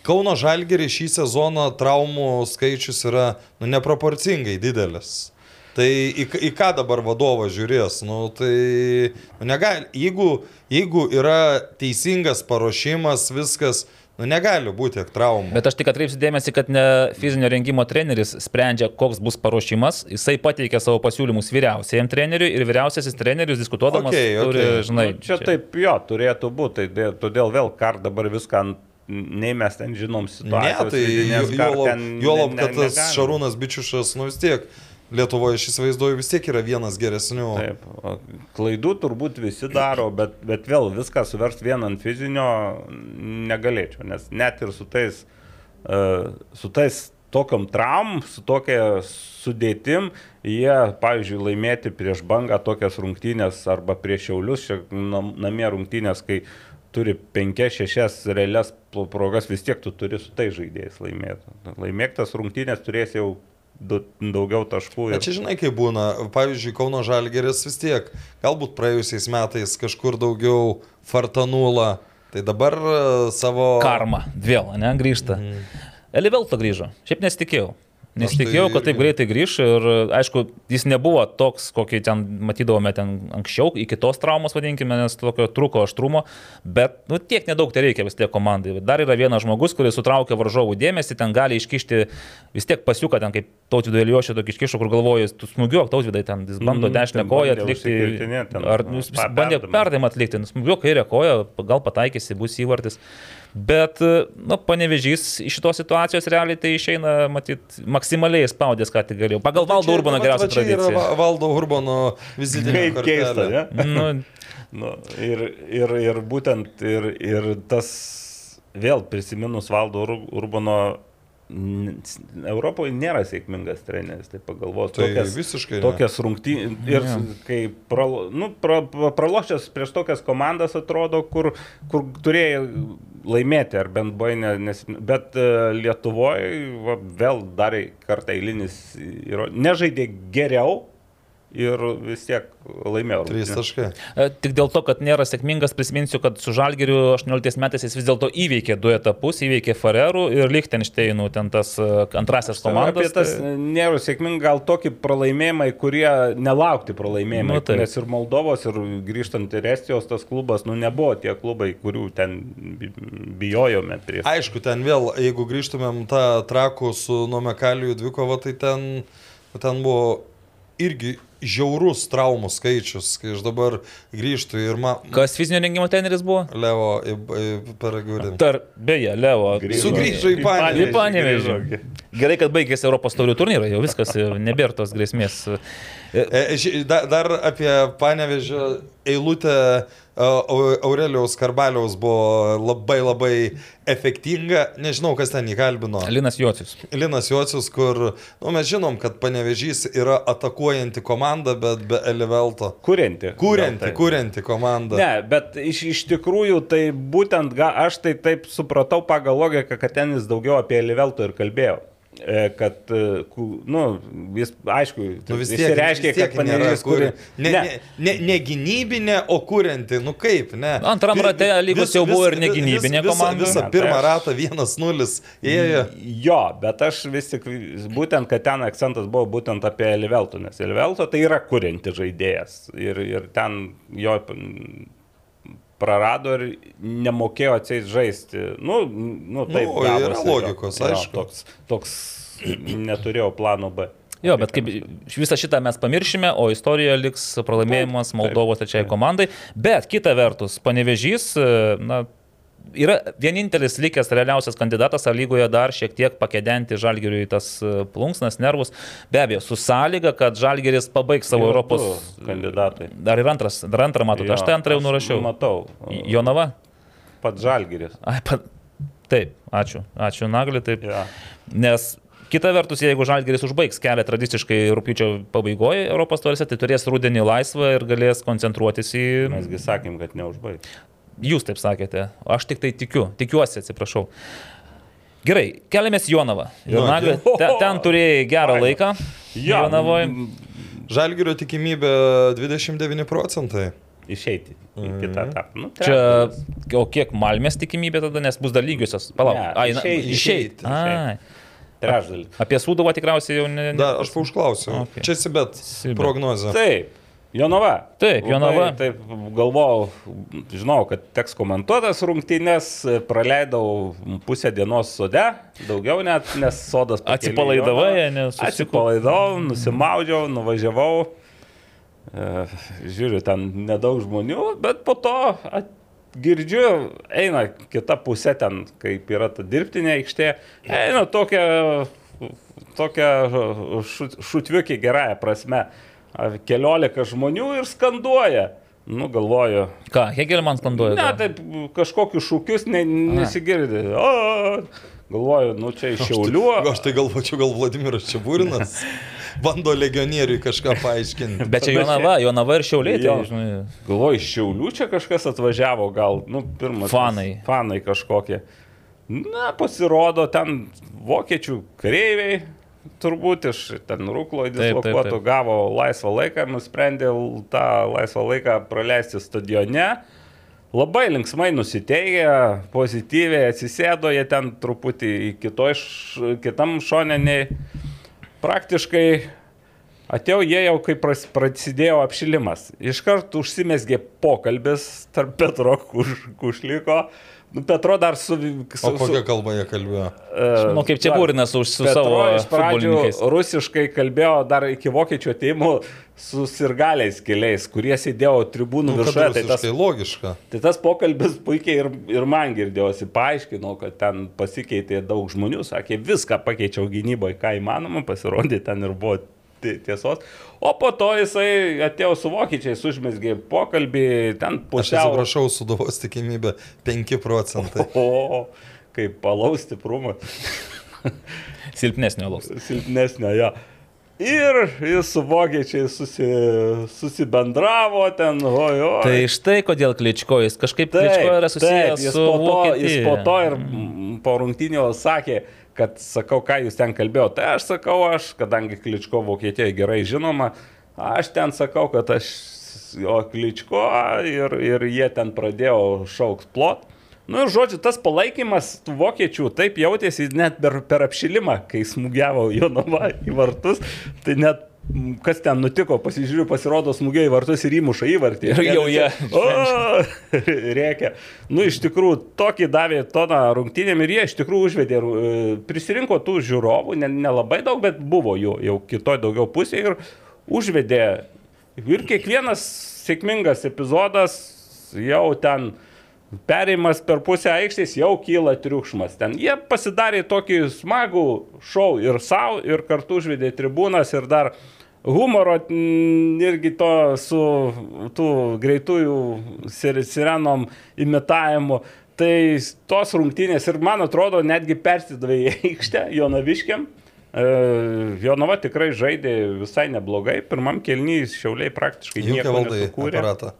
Kauno Žalgerį šį sezoną traumų skaičius yra nu, neproporcingai didelis. Tai į, į ką dabar vadovas žiūrės? Nu, tai nu, negali, jeigu, jeigu yra teisingas paruošimas, viskas, nu, negali būti tiek traumų. Bet aš tik atkreipsiu dėmesį, kad ne fizinio rengimo treneris sprendžia, koks bus paruošimas. Jisai pateikia savo pasiūlymus vyriausiajam treneriui ir vyriausiasis treneris diskutuodamas Okei, turi, okei. žinai, nu, čia, čia taip jo turėtų būti. Tai dė- todėl vėl kar dabar viską, ant- nei mes ten žinom Ne, situaciją. tai juolab, juolab, kad tas Šarūnas Bičiušas, nu vis tiek, Lietuvoje aš įsivaizduoju, vis tiek yra vienas geresnių. Taip, klaidų turbūt visi daro, bet, bet vėl viską suverst vien ant fizinio negalėčiau, nes net ir su tais, uh, su tais tokiam traum, su tokia sudėtim, jie, pavyzdžiui, laimėti prieš bangą tokias rungtynės arba prieš šiaulius, čia nam- namie rungtynės, kai turi 5-6 realias progas, vis tiek tu turi su tai žaidėjais laimėti. Laimėktas rungtynės turės jau du, daugiau taškų. Na čia žinai, kaip būna. Pavyzdžiui, Kauno Žalgeris vis tiek, galbūt praėjusiais metais kažkur daugiau fartanula. Tai dabar e, savo... karma vėl, ne, grįžta. Mm. Elivelto grįžo. Šiaip nesitikėjau. Nesitikėjau, tai kad taip irgi. greitai grįž ir aišku, jis nebuvo toks, kokį ten matydavome ten anksčiau, iki tos traumos vadinkime, nes tokio truko aštrumo, bet nu, tiek nedaug tai reikia vis tiek komandai. Dar yra vienas žmogus, kuris sutraukia varžovų dėmesį, ten gali iškišti vis tiek pasiuką, ten kaip tautvidų Eliošio tokį iškišo, kur galvoju, tu smūgiuok tautvidai, ten jis bando Mhm, dešinę koją atlikti. ten, Ar nu, jis bandė perdavimą. perdavimą atlikti, smūgiuok kairę koją, gal pataikysi, bus įvartis. Bet, nu, panevežys iš šitos situacijos realiai tai išeina, matyt, maksimaliai spaudės, ką tik galėjau. Pagal Valdo Urbano geriausią Tai yra tradiciją. Va- Valdo Urbano vizitinė Kaip keista, ne? Nu, Nu, ir, ir, ir būtent ir, ir tas vėl prisiminus Valdo Ur- Urbano Europoje nėra sėkmingas treneris, tai pagalvos. Tai visiškai ne. Tokias rungtynės. Ir yeah. kai pralo, nu, pra, pra- pralošęs prieš tokias komandas atrodo, kur, kur turėjai laimėti, ar bent buvo, ne, nes, bet uh, Lietuvoje vėl darė kartą eilinis, nežaidė geriau ir vis tiek laimėjo. Trys rungtynes. taškai. E, Tik dėl to, kad nėra sėkmingas, prisiminsiu, kad su Žalgiriu 18 metais jis vis dėlto įveikė du etapus, įveikė Farerų ir Lichtensteinų, ten tas e, antrasis komandas. Apie tas tai- nėra sėkmingai, gal tokie pralaimėjimai, kurie nelaukti pralaimėjimai. Nu, taip. nes ir Moldovos, ir grįžtant ir Estijos tas klubas, nu nebuvo tie klubai, kurių ten bi- bijojome prieš. Aišku, ten vėl, jeigu grįžtumėm tą trakų su Nomekalijų dvikovą, tai ten, ten buvo irgi žiaurus traumų skaičius, kai aš dabar grįžtu ir man... Kas fizinio rengimo treneris buvo? Levo Paragūdį. Tar, beje, Leo. Sugrįžo į Panevėžį. Į Panevėžį. Gerai, kad baigėsi Europos taurių turnyrai, jau viskas, nebėra tos grėsmės. E, da- Dar apie Panevežio eilutę e, Aurelijaus Karbaliaus buvo labai labai efektinga. Nežinau, kas ten įkalbino. Linas Jocius. Linas Jocius, kur nu, mes žinom, kad Panevežys yra atakuojanti komanda, bet be Elivelto. Kurianti. Kūrenti, Gal taip. kūrenti komanda. Ne, bet iš, iš tikrųjų tai būtent ga, aš tai taip supratau pagal logiką, kad ten jis daugiau apie Livelto ir kalbėjo. E, Kad, e, nu, jis, aišku, Nu, vis jis tiek, reiškia, vis tiek kad turi... kuri- Ne, ne, ne, ne gynybinė, o kūrenti. Nu kaip, ne. Antram Vi- rate lygos vis- jau buvo ir negynybinė vis- komanda. Visą pirmą aš- ratą 1-0 ėjo. Jo, bet aš vis tik, būtent, kad ten akcentas buvo būtent apie Livelto, nes Livelto tai yra kurianti žaidėjas. Ir, ir ten jo prarado ir nemokėjo atseit žaisti. Nu, nu taip, Nu, yra gavosi, jo. logikos, Jo, aišku. Toks, toks neturėjau plano B. Jo, bet kaip visą šitą mes pamiršime, o istorijoje liks pralaimėjimas Moldovos trečiai komandai. Bet kita vertus, panevežys, na, yra vienintelis likęs realiausias kandidatas, ar lygoje dar šiek tiek pakėdenti Žalgiriui tas e, plunksnas, nervus. Be abejo, su sąlyga, kad Žalgiris pabaigs savo Yra Europos kandidatai. Dar ir antras, dar antrą matote, aš tai antrą jau nurašiau. Matau. Jonava? Pats Žalgiris. Ai, pa... Taip, ačiū. Ačiū Nagliui, taip. Ja. Nes kita vertus, jeigu Žalgeris užbaigs kelią tradiciškai rūpiučio pabaigoje Europos taurėse, tai turės rudenį laisvą ir galės koncentruotis į... Mesgi sakėm, kad neužbaigs. Jūs taip sakėte, o aš tik tai tikiu, tikiuosi, atsiprašau. Gerai, keliamės į Jonavą. Tai- ten, ten turėjai gerą Faina. laiką. Jo, Jonavoje. Žalgirio tikimybė 29 procentai. Išeiti į kitą etapą. Nu, Čia, o kiek Malmės tikimybė tada, nes bus dar lygiosios. Palauk, Ne, ai, na, išeit, išeit. išeit, Ai. Trečdalis. Apie Sūduvą tikriausiai jau ne. ne... Dar aš paužklausiu. Okay. Čia Sibet Sibet. prognozė. Taip. Jonava. Taip, Jonava. Taip, galvojau, žinau, kad teks komentuotas rungtynės, praleidau pusę dienos sode, daugiau net, nes sodas. Atsipalaidavai, Jonavą. ne, susiko- Atsipalaidavau, nusimaudžiau, nuvažiavau. E, Žiūriu, ten nedaug žmonių, bet po to at, girdžiu, eina kita pusė ten, kaip yra ta dirbtinė aikštė, eina tokia, tokia šut, šutviukė gerąją prasme. A, Keliolika žmonių ir skanduoja. Nu, galvoju. Ką, Hegelman skanduoja? Ne, taip, kažkokius šūkius ne, nesigirdi. O, galvoju, nu čia iš Šiaulių. Aš tai galvočiau, gal Vladimiras Čiabūrinas bando legionieriui kažką paaiškinti. Bet čia Jonava, Jonava ir Šiauliai. Tai, Jo. žinai, Galvoju, iš Šiaulių čia kažkas atvažiavo, gal, nu, pirmas. Fanai. Fanai kažkokie. Na, pasirodo, ten vokiečių kareiviai, turbūt iš ten rūklo dislokuotų, gavo laisvą laiką nusprendė tą laisvą laiką praleisti stadione. Labai linksmai nusiteigė, pozityviai atsisėdo, jie ten truputį į kitoj, kitam šoneniai. Praktiškai Atėjau jie jau, kai pras- prasidėjo apšilimas. Iškart užsimesgė pokalbis tarp Petro Kuš, Kušliko. Nu, Petro dar su... su O kokią kalbą jie kalbėjo? Nu, kaip čia būrinas už su Petro savo iš pradžių rusiškai kalbėjo dar iki vokiečių ateimų su sirgaliais keliais, kurie sėdėjo tribūnų Nu, viršuje. Tai tas, logiška. tai tas pokalbis puikiai ir, ir man girdėjosi, paaiškinau, kad ten pasikeitė daug žmonių, sakė, viską pakeičiau gynyboje, ką įmanoma, pasirodė ten ir buvo tiesos. O po to jisai atėjo su vokiečiais, užmesgė pokalbį, ten Aš pusiau. atsiprašau, suduvos tikimybė 5 procentai. O, kaip palaus stiprumą. Silpnesnio alaus. silpnesnio jo. Ir jis su vokiečiai susi, susibendravo ten, oi, oi. Tai štai kodėl Kličko, jis kažkaip Kličko yra susijęs jis su po to, jis Vokietija. po to ir po rungtynio sakė, kad sakau, ką jūs ten kalbėjote. Tai aš sakau, aš, kadangi Kličko Vokietijoje gerai žinoma, aš ten sakau, kad aš jo Kličko ir, ir jie ten pradėjo šauks plot. Nu žodžiu, tas palaikymas tų vokiečių taip jautėsi net per, per apšilimą, kai smūgiavo Jonava į vartus, tai net kas ten nutiko, pasižiūriu, pasirodo smūgiai vartus ir įmuša įvartį. Ir jau jie O, Rėkia. Nu, iš tikrųjų, tokį davė toną rungtynėm ir jie iš tikrųjų užvedė, e, prisirinko tų žiūrovų, ne- nelabai daug, bet buvo jų jau kitoj daugiau pusėje ir užvedė. Ir kiekvienas sėkmingas epizodas jau ten Perėjimas per pusę aikštės jau kyla triukšmas. Ten jie pasidarė tokį smagų šou ir savo, ir kartu užvedė tribūnas ir dar humoro irgi to su tų greitųjų sir, sirenom imitavimu. Tai tos rungtynės ir man atrodo netgi persidavė į aikštę Jonaviškiam. E, Jonava tikrai žaidė visai neblogai. Pirmam kelnys šiauliai praktiškai Junkia nieko nesukūrė. aparatą.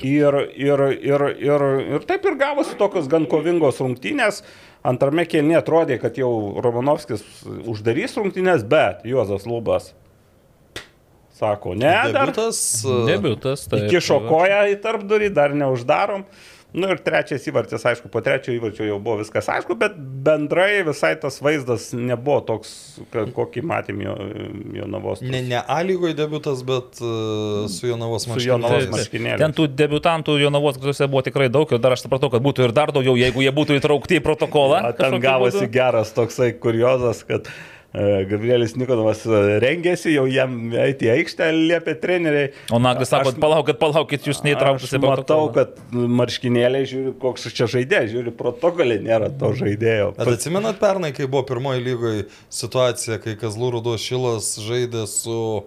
Ir, ir, ir, ir, ir taip ir gavosi tokios gan kovingos rungtynės. Antrame kelnie atrodė, kad jau Romanovskis uždarys rungtynės, bet Juozas Lubas sako, ne, dar Debiutas, e, Debiutas. taip. įkišo koją į tarpdurį, dar neuždarom. Nu ir trečias įvartis, aišku, po trečio įvarčio jau buvo viskas aišku, bet bendrai visai tas vaizdas nebuvo toks, kokį matėm jo, jo navos. Ne, ne A lygoje debutas, bet uh, su Jonavos marškinėliais. marškinėliais. Ten tų debutantų Jonavos gretose buvo tikrai daug ir dar aš supratau, kad būtų ir dar daugiau, jeigu jie būtų įtraukti į protokolą. A, Ten gavosi būdu. geras toksai kuriozas, kad e, Gabrielis Nikonovas e, rengėsi, jau jam eiti į aikštę liepė treneriai. O Naglis sako, palaukit, palaukit, jūs neįtrauktus Aš į matau, protokolą. kad marškinėliai, žiūri, koks čia žaidėjas, žiūri, protokolė nėra to žaidėjo. Bet atsimenat pernai, kai buvo pirmoji lygoje situacija, kai Kazlų Rudos Šilas žaidė su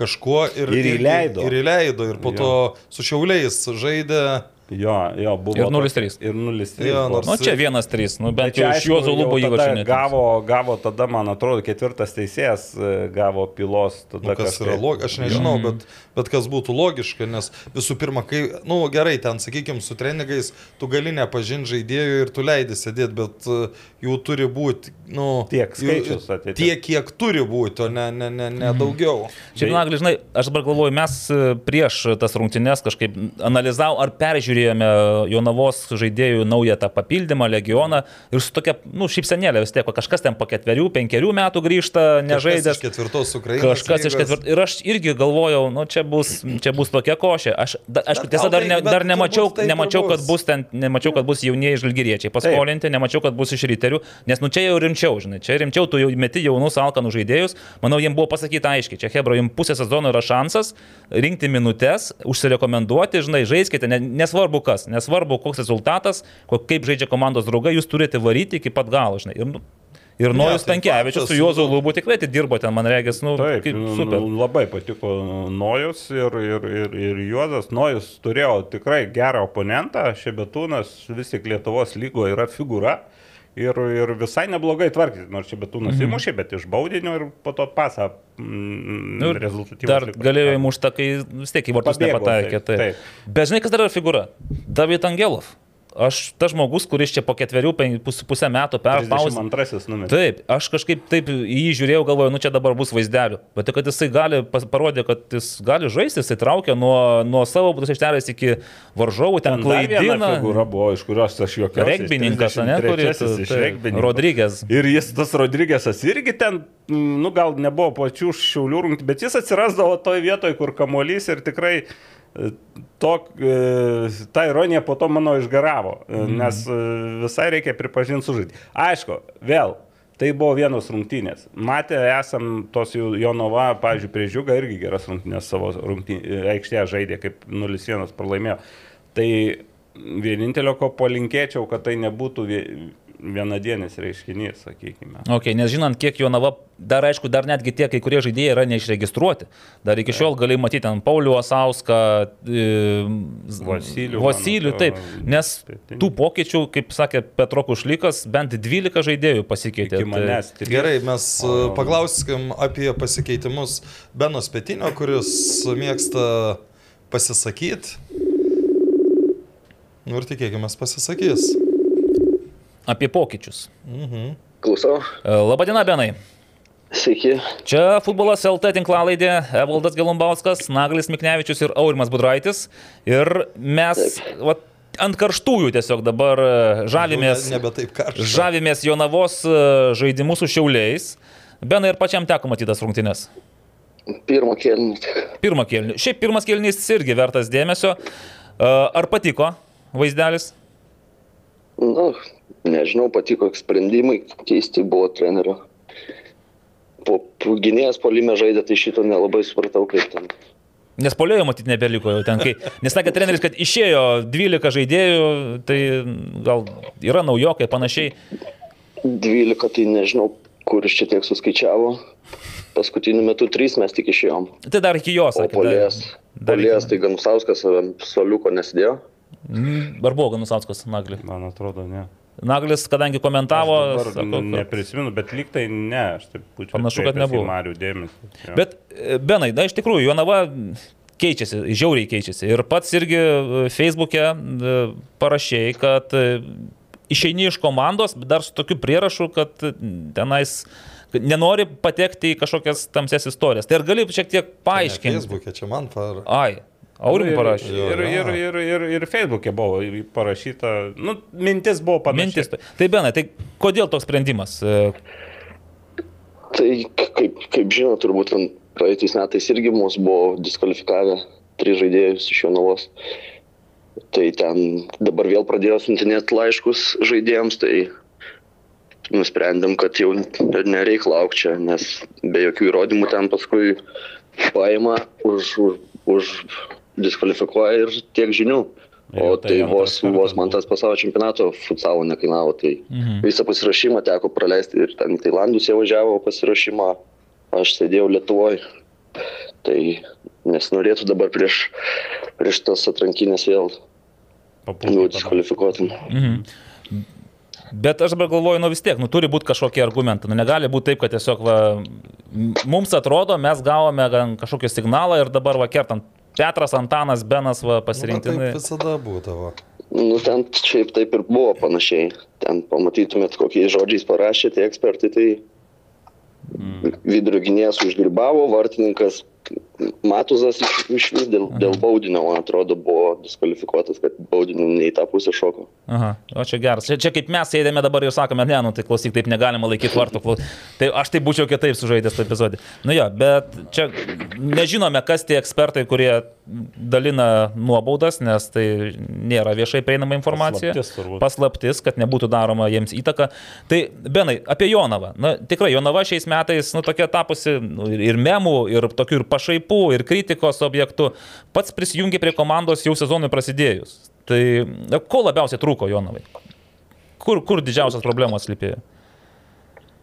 kažkuo ir, Ir įleido. Ir įleido, ir po Jo. to su šiauliais žaidė. Jo, jo, buvo. Ir toks- 0-3. Ir 0-3. Jo, nors- Nu, čia vienas trys, nu, bent Bet jau čia, iš Juozo lūpų įvarčių. Gavo, gavo tada, man atrodo, ketvirtas teisėjas e, gavo pilos. Tada Nu, kas yra logiška, aš nežinau, bet, bet kas būtų logiška, nes visų pirma, kai, na nu, gerai, ten, sakykime, su treningais tu gali nepažinti žaidėjų ir tu leidi sėdėti, bet uh, jų turi būti, nu, Tiek skaičius atitinka. Tiek, kiek turi būti, o ne, ne, ne, ne daugiau. Šiaip, Nagli, žinai, aš dabar galvoju, mes e, prieš tas rungtynes kažkaip analizavom ar peržiūrėjome Jonavos žaidėjų naują tą papildymą, legioną ir su tokia, nu, šypsenėlė vis tiek, kažkas ten po ketverių, penkerių metų grįžta, Kažkas nežaidęs. iš ketvirtos Ukrainos. Kažkas iš lygos. ketvirtų. Ir aš irgi galvojau, nu čia bus, čia bus tokia košė. Aš, da, aišku, tiesa, dar, tai- ne, dar nemačiau, taip ir nemačiau, kad bus. ten, nemačiau, kad bus jaunieji žalgyriečiai paskolinti, nemačiau, kad bus iš ryterių, nes nu čia jau rimčiau, žinai, čia rimčiau, tu jau meti jaunus alkanų žaidėjus. Manau, jiems buvo pasakyta aiškiai, čia Hebro, jums pusę sezono yra šansas rinkti minutės, užsirekomenduoti, žinai, žaiskite, ne, nesvarbu kas, nesvarbu koks rezultatas, kaip žaidžia komandos draugai, jūs turite varyti iki pat galo, žinai. Ir, Ir Nojus tai Tankievičius su Juozu nu- Lubu tikrai atidirbo ten, man regis, nu, Taip, kaip nu, super. nu, labai patiko Nojus ir, ir, ir, ir Juozas. Nojus turėjo tikrai gerą oponentą, Šebetūnas vis tik Lietuvos lygoje yra figūra. Ir, ir visai neblogai tvarkyti, nors čia betūnas mhm. įmušė, bet iš baudinio ir po to pasą mm, Nu, ir rezultatyvų. Dar galėjo įmušti, kai vis tiek į vartus nepataikė. Tai. taip. Bet žinai, kas dar yra figūra? David Angelov. Aš tas žmogus, kuris čia po ketverių, pus- pusę metų perpaus. 32 numeris. Taip, aš kažkaip taip į jį žiūrėjau, galvoju, nu čia dabar bus vaizdelių. Bet tai, kad jisai gali, parodė, kad jis gali žaisti, jisai traukia nuo, nuo savo būdos ištelės iki varžovų, ten Ten klaidina. figūra buvo, iš kurios aš juokiausi. Regbininkas, ne, kuris. tai. Rodrygės. Ir jis, tas Rodrygėsas, irgi ten, nu gal nebuvo pačių šiaulių rungtynės, bet jis atsirasdavo toje vietoje, kur kamuolys ir tikrai to, e, ta ironija po to mano išgaravo, e, nes e, visai reikia pripažinti sužaidį. Aišku, vėl. Tai buvo vienos rungtynės. Matė, esam tos Jonova, pavyzdžiui, prie Žiūgą irgi geras rungtynės savo rungtynės, aikštėje žaidė, kaip 0-1 pralaimėjo. Tai vienintelio, ko palinkėčiau, kad tai nebūtų vienadienis reiškinys, sakykime. Ok, nes žinant, kiek Jonava, dar aišku, dar netgi tie, kai kurie žaidėjai yra neišregistruoti. Dar iki šiol gali matyti ant Paulių Asauską, Vasilijų, Vasilijų, man taip. Nes tų pokyčių, kaip sakė Petro Kušlykas, bent 12 žaidėjų pasikeitė. Iki manęs. trys. Gerai, mes o... paklauskim apie pasikeitimus Beno Spetinio, kuris mėgsta pasisakyti. Nu ir tikėkime, pasisakys. Apie pokyčius. Klausau. E, Labadiena, Benai. Sveiki. Čia futbolas LT tinklalaidė, Evaldas Gelumbauskas, Naglis Miknevičius ir Aurimas Budraitis. Ir mes vat, ant karštųjų tiesiog dabar e, žavimės, Ne, nebe taip karšta. žavimės Jonavos e, žaidimu su šiauliais. Benai ir pačiam teko matytas rungtynes. Pirmą kėlinį. Pirmą kėlinį. Šiaip pirmas kėlinys irgi vertas dėmesio. Ar patiko vaizdelis? Nu, nežinau, patiko sprendimai, keisti buvo trenerio. Po po gynėjas polime žaidė, tai šito nelabai supratau, kaip ten. Nes polėjo matyti nebeliko jau ten, kai, nes sakė treneris, kad išėjo 12 žaidėjų, tai gal yra naujokai panašiai. 12, tai nežinau, kur iš čia tiek suskaičiavo. Paskutiniu metu 3 mes tik išėjom. Tai dar iki jos, O sakė. polės. dar Polės, tai Ganusauskas soliuko nesidėjo. Mm, Ar buvo Ganusauskas Nagli? Man atrodo, ne. Naglis, kadangi komentavo, sako, nu, kad- neprisimenu, bet lyg tai ne, aš taip būčiau. Panašu, kad nebuvo. Marių dėmesį. Jo. Bet, e, Benai, na iš tikrųjų, Jonava keičiasi, žiauriai keičiasi. Ir pats irgi e, Facebook'e parašėjai, kad e, išeini iš komandos, bet dar su tokiu prierašu, kad tenais nenori patekti į kažkokias tamses istorijas. Tai ar gali šiek tiek paaiškinti? Facebook'e čia man par. Ai, Aurimui parašė. Ir, ir, ir, ir, ir, Facebook'e buvo parašyta, nu, mintis buvo panaši. Mintis. Tai Benai, tai kodėl toks sprendimas? E, Tai kaip, kaip žinot, turbūt ten praeitais metais irgi mus buvo diskvalifikavę tris žaidėjus iš Jonavos. Tai ten dabar vėl pradėjo siuntinėti laiškus žaidėjams, tai nusprendėm, kad jau nereikia laukti čia, nes be jokių įrodymų ten paskui paima, už, už, už diskvalifikuoja ir tiek žinių. O tai tai vos, vos man tas pasaulio čempionato futsalo nekainavo, tai mhm. visą pasirašymą teko praleisti ir ten į Tailandus jau važiavo pasirašymą, aš sėdėjau Lietuvoje. Tai nesinorėtų dabar prieš, prieš tas atrankinės vėl jau diskvalifikuotum. Bet aš dabar galvoju, nu vis tiek, nu turi būti kažkokie argumentai. Nu negali būti taip, kad tiesiog va, mums atrodo, mes gavome kažkokį signalą ir dabar va kertant Petras, Antanas, Benas va Nu, pasirinkti. taip visada būdavo. Nu, ten šiaip taip ir buvo panašiai. Ten pamatytumėt, kokiais žodžiais parašė tie ekspertai. Tai mm. vidurio gynėjas užgribavo, vartininkas Matuzas iš, iš vis dėl, dėl baudinio, man atrodo, buvo diskvalifikuotas, kad baudiniu ne į tą pusę šoko. Aha, o čia geras. Čia, čia kaip mes sėdėme dabar ir sakome, ne, nu tai klausyk, taip negalima laikyti vartų. Tai aš tai būčiau kitaip sužaidęs tą epizodą. Nu jo, bet čia nežinome, kas tie ekspertai, kurie dalina nuobaudas, nes tai nėra viešai prieinama informacija. Paslaptis. Paslaptis, kad nebūtų daroma jiems įtaka. Tai, Benai, apie Jonavą. Na, tikrai, Jonava šiais metais, nu, tokia tapusi nu, ir, ir memų, ir tokių ir pašaipų, ir kritikos objektų. Pats prisijungė prie komandos jau sezonui prasidėjus. Tai ko labiausiai trūko Jonavai? Kur, kur didžiausias problemos slypėjo?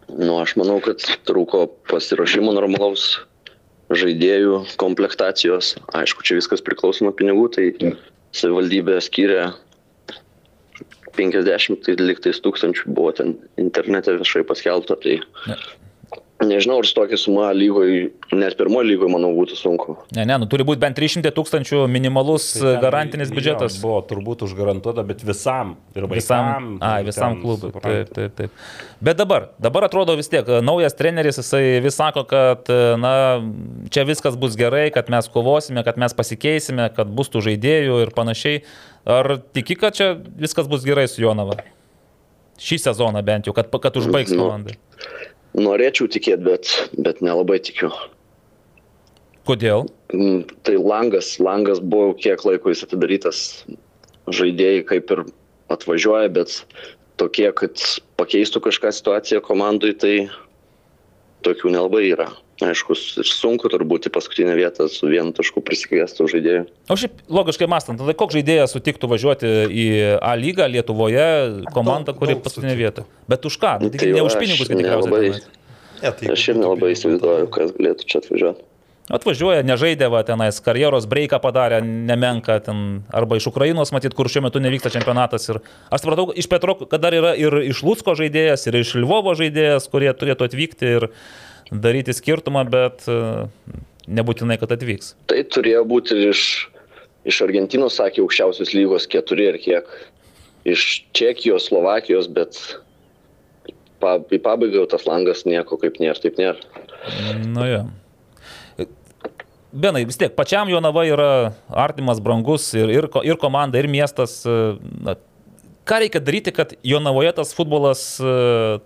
Nu, aš manau, kad trūko pasiruošimo normalaus žaidėjų komplektacijos. Aišku, čia viskas priklauso nuo pinigų, tai savivaldybė skiria 50 tai liktais tūkstančių buvo ten internete viešai paskelbta. Tai. Nežinau, ar su tokia suma lygoj, net pirmojo lygoje, manau, būtų sunku. Ne, ne, nu turi būti bent 300 tūkstančių minimalus Tai garantinis jo, biudžetas. Buvo turbūt užgarantuota, bet visam. Ir vaikam. Visam, ir visam klubui. Taip, taip, taip. Bet dabar, dabar atrodo vis tiek, naujas treneris, jisai vis sako, kad na, čia viskas bus gerai, kad mes kovosime, kad mes pasikeisime, kad bus tų žaidėjų ir panašiai. Ar tiki, kad čia viskas bus gerai su Jonava? Šį sezoną bent jau, kad, kad užbaigs Nu. Norėčiau tikėti, bet, bet nelabai tikiu. Kodėl? Mm, Tai langas, langas buvo kiek laiko jis atidarytas. Žaidėjai kaip ir atvažiuoja, bet tokie, kad pakeistų kažką situaciją komandai, tai tokių nelabai yra. Aišku, ir sunku turbūt į paskutinę vietą su vienu tašku prisikviestų žaidėjų. O šiaip logiškai mąstant, tada koks žaidėjas sutiktų važiuoti į A lygą Lietuvoje, komanda, Daug- kuri daug paskutinė sutiktų. vieta. Bet už ką? Tai Tai ne už pinigus, kad tikriausiai. Ne, tai Aš ir nelabai įsivaizduoju, kas galėtų čia atvažiuoti. Atvažiuoja, nežaidė, va, tenais karjeros breiką padarė, nemenka, ten, arba iš Ukrainos, matyt, kur šiuo metu nevyksta čempionatas. Ir aš supratau, iš Petro, kad dar yra ir iš Lūtsko žaidėjas, ir iš Lvovo žaidėjas, kurie turėtų atvykti ir daryti skirtumą, bet e, nebūtinai, kad atvyks. Tai turėjo būti iš, iš Argentinos, sakė, aukščiausios lygos keturi ar kiek. Iš Čekijos, Slovakijos, bet pa, į pabaigą jau tas langas nieko kaip nėra, taip nėra. Nu jo. Benai, vis tiek, pačiam Jonava yra artimas, brangus ir, ir, ir komanda, ir miestas. e, Na, ką reikia daryti, kad Jonavoje tas futbolas e,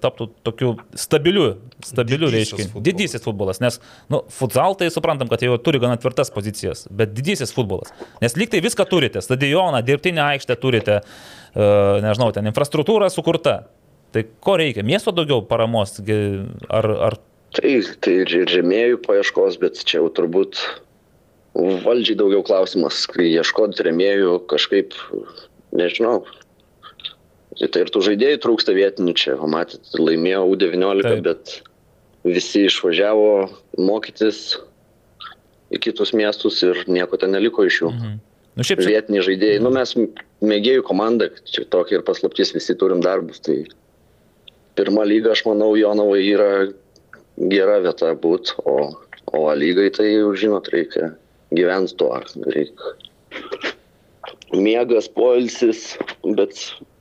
taptų tokiu stabiliu, stabiliu reiškiniu. futbolas. Didysis futbolas, nes, nu, futsal tai suprantam, kad jau turi gana tvirtas pozicijas, bet didysis futbolas. Nes lyg tai viską turite, stadioną, dirbtinę aikštę turite, e, nežinau, ten infrastruktūra sukurta. Tai ko reikia? Miesto daugiau paramos? Ar, ar Tai, tai ir rėmėjų paieškos, bet čia jau turbūt valdžiai daugiau klausimas, kai ieškoti rėmėjų kažkaip, nežinau. Tai, tai ir tų žaidėjų trūksta vietinių čia, o matyt, laimėjo U19, Taip. Bet visi išvažiavo mokytis į kitus miestus ir nieko ten neliko iš jų. Mhm. Nu, šiaip čia, Vietiniai žaidėjai, nu mes mėgėjų komanda, čia tokia ir paslaptis, visi turim darbus. Tai pirma lyga, aš manau, Jonovai yra gera vieta būti, o, o lygai tai žinot, reikia gyventi tuo. Reikia miegas, poilsis, bet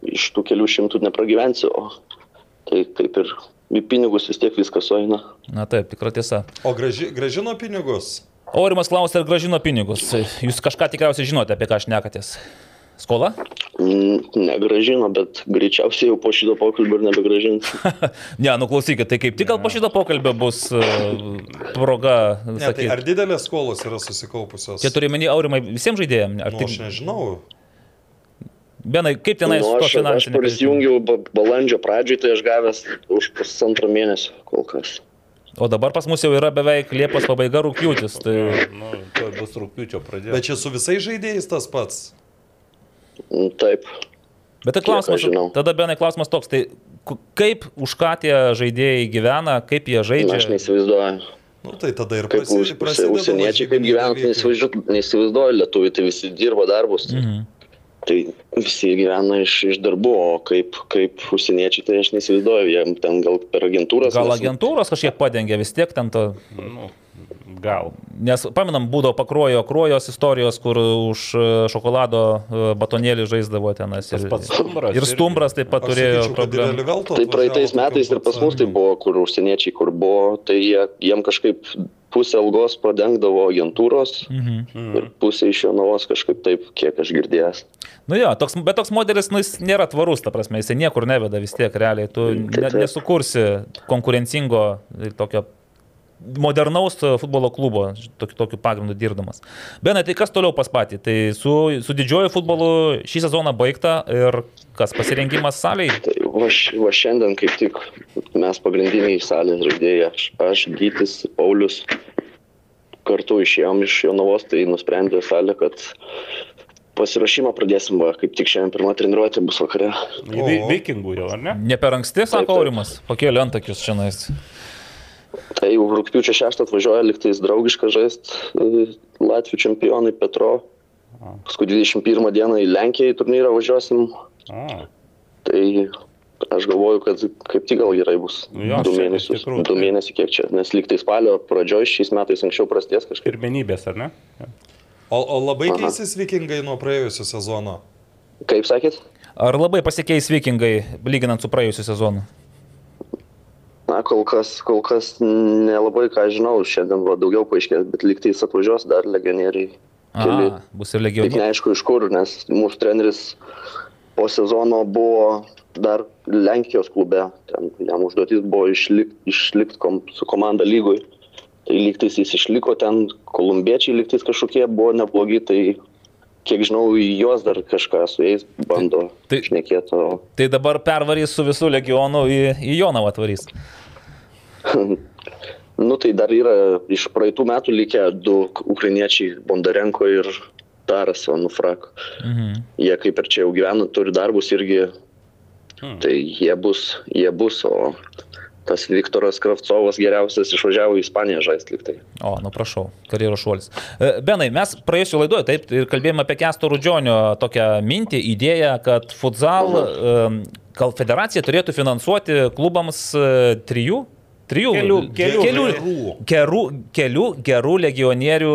iš tų kelių šimtų nepragyvensi, o tai kaip ir į pinigus vis tiek viskas sueina. na taip, tikra tiesa. O graži, gražino pinigus? Aurimas klausė, ar gražino pinigus. Jūs kažką tikriausiai žinote, apie ką aš nekatės. Skola? Mm, Negražino, bet greičiausiai jau po šito pokalbio ir nebegražins. ne, nu klausykit, tai kaip tik gal po šito pokalbio bus uh, proga Ne, tai sakyti. ar didelės skolos yra susikaupusios? Čia turi menį Aurimai visiems žaidėjams? Ar Nu, tik... aš nežinau. Benai, kaip tenais Nu, to aš, aš finansinio? prisijungiau ba- balandžio pradžioj, tai aš gavęs už pusantro mėnesio kol kas. O dabar pas mus jau yra beveik Liepos pabaiga rūpjūtis. Tai... Nu, tuoj bus rūpiučio pradžia. Bet čia su visais žaidėjais tas pats. Taip. Bet tai klausimas, tada Benai klausimas toks, tai kaip už ką tie žaidėjai gyvena, kaip jie Na, aš žaidžia? neįsivaizduoju. Nu, tai tada ir Kaip us- prasideda užsieniečiai kaip gyvena, neįsivaizduoju, lietuviai, tai visi dirba darbus. Mhm. Tai visi gyvena iš, iš darbų, o kaip, kaip užsieniečiai, tai aš neįsivaizduoju, jie ten gal per agentūras. Gal agentūros kažkiek padengia vis tiek ten to. Nu, gal. Nes paminam, būdavo pakruojo krojos istorijos, kur už e, šokolado e, batonėlį žaisdavo tenas. Tas Ir, pats stumbras ir stumbras taip pat turėjo problemų. Tai praeitais metais ir pas mus tai buvo, kur užsieniečiai, kur buvo, tai jie, jiem kažkaip pusę algos padengdavo agentūros Mhm. ir pusę iš jo nuovos kažkaip taip, kiek aš girdėjęs. Nu jo, toks, bet toks modelis, nu, jis nėra tvarus, ta prasme, jis niekur neveda vis tiek realiai. Tu Taip, taip. nesukursi konkurencingo ir tokio modernaus futbolo klubo, tokiu, tokiu pagrindu dirbdamas. Benai, tai kas toliau pas patį? Tai su, su didžioju futbolu šį sezoną baigta ir kas pasirengimas saliai? Tai va, va šiandien kaip tik mes pagrindiniai salės žaidėjai, aš, aš Gytis, Paulius, kartu išėjom iš Jonavos, tai nusprendė salė, kad pasirašymą pradėsim, va, kaip tik šiandien pirmą treniruotę bus vakare. Vikingų jau, ar ne? Ne per anksti, sako. Aurimas, pakėlė antakius šiandien. Tai jau rūpiučio 6 atvažiuoja liktais draugišką žaist e, Latvijų čempionai Petro. Paskui 21 dieną į Lenkiją į turnyrą važiuosim. A, Tai aš galvoju, kad kaip tik gal gerai bus. Nu jo, du mėnesius. tikrųjų, Du taip. mėnesius kiek čia. Nes liktai spalio pradžioj šiais metais anksčiau prasidės kažkaip. pirmenybės, ar ne? O, o labai Aha. keisis vikingai nuo praėjusio sezono. Kaip sakėt? Ar labai pasikeis vikingai, lyginant su praėjusiu sezonu? Na, kol kas, kol kas nelabai ką žinau. Šiandien va, daugiau paaiškės, bet liktais atvažiuos dar legionieriai. Keli. A, bus ir Tik legionieriai. neaišku iš kur, nes mūsų treneris po sezono buvo dar Lenkijos klube. Ten jam užduotis buvo išlikti išlikt kom, su komanda lygoj. Tai lygtais jis išliko ten, kolumbiečiai lygtais kažkokie buvo neblogi, tai kiek žinau, juos dar kažką su jais bando Tai- tai, šnekėti. Tai dabar pervarys su visų legionu į, į Jonavą atvarys. Nu tai dar yra iš praeitų metų likę du ukrainiečiai Bondarenko ir Taras Onufrako. Mhm. Jie kaip ir čia jau gyvena, turi darbus irgi. Tai jie bus, jie bus, o tas Viktoras Kravcovas geriausias išvažiavo į Ispaniją žaisti liktai. O, nu prašau, karjeros šuolis. E, Benai, mes praėjusiu laidoje taip ir kalbėjome apie Kesto Rudžionio tokią mintį, idėją, kad futsal e, gal federacija turėtų finansuoti klubams e, trijų. Trijų, Kelių- kelių kelių, gerų. gerų, kelių gerų legionierių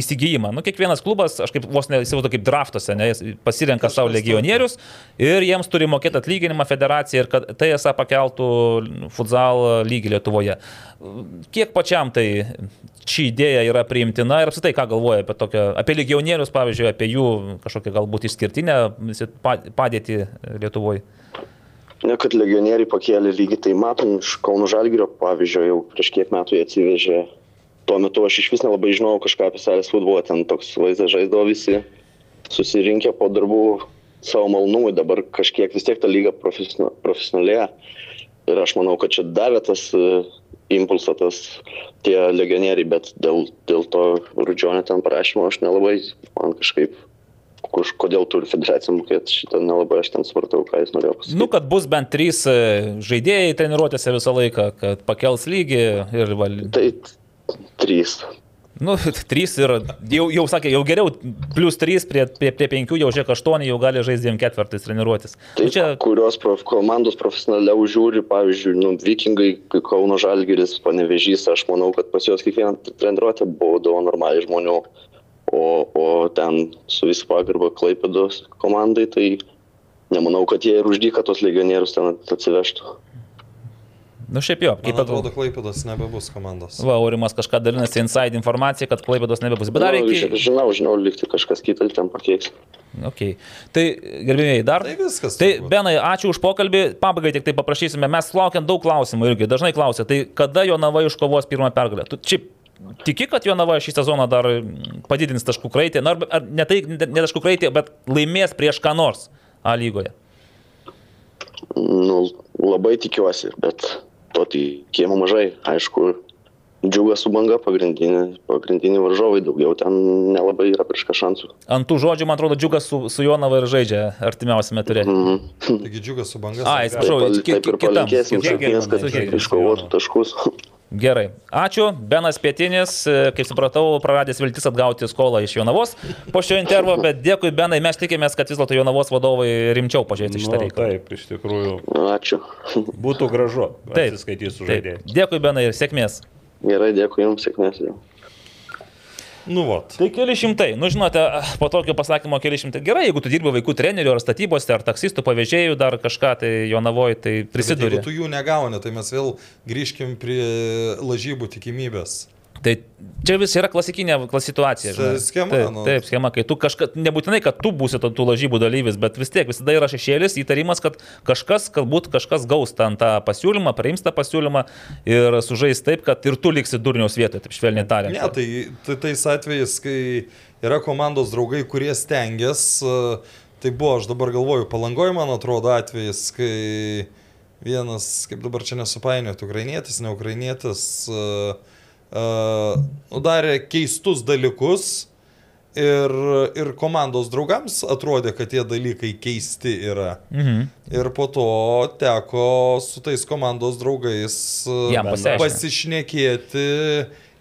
įsigijimą. Nu, kiekvienas klubas, aš kaip vos neįsivaizduoju, kaip draftuose, ne, pasirenka savo legionierius ir jiems turi mokėti atlyginimą federacija ir kad tai esą pakeltų futsal lygį Lietuvoje. Kiek pačiam tai ši idėja yra priimtina ir apsitai ką galvoja apie, tokią, apie legionierius, pavyzdžiui, apie jų kažkokią galbūt išskirtinę padėtį Lietuvoje. Ne, kad legionieriai pakėlė lygį, tai matom iš Kauno Žalgirio pavyzdžio, jau prieš kiek metų jie atsivežė. Tuo metu aš iš vis nelabai žinojau kažką apie salės futbolą, ten toks vaizdas žaisdavo visi, susirinkę po darbų savo malonumui, dabar kažkiek vis tiek ta lyga profesio- profesionalėja. Ir aš manau, kad čia davė tas e, impulsą, tas tie legionieriai, bet dėl, dėl to Rudžionio ten parašymo aš nelabai, man kažkaip, kur, kodėl turi federacija mokėti šitą, nelabai aš ten supratau, ką jis norėjo pasakyti. Nu, kad bus bent trys e, žaidėjai treniruotėse visą laiką, kad pakels lygį ir val... Tai trys. Nu, trys ir jau, jau sakė, jau geriau, plus trys prie, prie, prie penkių, jau žiūrėk aštuoni, jau gali žaisti dviem ketvirtais treniruotis. Tai Nu, čia, kurios prof, komandos profesionaliau žiūri, pavyzdžiui, nu, Vikingai, Kauno Žalgiris, Panevežys, aš manau, kad pas juos kiekvieną treniruotę buvo normaliai žmonių, o, o ten su visų pagarba Klaipėdos komandai, tai nemanau, kad jie ir uždyka tos legionierius ten atsivežtų. nu šiaip jo, kaip atrodo, atrodo. Klaipėdas nebebus komandos. Va, Aurimas kažką dalinasi inside informaciją, kad Klaipėdos nebebus. Bet dar Nu, iki... ži- Žinau, žinau, likti kažkas kitą ten pakeiks. Okay. Tai, gerbėjai, dar. Tai viskas Tai, turbūt. Benai, ačiū už pokalbį. Pabaigai tik tai paprašysime. Mes laukiam daug klausimų irgi. Dažnai klausia, tai kada Jonava iškovos pirmą pergalę? Tu čia tiki, kad Jonava šį sezoną dar padidins taškų kraitį? Ar- ar ne tai, ne taškų kraitį, bet laimės prieš ką nors A lygoje. Nu, labai tikiuosi, bet to tikėjimo mažai. Aišku, džiugas su banga pagrindinė, pagrindiniai varžovai, daugiau ten nelabai yra prieš ką šansų. Ant tų žodžių, man atrodo, džiugas su, su Jonava ir žaidžia artimiausiame turė. Mhm. Taigi džiugas su bangas. Ai, Taip, atsiprašau, palinkėsim sėkmės, kad iškovotų taškus. Gerai. Ačiū. Benas Pietinis, kaip supratau, praradęs viltis atgauti skolą iš Jonavos po šio intervo, bet dėkui, Benai, mes tikimės, kad vis dėlto Jonavos vadovai rimčiau pažiūrės šitą Nu, reikalą. taip, iš tikrųjų, Ačiū. būtų gražu. Taip. Taip. žaidėjai. Dėkui, Benai, ir sėkmės. Gerai, dėkui Jums, sėkmės. Jau. Nu, vat. Tai keli šimtai. Nu, žinote, po tokio pasakymo keli šimtai. Gerai, jeigu tu dirbi vaikų treneriu ar statybose, ar taksistų pavėžėjų, dar kažką tai Jonavoje, tai Bet prisiduri. Jeigu tu jų negauni, tai mes vėl grįžkim prie lažybų tikimybės. Tai čia vis yra klasikinė klas- situacija. žinai. Schema, Taip, nu. taip, schema, kai tu kažkas, nebūtinai, kad tu būsi to- tų lažybų dalyvis, bet vis tiek visada yra šešėlis, įtarimas, kad kažkas, galbūt kažkas gaus ten tą pasiūlymą, priims tą pasiūlymą ir sužais taip, kad ir tu liksi durniaus vietoje, taip švelniai tariant. Ne, tai, tai tais atvejais, kai yra komandos draugai, kurie stengiasi, tai buvo, aš dabar galvoju, palangoj, man atrodo, atvejais, kai vienas, kaip dabar čia nesupainioti, ukrainietis, ne ukrainietis, uh, darė keistus dalykus. Ir, ir komandos draugams atrodė, kad tie dalykai keisti yra. Mhm. Ir po to teko su tais komandos draugais pasiaiškint. pasišnekėti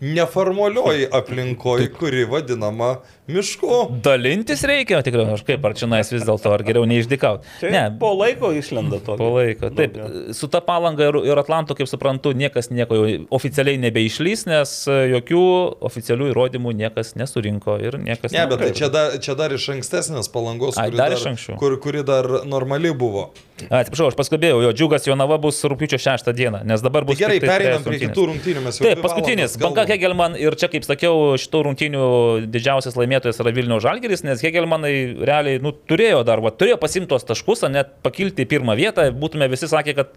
neformalioj aplinkoj, kuri vadinama mišku. Dalintis reikia, tikrai, aš kaip, ar čia nais vis dėlto, ar geriau neišdikauti. Tai Ne, po laiko išlenda to. Po laiko. Taip, su ta palanga ir, ir Atlantu, kaip suprantu, niekas nieko jau oficialiai nebeišlys, nes e, jokių oficialių įrodymų niekas nesurinko ir niekas Ne, bet tai čia dar, čia dar iš ankstesnės palangos, Ai, kuri dar dar, iš anksčiau. kur, kuri dar normali buvo. A, Atsiprašau, aš paskubėjau, jo džiugas Jonava bus rūpiučio 6 dieną, nes dabar Tai bus... gerai, tiktai pereinam prie kitų rungtynių. Mes jau Taip, paskutinis. Banka. Hegelman ir čia, kaip sakiau, šitų rungtynių didžiausias laimėtojas yra Vilniaus Žalgeris, nes Hegelmanai realiai, nu, turėjo dar, va, turėjo pasimtos taškus, net pakilti į pirmą vietą, būtume visi sakę, kad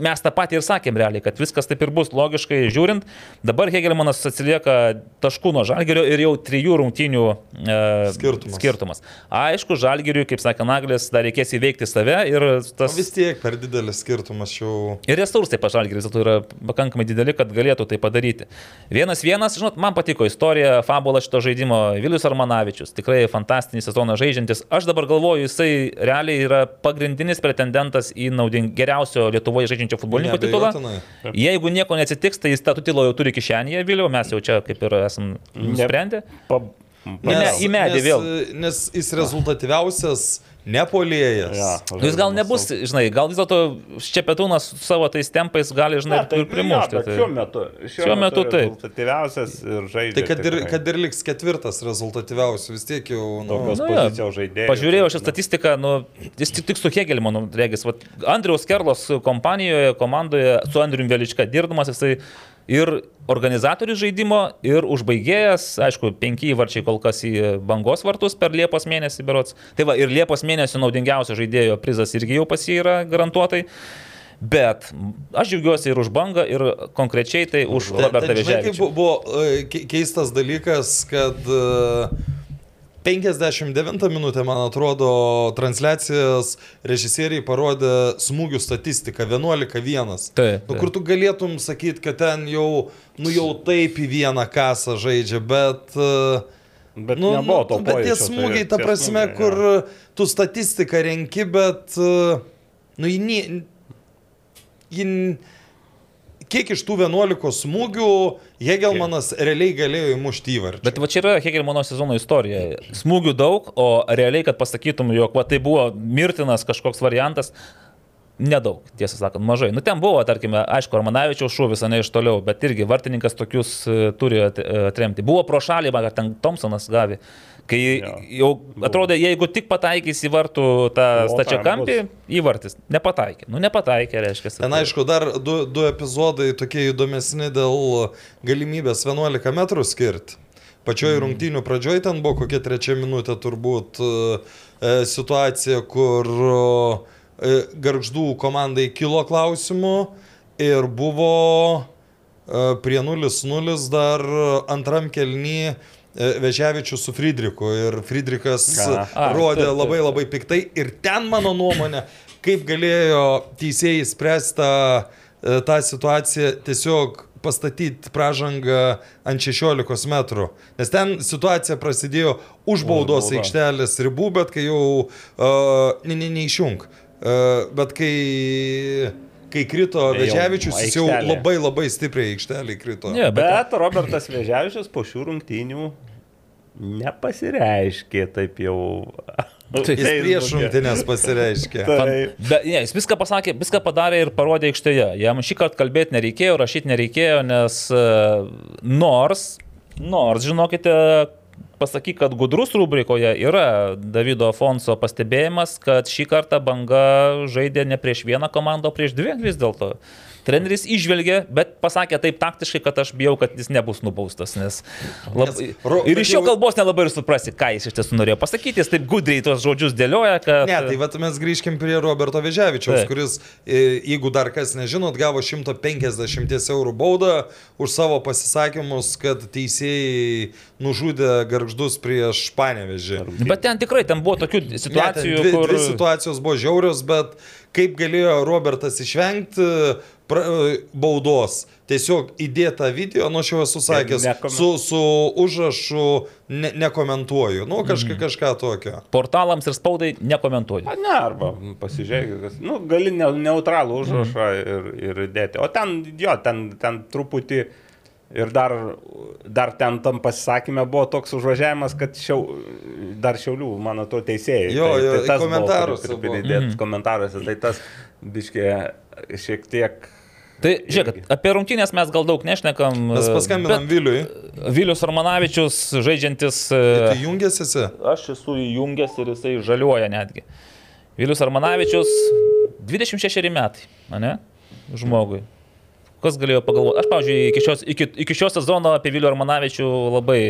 mes tą patį ir sakėm realiai, kad viskas taip ir bus logiškai žiūrint. Dabar Hegelmanas atsilieka taškų nuo Žalgerio ir jau trijų rungtynių e, Skirtumas. skirtumas. Aišku, Žalgeriui, kaip sakė Naglis, dar reikės įveikti save ir O tas... vis tiek per didelis skirtumas jau. Ir resursai pažalgeris dėl to yra pakankamai dideli, kad galėtų tai padaryti. Vienas vienas, žinot, man patiko istorija, fabula šito žaidimo, Vilius Armanavičius, tikrai fantastinį sezoną žaidžiantis. Aš dabar galvoju, jisai realiai yra pagrindinis pretendentas į nauding, geriausio Lietuvoje žaidžiančio futbolininko titulą. Jeigu nieko neatsitiks, tai jis tą titulą jau turi kišenėje, Viliau, mes jau čia kaip ir esam nusprendę. Pa, Į me- į medį nes, vėl. Nes jis rezultatyviausias nepolėjas. ja, Nu, Jis gal nebus, žinai, gal vis dėlto Ščepetūnas su savo tais tempais gali, žinai, Ne, tai ir primušti. Jo, bet tai- šiuo metu. Šiuo metu taip. Rezultatyviausias ir žaidžia. Tai kad ir, tikrai. kad ir liks ketvirtas rezultatyviausias, vis tiek jau... Nu, Tokios Nu pozicijos žaidėjai. Pažiūrėjau šią statistiką, nu, jis tik, tik su Hegelmanu, regis, vat, Andriaus Kerlos kompanijoje, komandoje, su Andriu Velička dirbdamas, jisai ir organizatorius žaidimo, ir užbaigėjas, aišku, penki įvarčiai kol kas į bangos vartus per Liepos mėnesį berots. Tai va, ir Liepos mėnesio naudingiausio žaidėjo prizas irgi jau pas jį yra garantuotai. Bet aš džiaugiuosi ir už bangą, ir konkrečiai tai už Ten- Robertą Veževičių. bu- buvo e, ke- keistas dalykas, kad e, 59 minutę, man atrodo, transliacijas režisieriai parodė smūgių statistiką 11-1. Taip, Nu, kur tu galėtum sakyti, kad ten jau, nu, jau taip į vieną kasą žaidžia, bet... e, Bet Nu, nebuvo to nu, bet tie pojūčio, tai smūgiai, ta tie prasme, smūgiai, kur jo. tu statistiką renki, bet, e, nu, ji, ji, kiek iš tų 11 smūgių Hegelmanas realiai galėjo įmušti įvartį. Bet va čia yra Hegelmano sezono istorija. Smūgių daug, o realiai, kad pasakytum, jog va, tai buvo mirtinas kažkoks variantas, nedaug, tiesą sakant, mažai. Nu ten buvo, tarkime, aišku, Armanavičiaus šūvis, ne iš toliau, bet irgi vartininkas tokius e, turi e, atremti. Buvo pro šalį, ar ten Thompsonas gavė. Kai Jo, jau atrodė, jeigu tik pataikys į vartų tą Buvo stačią kampį, įvartis. Nepataikė. Nu, nepataikė, reiškia. Ten, aišku, dar du, du epizodai tokie įdomesni dėl galimybės 11 metrų skirti. Pačioj mm. rungtynių pradžioj ten buvo kokia trečia minutė turbūt e, situacija, kur e, garždų komandai kilo klausimų ir buvo e, prie 0-0 dar antram kelny Vežiavičius su Friedriku ir Friedrikas A. A, rodė taip, taip, labai labai piktai ir ten mano nuomonė, kaip galėjo teisėjai spręsti tą, e, tą situaciją tiesiog pastatyti pražangą ant 16 metrų. Nes ten situacija prasidėjo už baudos aikštelės ribų, bet kai jau... Uh, ne, ne, neišjung. Uh, bet kai, kai krito Tai jau Vežiavičius, jis jau labai labai stipriai aikštelį krito. Ne, bet, Bet Robertas Vėžiavičius po šių rungtynių nepasireiškė taip jau. Tai Jis prieš rungtynės pasireiškė. Taip. Bet ne, jis viską pasakė, viską padarė ir parodė aikštėje. Jam šį kartą kalbėti nereikėjo, rašyti nereikėjo, nes e, nors, nors, žinokite, pasakyk, kad gudrus rubrikoje yra Davido Afonso pastebėjimas, kad šį kartą banga žaidė ne prieš vieną komandą, o prieš dvi vis dėlto. Treneris išvelgė, bet pasakė taip taktiškai, kad aš bijau, kad jis nebus nubaustas. Nes lab... Ir iš jo kalbos nelabai ir suprasi, ką jis iš tiesų norėjo pasakyti. Jis taip gudriai tuos žodžius dėlioja, kad... Ne, tai vat mes grįžkim prie Roberto Vežiavičiaus, Taip. kuris, e, jeigu dar kas nežinot, gavo 150 eurų baudą už savo pasisakymus, kad teisėjai nužudė garždus prieš Panevežį. Bet ten tikrai, ten buvo tokių Ne, ten situacijų, dvi, kur... dvi situacijos buvo žiaurios, bet kaip galėjo Robertas išvengti pra, baudos? Tiesiog įdėtą video, nu aš jau esu sakęs, su, su užrašu ne, nekomentuoju. Nu, kažka, kažką tokio. Portalams ir spaudai nekomentuoju. A, Ne, arba pasižiūrėk, kas, nu, gali ne, neutralų užrašą ir, ir dėti. O ten, jo, ten, ten truputį ir dar, dar ten tam pasisakymė buvo toks užvažiavimas, kad šiau, dar šiaulių, mano to teisėjai. Jo, tai, jo, tai tas komentaruose pridėti mm. komentaruose, tai tas biškė šiek tiek... Tai žiūrėk, apie rungtynės mes gal daug nešnekam. Mes paskambinam Viliui. Vilius Armanavičius, žaidžiantis... Tai jungiasi esi? Aš esu įjungęs ir jisai žaliuoja netgi. Vilius Armanavičius 26 metai, ne? Žmogui. Kas galėjo pagalvoti? Aš, pavyzdžiui, iki šios, iki, iki šios sezono apie Vilių Armanavičių labai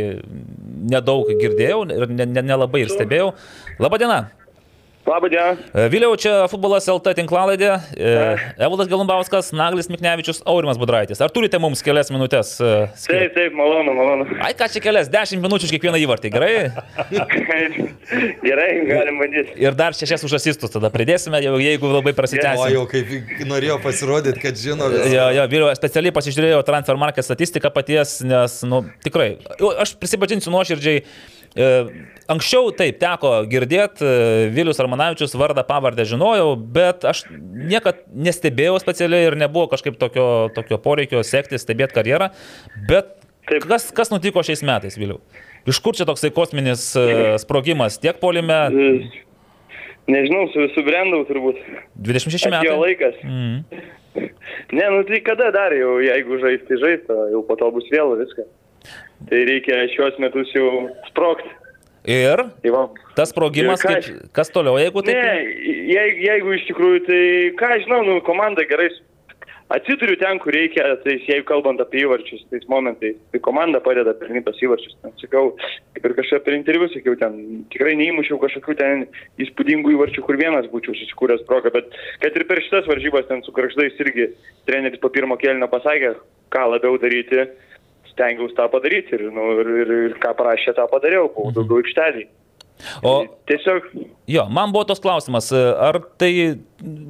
nedaug girdėjau ir nelabai ne, ne nelabai ir stebėjau. Labadiena. Labą dieną. E, Vėliau čia futbolas LT tinklalaidė. E, Evaldas Galumbauskas, Naglis Miknevičius, Aurimas Budraitis. Ar turite mums kelias minutės? e, skirti? Taip, taip, malonu, malonu. Ai, ką čia kelias? Dešimt minučių už kiekvieną įvartį, gerai? Gerai, galim bandyti. Ir dar šešias už asistus tada pridėsime, jau, jeigu labai O prasitęsime. jau kaip norėjo pasirodyti, kad žino visą. Jo, jo, vyriau, specialiai pasižiūrėjau transfer market statistiką paties, nes, nu, tikrai, aš prisipažinsiu nuoširdžiai, anksčiau taip teko girdėti, Vilius Armanavičius vardą pavardę žinojau, bet aš niekad nestebėjau specialiai ir nebuvo kažkaip tokio, tokio poreikio sekti, stebėti karjerą. Bet Taip. kas, kas nutiko šiais metais, Viliu? Iš kur čia toksai kosminis e, sprogimas tiek polime? Nežinau, su, subrendau turbūt. 26 Atėjo metai. laikas. Mhm. Ne, nu tai kada dar jau, jeigu žaisti, žaisti, jau po to bus vėl viskas. Tai reikia šios metus jau sprokti. Ir Tai tas sprogimas, Ir kaip, kas toliau, jeigu taip? Ne, jeigu, jeigu iš tikrųjų, tai ką aš žinau, nu, komanda gerai atsiduriu ten, kur reikia, tai jeigu kalbant apie įvarčius, tais momentais, tai komanda padeda pelnyti tos įvarčius. Ten, sakau, kaip ir kažkaip per interviu sakiau, ten tikrai neįmušiau kažkokių ten įspūdingų įvarčių, kur vienas būčiau susikūręs progą, bet kad ir per šitas varžybas ten su kraštais irgi treneris po pirmo kelnio pasakė, ką labiau daryti, stengiausi tą padaryti ir, nu, ir, ir, ir ką parašė, tą padariau, buvau daugiau aikštelį. O Tiesiog Jo, man buvo tos klausimas, ar tai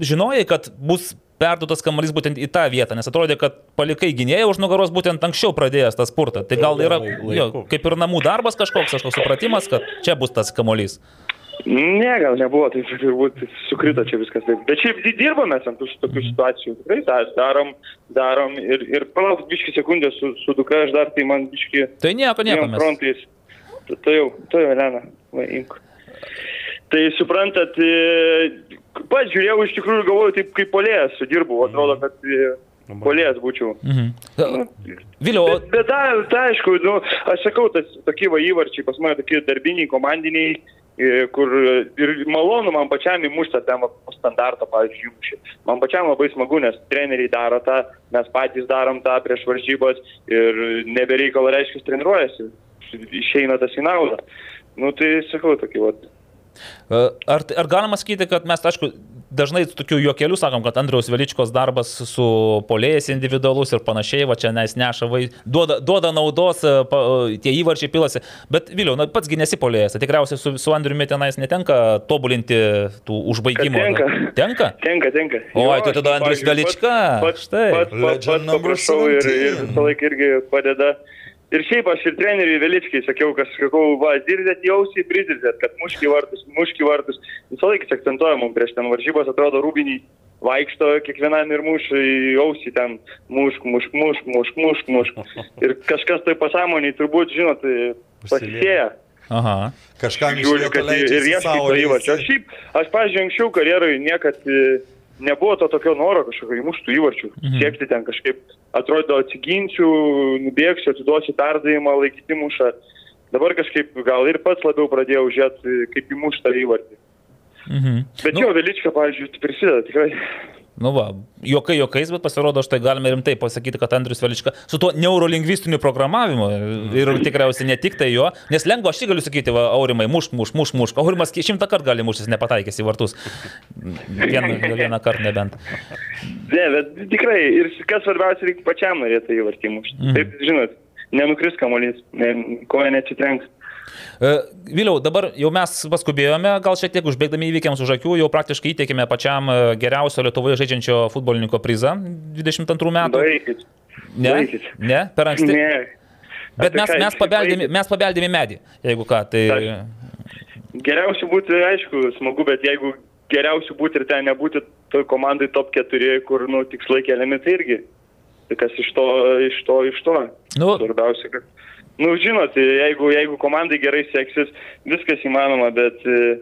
žinojai, kad bus perduotas kamuolys būtent į tą vietą, nes atrodė, kad palikai gynėją už nugaros būtent anksčiau pradėjęs tą spurtą. Tai gal yra jo, kaip ir namų darbas kažkoks, kažkoks supratimas, kad čia bus tas kamuolys. Ne, gal nebuvo, tai turbūt sukrito čia viskas taip. Bet šiaip di- dirbame ant tų tokių situacijų. Tikrai darom, darom ir, ir palauk biški sekundę su, su dukra, aš dar tai man biški Tai nieko, nieko frontais. Tai jau, tai jau, Elena, va, imk. Tai suprantat, e, pats žiūrėjau, iš tikrųjų galvoju, taip kaip polėjas sudirbau, atrodo, kad e, polėjas būčiau. Mhm. Vėliau, Bet, bet ta, ta, aišku, nu, aš sakau, tas tokie va įvarčiai pas mane tokie darbiniai, komandiniai, kur e, ir malonu man pačiam įmušti tą po standartą, pavyzdžiui, įmušį. Man pačiam labai smagu, nes treneriai daro tą, mes patys darom tą prieš varžybas ir nebereikalo reiškia treniruojasi, išeina tas į naudą. Nu tai sakau, tokį vat. ar, ar galima sakyti, kad mes, aišku, dažnai tokių juokelių sakom, kad Andriaus Veličkos darbas su polėjais individualus ir panašiai, va čia nes neša, vai, duoda, duoda naudos, e, pa, e, tie įvarčiai pilasi. Bet Viliau, na, patsgi nesi polėjas, tai tikriausiai su, su Andriumi tenais netenka tobulinti tų užbaigimų. Tenka. Tenka? Tenka, tenka. Oi, Jo, tai tada Andrius Velička, Pats, pats, pats, pats, pats paprašau ir, ir 17. visą laiką irgi padeda. Ir šiaip aš ir treneriui Veličkai sakiau, kad sakau, va, dirbėt jausiai, pridirbėt, kad muški vartus, muški vartus. Visą laiką čia akcentuoja mums prieš ten varžybas, atrodo, rūbiniai vaikšto kiekvienam ir muša į ausį ten mušk, mušk, mušk, mušk, mušk, mušk. Ir kažkas tai pasąmoniai turbūt, žinot, pasisėja. Aha. Kažkam Žiūriu, kad ir to įvarčio. Aš įvarčių. šiaip, aš, pažiūrėjau, anksčiau karjeroje niekad e, nebuvo to tokio noro kažkokio įmuštų įvarčių. Mhm. Siekti ten kažkaip, atrodo, atsiginsiu, nubėgsiu, atiduosiu perdavimą, laikyti mušą. Dabar kažkaip gal ir pats labiau pradėjau žiūrėti, kaip įmuštą įvartį. Mhm. Bet nu, jo, Velička, pavyzdžiui, prisideda tikrai. Nu va, jokai jokais, bet pasirodo, štai galime rimtai pasakyti, kad Andrius Velička su tuo neurolingvistiniu programavimu ir tikriausiai ne tik tai jo, nes lengva aš tik galiu sakyti, va, aurimai, mušk, mušk, mušk, mušk. Aurimas šimtą kartų gali muštis, nepataikęs į vartus. Vieną, vieną kartą nebent. Ne, bet tikrai, ir kas svarbiausia, reikia pačiam norėti įvartį mušti. Mhm. Mm. Taip, žinot, nenukris kamuolys, ne, koja neatsitrenks. E, Vėliau, dabar jau mes paskubėjome, gal šiek tiek užbėgdami įvykiams už akių, jau praktiškai įteikėme pačiam e, geriausio Lietuvoje žaidžiančio futbolininko prizą 22 metų. Baikit. Ne, baikit. ne, per anksti. Ne. Bet mes, mes, pabeldėme, mes pabeldėme medį, jeigu ką. Tai... Geriausia būtų, aišku, smagu, bet jeigu geriausia būtų ir ten nebūti toj komandai top 4, kur, nu, tikslai keliami, tai irgi. Tai kas iš to, iš to, iš to. Nu, Svarbiausia, kad, nu, žinot, jeigu, jeigu komandai gerai seksis, viskas įmanoma, bet, e,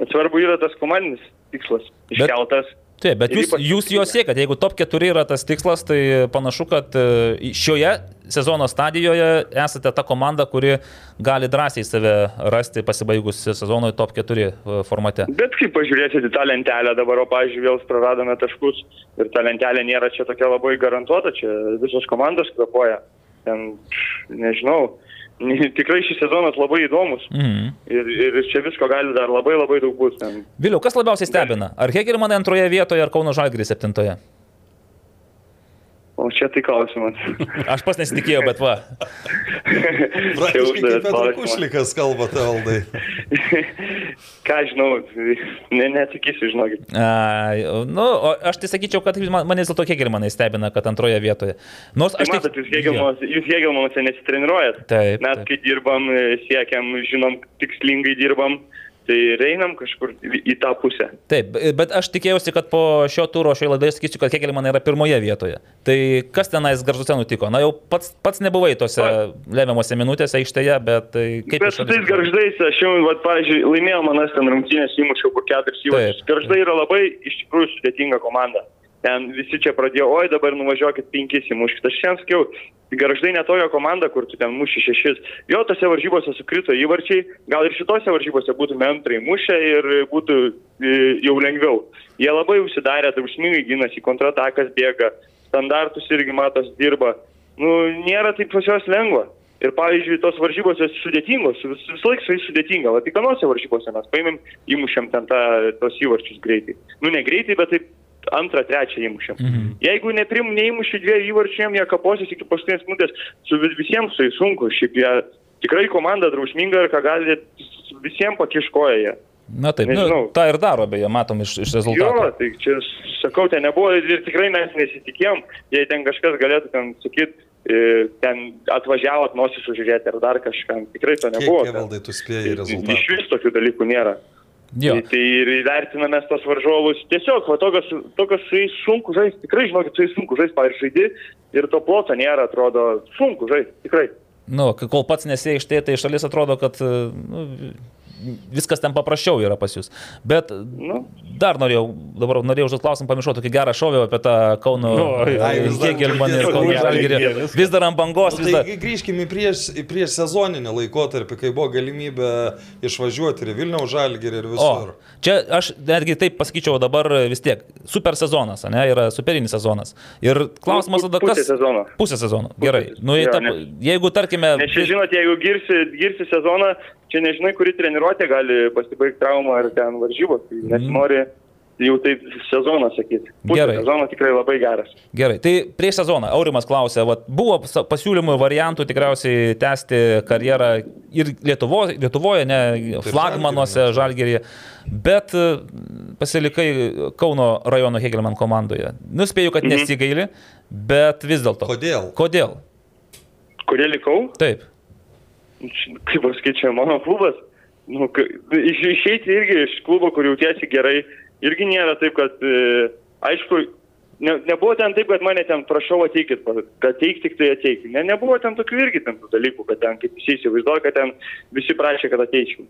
bet svarbu yra tas komandinis tikslas iškeltas. Taip, bet jūs, jūs jo siekat, jeigu top 4 yra tas tikslas, tai panašu, kad e, šioje sezono stadijoje esate ta komanda, kuri gali drąsiai save rasti pasibaigus sezonui top 4 formate. Bet kaip pažiūrėsite į tą lentelę dabar, o, pavyzdžiui, vėl praradome taškus ir ta lentelė nėra čia tokia labai garantuota, čia visos komandos kvepuoja. Ten, nežinau, tikrai šis sezonas labai įdomus. Mhm. Ir, ir čia visko gali dar labai labai daug būti. Viliau, kas labiausiai stebina? Ar Hegelmanai antroje vietoje, ar Kauno Žalgiris septintoje? O čia tai klausimas. Aš pas nesitikėjau, bet va. Praktiškai kaip Petro klausimą. Kušlikas kalbate, Aldai. Ką žinau, ne, neatsakysiu, žinokit. A, nu, o aš tai sakyčiau, kad man, mane vis dėlto Hegelmanai stebina, kad antroje vietoje. Nors Tai aš matot, jūs Hegelmanuose, jūs Hegelmanuose nesitreniruojat. Taip, Mes, kai dirbam, siekiam, žinom, tikslingai dirbam, tai ir einam kažkur į tą pusę. Taip, bet aš tikėjausi, kad po šio turo šioje laidoje sakysiu, kad Hegelmanai yra pirmoje vietoje. Tai kas tenais garžuose nutiko? Na jau pats, pats nebuvai tose lemiamose minutėse aikštėje, bet tai kaip... Bet su tais garždais, aš jau, vat, pavyzdžiui, laimėjau manas ten rungtynės, įmušiau kur keturis įvarčius. Garždai yra labai iš tikrųjų sudėtinga komanda. Ten visi čia pradėjo, oi dabar nuvažiuokit penkis įmuškit. Aš šiandien sakiau, garždai netojo komanda, kur tu ten muši šešis. Jo, tose varžybose sukrito įvarčiai, gal ir šitose varžybose būtume antrai mušę ir būtų e, jau lengviau. Jie labai užsidarė, drausmingai gynasi, kontratakas bėga, standartus irgi matos dirba. Nu, nėra taip pas juos lengva. Ir pavyzdžiui, tos varžybos jos sudėtingos, vis, vis laik su jais sudėtinga. Vatikanose varžybose mes paėmėm, įmušėm ten tą, tos įvarčius greitai. Nu, ne greitai, bet taip antrą, trečią įmušėm. Mhm. Jeigu neprim, neįmušiu dviejų įvarčių, jiem jie kaposis iki paskutinės minutės, su vis- visiems tai sunku. Šiaip jie tikrai komanda drausminga ir ką gali, visiems pakiškoja jie. Na taip, nu, Nežinau. tą ir daro, beje, matom iš, iš Jo, rezultatų. tai čia, sakau, ten nebuvo ir tikrai mes nesitikėjom, jei ten kažkas galėtų ten sakyti, ten atvažiavot nosį sužiūrėti ar dar kažkam. Tikrai to nebuvo. Kiek ten. Evaldai tu spėjai Iš rezultatą? vis tokių dalykų nėra. Jo. Tai, tai ir įvertiname tos varžovus. Tiesiog, va, tokios, tokios su jais sunku žaisti, tikrai žinokit, su jais sunku žaisti, pavyzdžiui, žaidži ir to ploto nėra, atrodo, sunku žaisti, tikrai. Nu, kol pats nesėjai iš tai, tai iš šalies atrodo, kad nu, viskas ten paprasčiau yra pas jūs. Bet Nu. dar norėjau, dabar norėjau užduoti klausimą, pamiršau tokį gerą šovį apie tą Kauno Nu, dar Hegelmanį ir Kauno Žalgirį. Vis dar ant bangos, vis Nu, dar. tai grįžkime į prieš, prieš sezoninį laikotarpį, kai buvo galimybė išvažiuoti ir į Vilniaus žalgirį ir O, visur. čia aš netgi taip pasakyčiau dabar vis tiek. Super sezonas, ne, yra superinis sezonas. Ir klausimas tada, pusė kas... sezono. Pusė sezono. Gerai. Nu, jei Jo, ta, nes- jeigu, tarkime... Nes čia, žinot, jeigu girsi, girsi sezoną, čia nežinai, kuri treniruotė gali pasibaigti traumą ar ten varžybos. Tai nesinori jau taip sezoną sakyti. Gerai. Sezonas tikrai labai geras. Gerai, tai prieš sezoną Aurimas klausė, vat, buvo pasiūlymų variantų tikriausiai tęsti karjerą ir Lietuvo, Lietuvoje, ne flagmanuose, žalgerėje, bet e, pasilikai Kauno rajono Hegelman komandoje. Nuspėjau, kad Mhm. nesigaili, bet vis dėlto. Kodėl? Kodėl? Kodėl likau? Taip. Kaip pasakyti, čia mano klubas. Nu, iš, išeiti irgi iš klubo, kur jautiesi gerai, irgi nėra taip, kad, e, aišku, ne, nebuvo ten taip, kad mane ten prašau ateikit, kad ateik tik tai ateik. Ne, nebuvo ten tokių irgi ten tų dalykų, kad ten, kaip visi įsivaizduoja, kad ten visi prašė, kad ateičiau.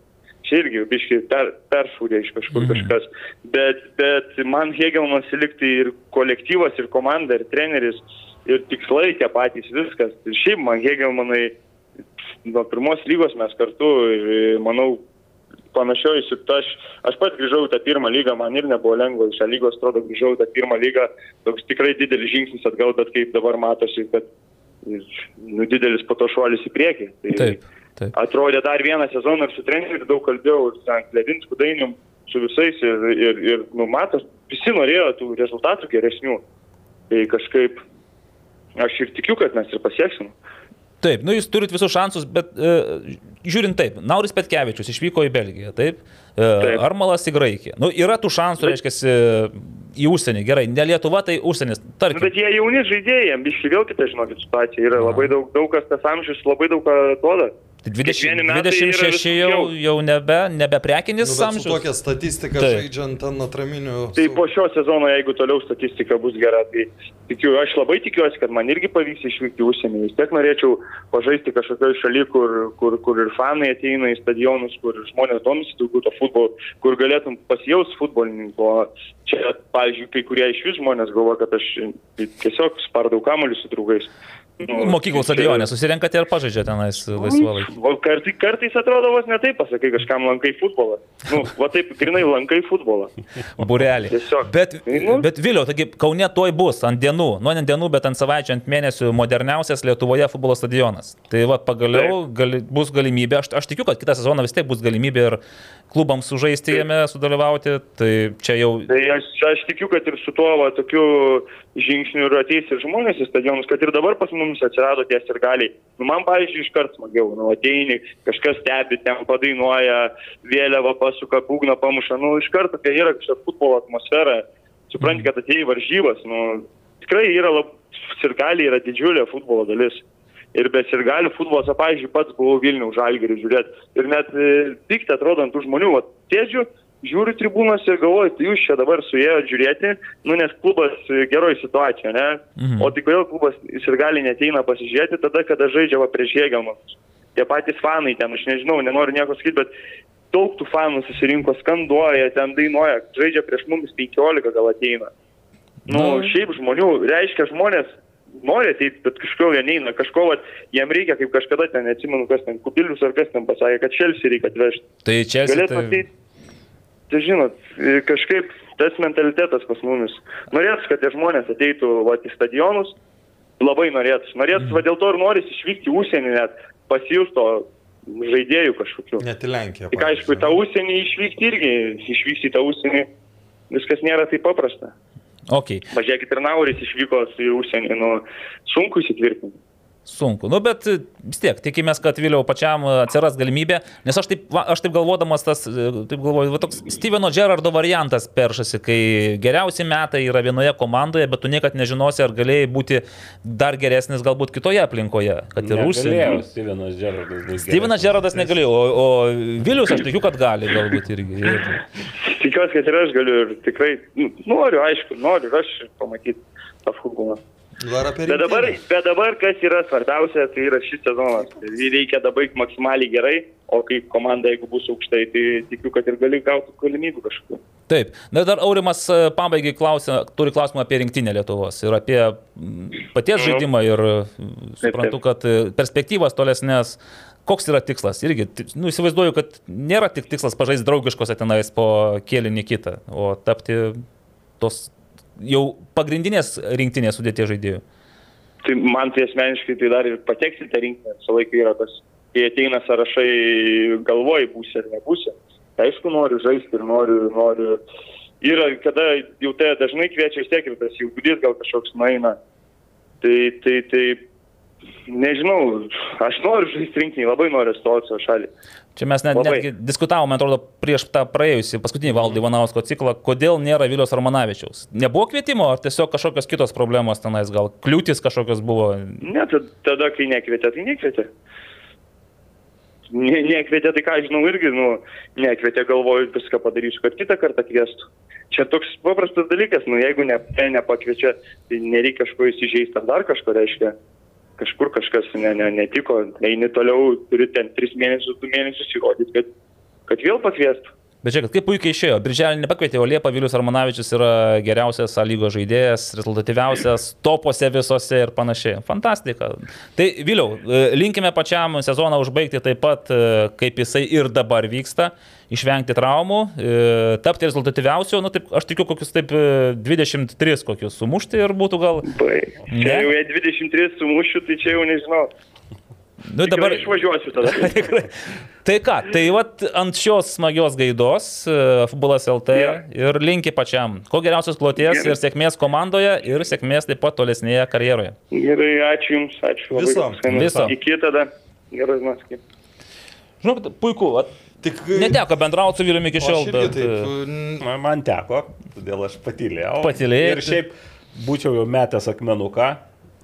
Čia irgi, biškai, per, peršūdė iš kažkur Mhm. kažkas. Bet, bet man Hegelmas likti ir kolektyvas, ir komanda, ir treneris, ir tikslai tie patys, viskas. Ir šiaip man Hegelmanai nuo pirmos lygos mes kartu, manau, panašioj su ta, aš, pats grįžau į tą pirmą lygą, man ir nebuvo lengva, iš šią lygos, atrodo, grįžau į tą pirmą lygą, toks tikrai didelis žingsnis atgal, bet kaip dabar matosi, kad nu, didelis po to šuolis į priekį. Tai Taip. Taip. Atrodė dar vieną sezoną ir su treneriu daug kalbėjau, ir su Ant Levinsku dainium, su visais ir, ir, ir nu, matos, visi norėjo tų rezultatų geresnių. Tai kažkaip aš ir tikiu, kad mes ir pasieksim. Taip, nu jūs turit visus šansus, bet e, žiūrint taip, Nauris Petkevičius išvyko į Belgiją, taip? E, Taip. Armalas į Graikiją. Nu, yra tų šansų, reiškia, į užsienį. Gerai, ne Lietuva, tai užsienis. Tarkim. bet jie jauni žaidėjai, biškai vėl kita, žinokit, situacija yra labai daug, daug kas tas amžius labai daug ką duoda. Tai 20, kiekvieni metai yra 26 vis jau, jau nebe, nebe prekinis Nu, amžius. tokia statistika Taip. žaidžiant ant atraminių. Tai po šio sezono, jeigu toliau statistika bus gera, tai tikiu, aš labai tikiuosi, kad man irgi pavyks išvykti užsienį. Vis tiek norėčiau pažaisti kažkokioje šalyje, kur, kur, kur ir fanai ateina į stadionus, kur žmonės domisi daugiau to futbolo, kur galėtum pasijaus futbolininku. Čia, pavyzdžiui, kai kurie iš vis žmonės galvoja, kad aš tiesiog spardau kamuolį su draugais. Nu, Mokyklos čia- stadionė, susirenkate ir pažaidžiate tenais laisvalaikį. O kartais, atrodo vos ne taip pasakai, kažkam lankai futbolą. Nu, va taip, grinai lankai futbolą. Burelį. Tiesiog. Bet, Nu. bet Viliau, taigi Kaune toj bus ant dienų, nu ne ant dienų, bet ant savaičių, ant mėnesių moderniausias Lietuvoje futbolo stadionas. Tai va pagaliau gali, bus galimybė, aš, aš tikiu, kad kitą sezoną vis tiek bus galimybė ir klubams sužaisti jame, sudalyvauti. Tai čia jau... Tai aš, aš tikiu, kad ir su tuo va, tokiu žingsniu ir ateis ir žmonės į stadionus, kad ir dabar pas mumis atsirado tie ir galiai. Nu, man, pavyzdžiui, iškart smagiau, nu, ateini, kažkas stebi, ten padainuoja, vėliavą pasuka, būgną pamuša, nu, iš karto, kai yra kažkokia futbolo atmosfera, supranti, kad atėjai varžybas, nu, tikrai yra labai, ir galiai yra didžiulė futbolo dalis. Ir be sirgalių futbolas, pavyzdžiui, pats buvau Vilnių žalgerį žiūrėti. Ir net e, pikti atrodant tų žmonių, o sėdžiu, žiūriu tribūnos ir galvoju, tai jūs čia dabar su jie žiūrėti, nu nes klubas e, geroj situacijoje, ne? Mhm. O tai kodėl klubas sirgaliai neteina pasižiūrėti tada, kada žaidžia va prieš jėgiamus. Tie patys fanai ten, aš nežinau, nenoriu nieko sakyti, bet daug tų fanų susirinko, skanduoja, ten dainuoja, žaidžia prieš mumis 15 gal ateina. Nu, Nu. šiaip žmonių, reiškia žmonės nori ateiti, bet kažko jie neina, kažko, vat, jiem reikia, kaip kažkada ten, neatsimenu, kas ten, kubilius ar kas ten pasakė, kad šelsi reikia atvežti. Tai čia Galėtų tai... ateiti, tai žinot, e, kažkaip tas mentalitetas pas mumis. Norėtų, kad tie žmonės ateitų vat, į stadionus, labai norėtų. Norėtų, va dėl to ir norisi išvykti į užsienį net, pasijusto žaidėjų kažkokių. Net į Lenkiją. Tik aišku, į tą užsienį išvykti irgi, išvykti į tą užsienį, viskas nėra taip paprasta. Ok, Pažiūrėkit, ir Nauris išvyko į užsienį, nu, sunku įsitvirtinti. Sunku. Nu, bet e, vis tiek, tikimės, kad vėliau pačiam e, atsiras galimybė, nes aš taip, va, aš taip galvodamas, tas, e, taip galvoju, va, toks Steveno Gerardo variantas peršasi, kai geriausi metai yra vienoje komandoje, bet tu niekad nežinosi, ar galėjai būti dar geresnis galbūt kitoje aplinkoje, kad ir užsienyje. Negalėjo Stevenas Gerardas. Stevenas. Gerardas negalėjo, o, o Vilius aš tikiu, kad gali galbūt irgi. Ir, Tikiuosi, kad ir aš galiu ir tikrai nu, noriu, aišku, noriu ir aš pamatyti tą futbolą. Bet dabar, bet dabar, kas yra svarbiausia, tai yra šis sezonas. Jį reikia dabaigti maksimaliai gerai, o kai komanda, jeigu bus aukštai, tai tikiu, kad ir gali gauti galimybių kažkokių. Taip, na dar Aurimas e, pabaigai klausia, turi klausimą apie rinktinę Lietuvos ir apie paties Nu. žaidimą ir suprantu, kad e, perspektyvas tolesnės. Koks yra tikslas? Irgi, nu, įsivaizduoju, kad nėra tik tikslas pažaisti draugiškose tenais po kėlinį kitą, o tapti tos jau pagrindinės rinktinės sudėties žaidėjų. Tai man tai asmeniškai tai dar ir pateksi tą rinkinį, visą laiką yra tas, kai ateina sąrašai, galvoji būsi ar nebūsi. Aišku, noriu žaisti ir noriu, noriu. Yra, kada jau tai dažnai kviečia vis tiek ir tas jaudulys gal kažkoks nueina. Tai, tai, tai, nežinau, aš noriu žaisti rinkinį, labai noriu stoti savo šalį. Čia mes net, Labai. netgi diskutavome, atrodo, prieš tą praėjusį paskutinį valdą Ivanausko ciklą, kodėl nėra Vilios Romanavičiaus. Nebuvo kvietimo, ar tiesiog kažkokios kitos problemos tenais, gal kliūtis kažkokios buvo. Ne, tad- tada, kai nekvietė, tai nekvietė. Ne, nekvietė, tai ką žinau irgi, nu, nekvietė, galvoju, viską padarysiu, kad kitą kartą kviestų. Čia toks paprastas dalykas, nu, jeigu ne, nepakviečia, tai nereikia kažko įsižeisti ar dar kažko reiškia. Kažkur kažkas ne, ne, netiko, eini toliau, turi ten 3 mėnesius, 2 mėnesius įrodyti, kad, kad vėl pakviestų. Bet žiūrėk, kaip puikiai išėjo. Birželį nepakvietė, o Liepa Vilius Armanavičius yra geriausias A lygos žaidėjas, rezultatyviausias, topose visose ir panašiai. Fantastika. Tai Viliau, e, linkime pačiam sezoną užbaigti taip pat, e, kaip jisai ir dabar vyksta, išvengti traumų, e, tapti rezultatyviausiu, nu taip, aš tikiu kokius taip e, 23 kokius sumušti ir būtų gal... Baig. Ne? Čia jau jei 23 sumušiu, tai čia jau nežinau. Nu, Dabar išvažiuosiu tada. Tai ką, tai vat ant šios smagios gaidos e, futbolas LT Jo. ir linki pačiam. Ko geriausios kloties Gerai. ir sėkmės komandoje ir sėkmės taip pat tolesnėje karjeroje. Gerai, ačiū Jums, ačiū labai. Viso, viso. Iki tada. Gerai, kaip. Žinau, puiku, vat, Tik neteko bendrauti su Viliumi iki šiol, bet taip. e, Man, teko, todėl aš patylėjau. Patylėjai. Ir šiaip būčiau jau metęs akmenuką.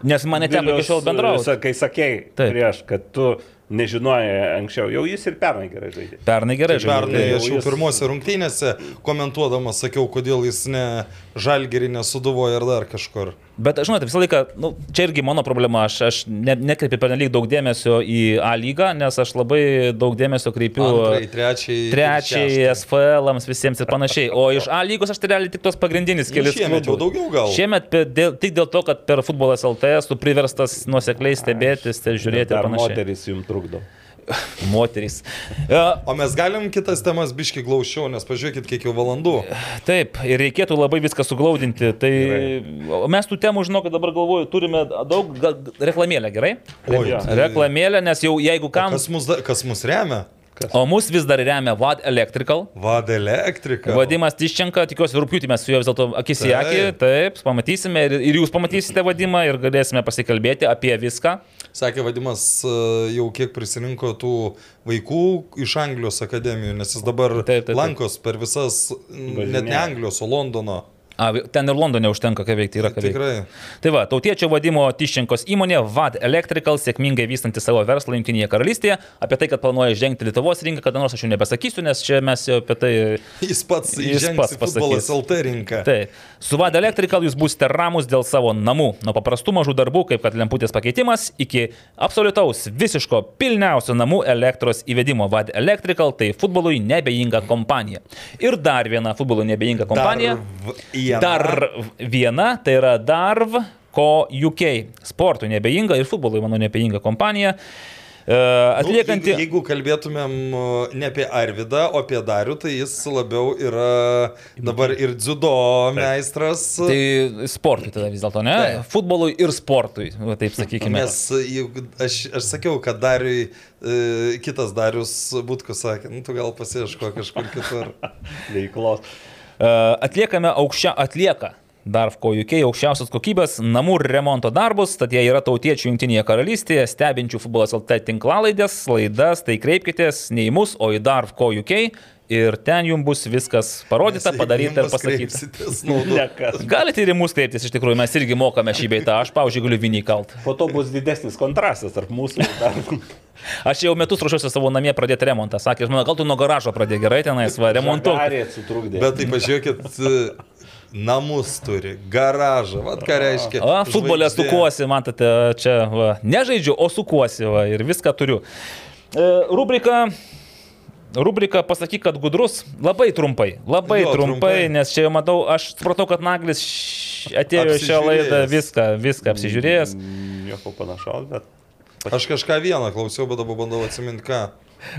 Nes man neteko iki šiol bendrauti. Kai sakėjai Taip. prieš, kad tu nežinojai anksčiau, jau jis ir pernai gerai žaidė. Pernai gerai Tai Pernai žaidė. aš jau jis- pirmose rungtynėse komentuodamas sakiau, kodėl jis ne žalgerį nesuduvoja ir dar kažkur. Bet, žinote, visą laiką, nu, čia irgi mano problema, aš, aš ne, nekreipiu per nelik daug dėmesio į A lygą, nes aš labai daug dėmesio kreipiu Antrai, trečiai. trečiai. SFL-ams visiems ir panašiai. O iš A lygos aš tai realiai tik tos pagrindinis Nu, kelias. šiemet jau daugiau gal. Šiemet dėl, tik dėl to, kad per futbolas LT esu priverstas nuosekliai stebėti, ste- žiūrėti ir panašiai. moteris jums trukdo. Moterys. O mes galim kitas temas biški glaušiau, nes pažiūrėkit, kiek jau valandų. Taip, ir reikėtų labai viską suglaudinti. Tai o mes tų temų, žinau, kad dabar galvoju, turime daug reklamėlę, gerai? Oi, Reklamėlę, nes jau jeigu kam... Kas mus, kas mus remia? O mus vis dar remia Vad Electrical. Vad elektrika. Vadimas Tiščenka, tikiuosi, rūpiutį mes su juo vis dėlto akis į akį, taip, pamatysime ir, ir jūs pamatysite vadimą ir galėsime pasikalbėti apie viską. Sakė Vadimas e, jau kiek prisirinko tų vaikų iš Anglijos akademijų, nes jis dabar Taip, taip, taip. lankos per visas, n- net ne. Anglijos, o Londono. A, ten ir Londone užtenka ką veikti, yra ką veikti. Tikrai. Tai va, tautiečio vadimo Tiščenkos įmonė VAD Electrical sėkmingai vystanti savo verslą Junktinėje karalystėje. Apie tai, kad planuoja žengti Lietuvos rinką, kada nors aš jau nebesakysiu, nes čia mes jau apie tai... Jis pats Jis pats pasakys. LT rinką. Tai, su VAD Electrical jūs būsite ramus dėl savo namų. Nuo paprastų mažų darbų, kaip kad lemputės pakeitimas, iki absoliutaus visiško pilniausio namų elektros įvedimo. VAD Electrical tai futbolui nebejinga kompanija. Ir dar viena futbolui nebejinga kompanija. Viena. Dar viena, tai yra Darv Co UK. Sportui nebejinga ir futbolui, manau, nebejinga kompanija. E, Atliekanti... Nu, jeigu, jeigu kalbėtumėm uh, ne apie Arvidą, o apie Darių, tai jis labiau yra dabar ir dziudo meistras. Tai sportui tada vis dėlto, ne? Taip. Futbolui ir sportui, taip sakykime. Nes juk aš, aš sakiau, kad Dariui e, kitas Darius Butkus sakė, nu tu gal pasieško kažkur kitur. Veiklos. E, Atliekame aukščia, atlieka Darfko UK aukščiausios kokybės namų remonto darbus, tad jie yra tautiečių jungtinėje karalystėje, stebinčių futbolas LT tinklalaidės, laidas, tai kreipkitės ne į mus, o į Darfko UK ir ten jums bus viskas parodyta, padaryta ir pasakyta. Galite ir į mus kreiptis, iš tikrųjų, mes irgi mokame šį beitą, aš, pavyzdžiui, galiu vinį kalt. Po to bus didesnis kontrastas tarp mūsų ir dar. Aš jau metus ruošiuosi savo namie pradėti remontą. Sakė, žinau, gal tu nuo garažo pradėjai gerai tenais, va, sutrukdė. Bet tai pažiūrėkit, e, namus turi, garažą, vad ką reiškia. O, futbolė sukuosi, matote, čia, va, nežaidžiu, o sukuosi, va, ir viską turiu. E, rubrika. Rubrika pasakyk, kad gudrus, labai trumpai, labai Jo, trumpai, trumpai. nes čia jau matau, aš supratau, kad Naglis atėjo į šią laidą, viską, viską apsižiūrėjęs. Nieko panašaus, bet. Aš kažką vieną klausiau, bet dabar bandau atsiminti ką.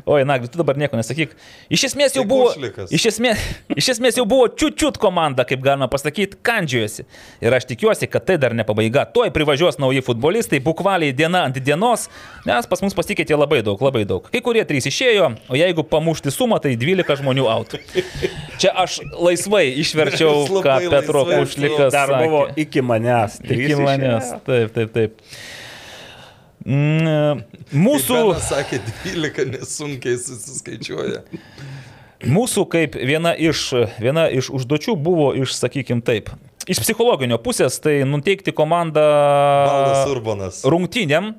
Oi, Naglis, tu dabar nieko nesakyk. Iš esmės jau buvo, iš esmės, iš esmės jau buvo čiučiut komanda, kaip galima pasakyti, kandžiojosi. Ir aš tikiuosi, kad tai dar ne pabaiga. Tuoj privažiuos nauji futbolistai, bukvaliai diena ant dienos, nes pas mus pasikeitė labai daug, labai daug. Kai kurie trys išėjo, o jeigu pamušti sumą, tai 12 žmonių out. Čia aš laisvai išverčiau, ką Petro laisvai Kušlikas Dar buvo iki manęs. trys Iki manęs. išėjo. Taip, taip, taip. Mm, Mūsų... Benas sakė 12, nesunkiai susiskaičiuoja. Mūsų kaip viena iš, viena iš užduočių buvo iš, sakykim taip, iš psichologinio pusės, tai nuteikti komandą rungtynėm.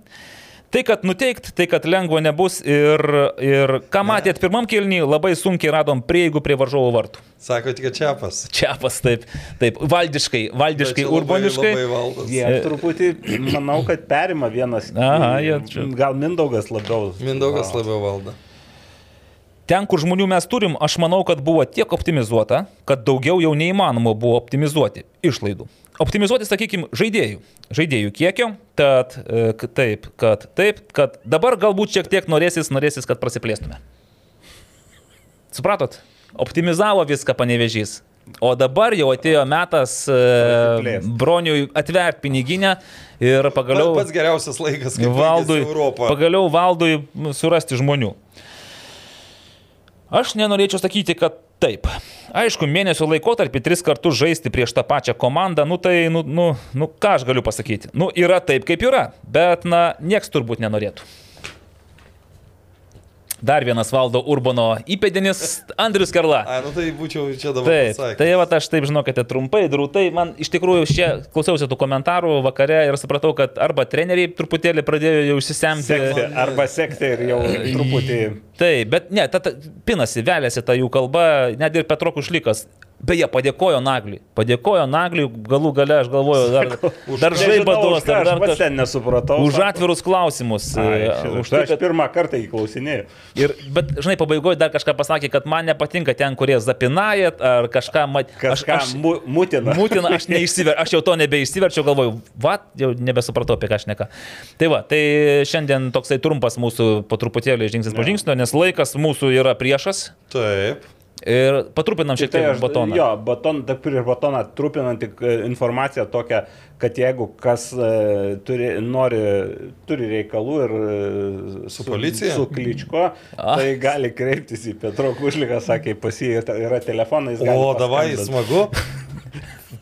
Tai, kad nuteikt, tai, kad lengva nebus ir, ir ką matėt pirmam kilniui, labai sunkiai radom prieigų prie varžovo vartų. Sako tik čiapas. Čiapas, taip, taip, valdiškai, valdiškai, labai- urbaniškai. Labai. Jie truputį, manau, kad perima vienas. Aha, jie čia- Gal Mindaugas labiau. Mindaugas labiau valdo. Ten, kur žmonių mes turim, aš manau, kad buvo tiek optimizuota, kad daugiau jau neįmanoma buvo optimizuoti išlaidų. Optimizuoti, sakykime, žaidėjų. Žaidėjų kiekio, tad e, taip, kad taip, kad dabar galbūt šiek tiek norėsis, norėsis, kad prasiplėstume. Supratot? Optimizavo viską panevežys. O dabar jau atėjo metas e, broniui atverti piniginę ir pagaliau... Pats geriausias laikas, kai Valdui, Europą. pagaliau valdui surasti žmonių. Aš nenorėčiau sakyti, kad taip. Aišku, mėnesio laikotarpį tris kartus žaisti prieš tą pačią komandą, nu tai, nu, nu, nu ką aš galiu pasakyti. Nu, yra taip, kaip yra, bet, na, nieks turbūt nenorėtų. Dar vienas valdo Urbano įpėdinis Andrius Karla. A, nu tai būčiau čia dabar. Taip, pasakęs. tai va aš taip žinokite trumpai, drūtai, man iš tikrųjų šie klausiausi tų komentarų vakare ir supratau, kad arba treneriai truputėlį pradėjo jau išsisemti. Sekti, arba sekti ir jau truputį. Taip, bet ne, ta, ta, pinasi, vėlėsi ta jų kalba, net ir Petro Kušlikas. Beje, padėkojo Nagliui. Padėkojo Nagliui, galų gale, aš galvoju, dar, dar žaiba duos, dar, dar Aš kažką. ten nesupratau. Už atvirus klausimus. Ai, e, šitą. už Tai tai, aš kad, pirmą kartą įklausinėjau. ir, bet, žinai, pabaigoje dar kažką pasakė, kad man nepatinka ten, kurie zapinajat ar kažką mat... Kažką aš, mu, mutina. Mutina, aš neišsiverčiau, aš jau to nebeišsiverčiau, galvoju, va, jau nebesupratau apie ką aš neka. Tai va, tai šiandien toksai trumpas mūsų po truputėlį žingsnis po žingsnio, nes laikas mūsų yra priešas Taip. Ir patrupinam šiek Tai tiek aš, batoną. Jo, baton, prieš batoną trupinant tik e, informaciją tokią, kad jeigu kas e, turi, nori, turi reikalų ir e, Su policija? Su kličko, Ah. tai gali kreiptis į Petro Kužliką, sakė, pas jį yra telefonai. O, davai, smagu.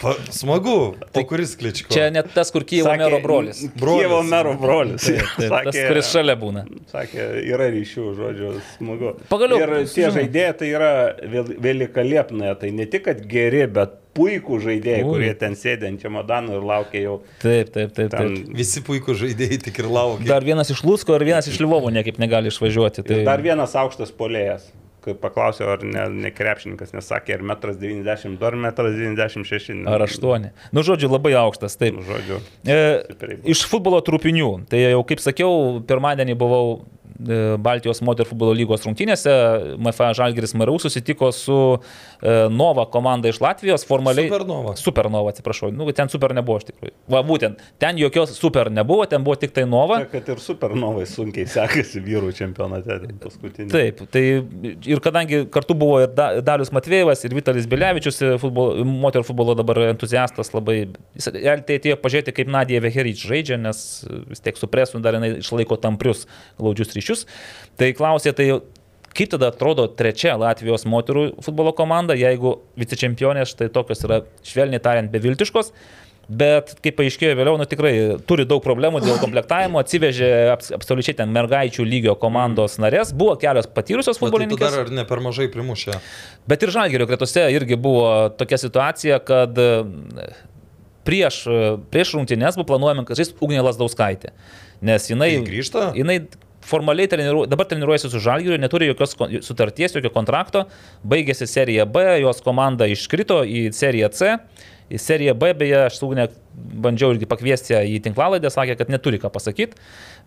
Pa, smagu. O kuris kličko? Čia net tas, kur Kyivo Sakė, mero brolis. Brolis. Kievo mero brolis. Taip, taip, tas, kuris šalia būna. Sakė, yra ryšių, žodžiu, smagu. Pagaliau, Ir tie žinai. žaidėjai tai yra vėl- vėlika liepnoje, tai ne tik, kad geri, bet puikų žaidėjai, Ui. kurie ten sėdė ant čemodanų ir laukia jau Taip, taip, taip. ten. taip. Visi puikų žaidėjai tik ir laukia. Dar vienas iš Lūsko ir vienas iš Lvovo niekaip negali išvažiuoti. Tai... Ir dar vienas aukštas polėjas. Kai paklausiau, ar ne, ne krepšininkas, nesakė, ar 1,92 m, ar 1,96 m. Ar aštuoni. Nu, žodžiu, labai aukštas, taip. Žodžiu. E, iš futbolo trupinių. Tai jau, kaip sakiau, pirmadienį buvau Baltijos moterų futbolo lygos rungtynėse. MFA Žalgiris MRU susitiko su e, Nova komanda iš Latvijos. Formaliai. Supernova. Supernova, atsiprašau. Nu, ten super nebuvo iš tikrųjų. Va, būtent. Ten jokios super nebuvo, ten buvo tik tai Nova. Čia, kad ir supernovai sunkiai sekasi vyrų čempionate paskutinį. Taip, tai ir kadangi kartu buvo ir Da- Dalius Matvėjevas, ir Vitalis Bilevičius, futbolo, moterų futbolo dabar entuziastas labai, jis tai atėjo pažiūrėti, kaip Nadija Veherič žaidžia, nes vis tiek su presu dar jinai išlaiko tamprius glaudžius ryšius. Tai klausė, tai kaip tada atrodo trečia Latvijos moterų futbolo komanda, jeigu vicečempionės štai tokios yra, švelniai tariant, beviltiškos. Bet, kaip paaiškėjo vėliau, nu tikrai turi daug problemų dėl komplektavimo, atsivežė abs absoliučiai ten mergaičių lygio komandos narės, buvo kelios patyrusios Bet tai futbolininkės. dar ar ne per mažai primušė? Bet ir Žalgerio gretose irgi buvo tokia situacija, kad e, prieš, e, prieš rungtynės buvo planuojama, kad žais Ugnė Lasdauskaitė. Nes jinai... Ji grįžta? Jinai formaliai treniruoja, dabar treniruojasi su Žalgiriu, neturi jokios sutarties, jokio kontrakto, baigėsi serija B, jos komanda iškrito į seriją C. Į seriją B, beje, aš su Ugne bandžiau irgi pakviesti į tinklalaidę, sakė, kad neturi ką pasakyti.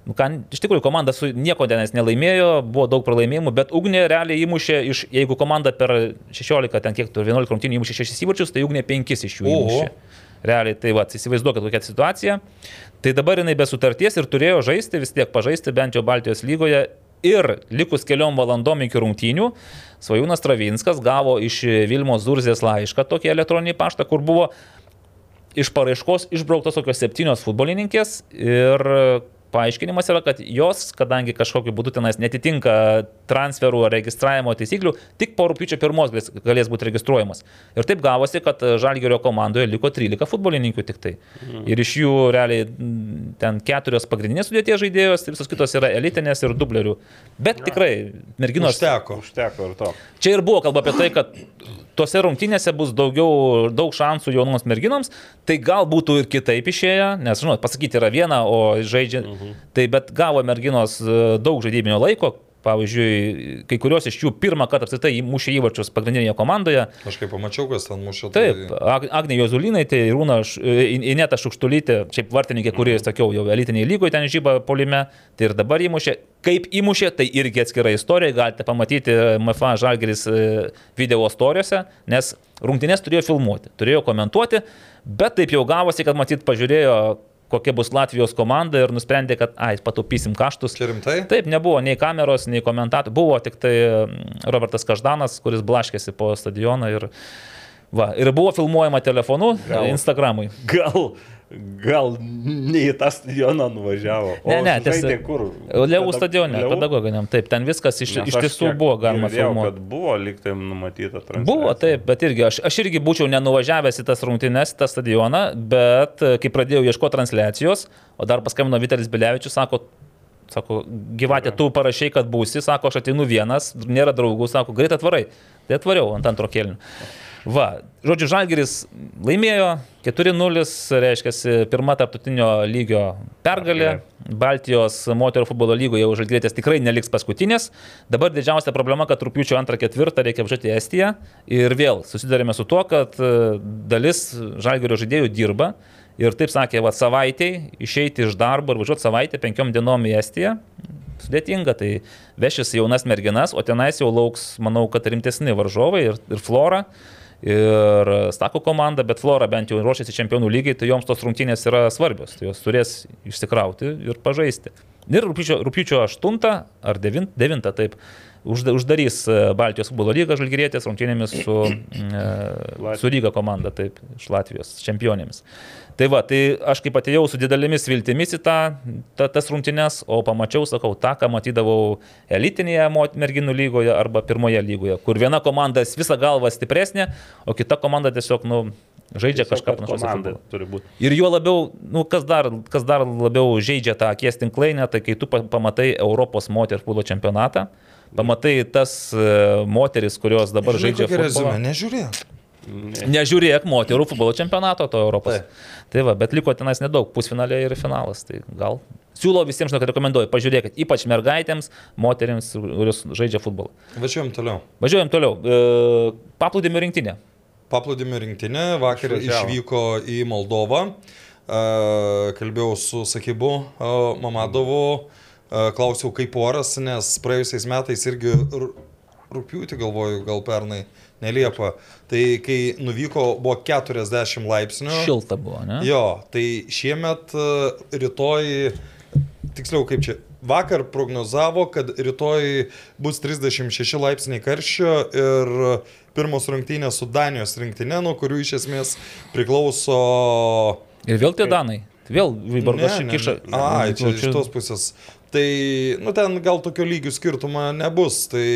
Nu, iš tikrųjų, komanda su nieko tenais nelaimėjo, buvo daug pralaimėjimų, bet Ugnė realiai įmušė iš, jeigu komanda per 16, ten kiek, tur 11 rungtynių įmušė 6 įvarčius, tai Ugnė 5 iš jų Oho. Realiai, tai va, įsivaizduokit kokia situacija. Tai dabar jinai be sutarties ir turėjo žaisti, vis tiek pažaisti bent jau Baltijos lygoje. Ir likus keliom valandom iki rungtynių, Svajūnas Travinskas gavo iš Vilmos Zurzės laišką, tokį elektroninį paštą, kur buvo iš paraiškos išbrauktos tokios septynios futbolininkės ir paaiškinimas yra, kad jos, kadangi kažkokiu būdu tenais netitinka transferų registravimo taisyklių, tik po rūpiučio pirmos galės, galės būti registruojamas. Ir taip gavosi, kad Žalgerio komandoje liko 13 futbolininkų tik tai. Ir iš jų realiai ten keturios pagrindinės sudėties žaidėjos, ir visos kitos yra elitinės ir dublerių. Bet tikrai merginos Užteko. Užteko ir to. Čia ir buvo kalba apie tai, kad tuose rungtynėse bus daugiau, daug šansų jaunoms merginoms, tai gal būtų ir kitaip išėję, nes, žinot, pasakyti yra viena, o žaidžia. -huh. Tai bet gavo merginos e, daug žaidybinio laiko. Pavyzdžiui, kai kurios iš jų pirmą kartą apsitai įmušė įvarčius pagrindinėje komandoje. Aš kaip pamačiau, kas ten mušė. Taip, Ag- Agnė Jozulinai, tai Rūna I- Ineta Šukštulytė, šiaip vartininkė, kurie, sakiau, jau elitiniai lygoje ten žyba polime, tai ir dabar įmušė. Kaip įmušė, tai irgi atskira istorija, galite pamatyti MFA Žalgeris e, video istorijose, nes rungtynės turėjo filmuoti, turėjo komentuoti, bet taip jau gavosi, kad matyt pažiūrėjo, kokia bus Latvijos komanda ir nusprendė, kad, ai, pataupysim kaštus. Čia rimtai? Taip, nebuvo nei kameros, nei komentatų. Buvo tik tai mm, Robertas Každanas, kuris blaškėsi po stadioną ir, va, ir buvo filmuojama telefonu Gal. Instagramui. Gal, gal ne į tą stadioną nuvažiavo. O Ne, ne, tiesa- kur? Peda- stadione, Levų? pedagoginiam. Taip, ten viskas iš, iš tiesų buvo galima filmuoti. Buvo liktai numatyta transliacija. Buvo, taip, bet irgi aš, aš irgi būčiau nenuvažiavęs į tas rungtynes, į tą stadioną, bet e, kai pradėjau ieškoti transliacijos, o dar paskambino Vitalis Bilevičius, sako, Sako, gyvatė, tu parašai, kad būsi, sako, aš ateinu vienas, nėra draugų, sako, greit atvarai. Tai atvariau ant antro kėlinio. Va, žodžiu, Žalgeris laimėjo 4-0, reiškia, pirma tarptautinio lygio pergalė. Baltijos moterų futbolo lygoje jau Žalgerėtės tikrai neliks paskutinės. Dabar didžiausia problema, kad rūpiučio 2-4 reikia apžaisti Estiją. Ir vėl susidarėme su tuo, kad e, dalis Žalgerio žaidėjų dirba. Ir taip sakė, va, savaitėj išeiti iš darbo ir važiuoti savaitę penkiom dienom į Estiją. Sudėtinga, tai vešis jaunas merginas, o tenais jau lauks, manau, kad rimtesni varžovai ir, ir Flora ir Stako komanda, bet Flora bent jau ruošiasi čempionų lygiai, tai joms tos rungtynės yra svarbios, tai jos turės išsikrauti ir pažaisti. Ir rūpiučio, rūpiučio 8 ar 9, 9 taip, užda, uždarys e, Baltijos futbolo lygą žalgyrėtės rungtynėmis su, e, su Ryga komanda, taip, iš Latvijos čempionėmis. Tai va, tai aš kaip atėjau su didelėmis viltimis į tą, ta, tas rungtynes, o pamačiau, sakau, tą, ką matydavau elitinėje merginų lygoje arba pirmoje lygoje, kur viena komanda visą galvą stipresnė, o kita komanda tiesiog, nu, žaidžia Tiesiog, kažką panašaus. į komanda futbolą. Turi būti. Ir juo labiau, nu, kas, dar, kas dar labiau žaidžia tą akies tinklainę, tai kai tu pa- pamatai Europos moterų futbolo čempionatą, pamatai tas e, moteris, kurios dabar Žinai, žaidžia rezumė, futbolą. Nežiūrėk. Nežiūrėk moterų futbolo čempionato to Europos. Tai va, bet liko tenais nedaug, pusfinalė ir finalas. Tai gal. Siūlau visiems, žinok, rekomenduoju, pažiūrėkit, ypač mergaitėms, moteriams, kurios žaidžia futbolą. Važiuojam toliau. Važiuojam toliau. E, Paplūdimio rinktinė. Paplūdimio rinktinė vakar Išvažiavo. išvyko į Moldovą. E, Kalbėjau su Sakybu e, Mamadovu, e, klausiau kaip oras, nes praėjusiais metais irgi r- rūpiutį galvoju, gal pernai, neliepa. Tai kai nuvyko, buvo 40 laipsnių. Šilta buvo, ne? Jo, tai šiemet e, rytoj, tiksliau kaip čia, vakar prognozavo, kad rytoj bus 36 laipsniai karščio ir pirmos rungtynės su Danijos rinktinė, nuo kurių iš esmės priklauso... Ir vėl tie Danai. Vėl Vyborgas Ne, ne, kiša. ne. Ai, čia iš tos pusės. Tai, nu, ten gal tokio lygių skirtumo nebus. Tai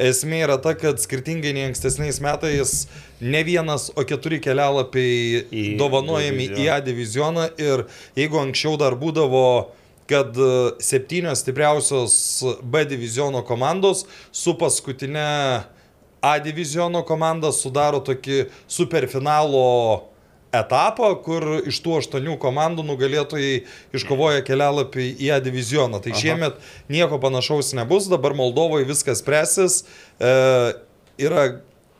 esmė yra ta, kad skirtingai nei ankstesniais metais ne vienas, o keturi kelialapiai Į dovanojami į divizioną. A divizioną. Ir jeigu anksčiau dar būdavo kad e, septynios stipriausios B diviziono komandos su paskutinė A diviziono komanda sudaro tokį superfinalo etapą, kur iš tų aštuonių komandų nugalėtojai iškovoja kelialapį į A divizioną. Tai šiemet nieko panašaus nebus, dabar Moldovoje viskas presis. E, yra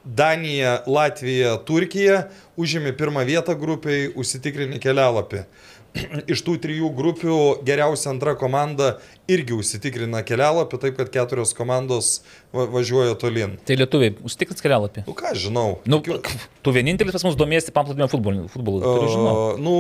Danija, Latvija, Turkija, užėmė pirmą vietą grupiai, užsitikrinė kelialapį. Iš tų trijų grupių geriausia antra komanda irgi užsitikrina kelialapį, taip kad keturios komandos va važiuoja tolin. Tai lietuviai, užtikrins kelialapį. Nu ką, žinau. Nu, tu vienintelis pas mus domiesi paplūdimio futbolu. futbolu žinot. Uh, nu,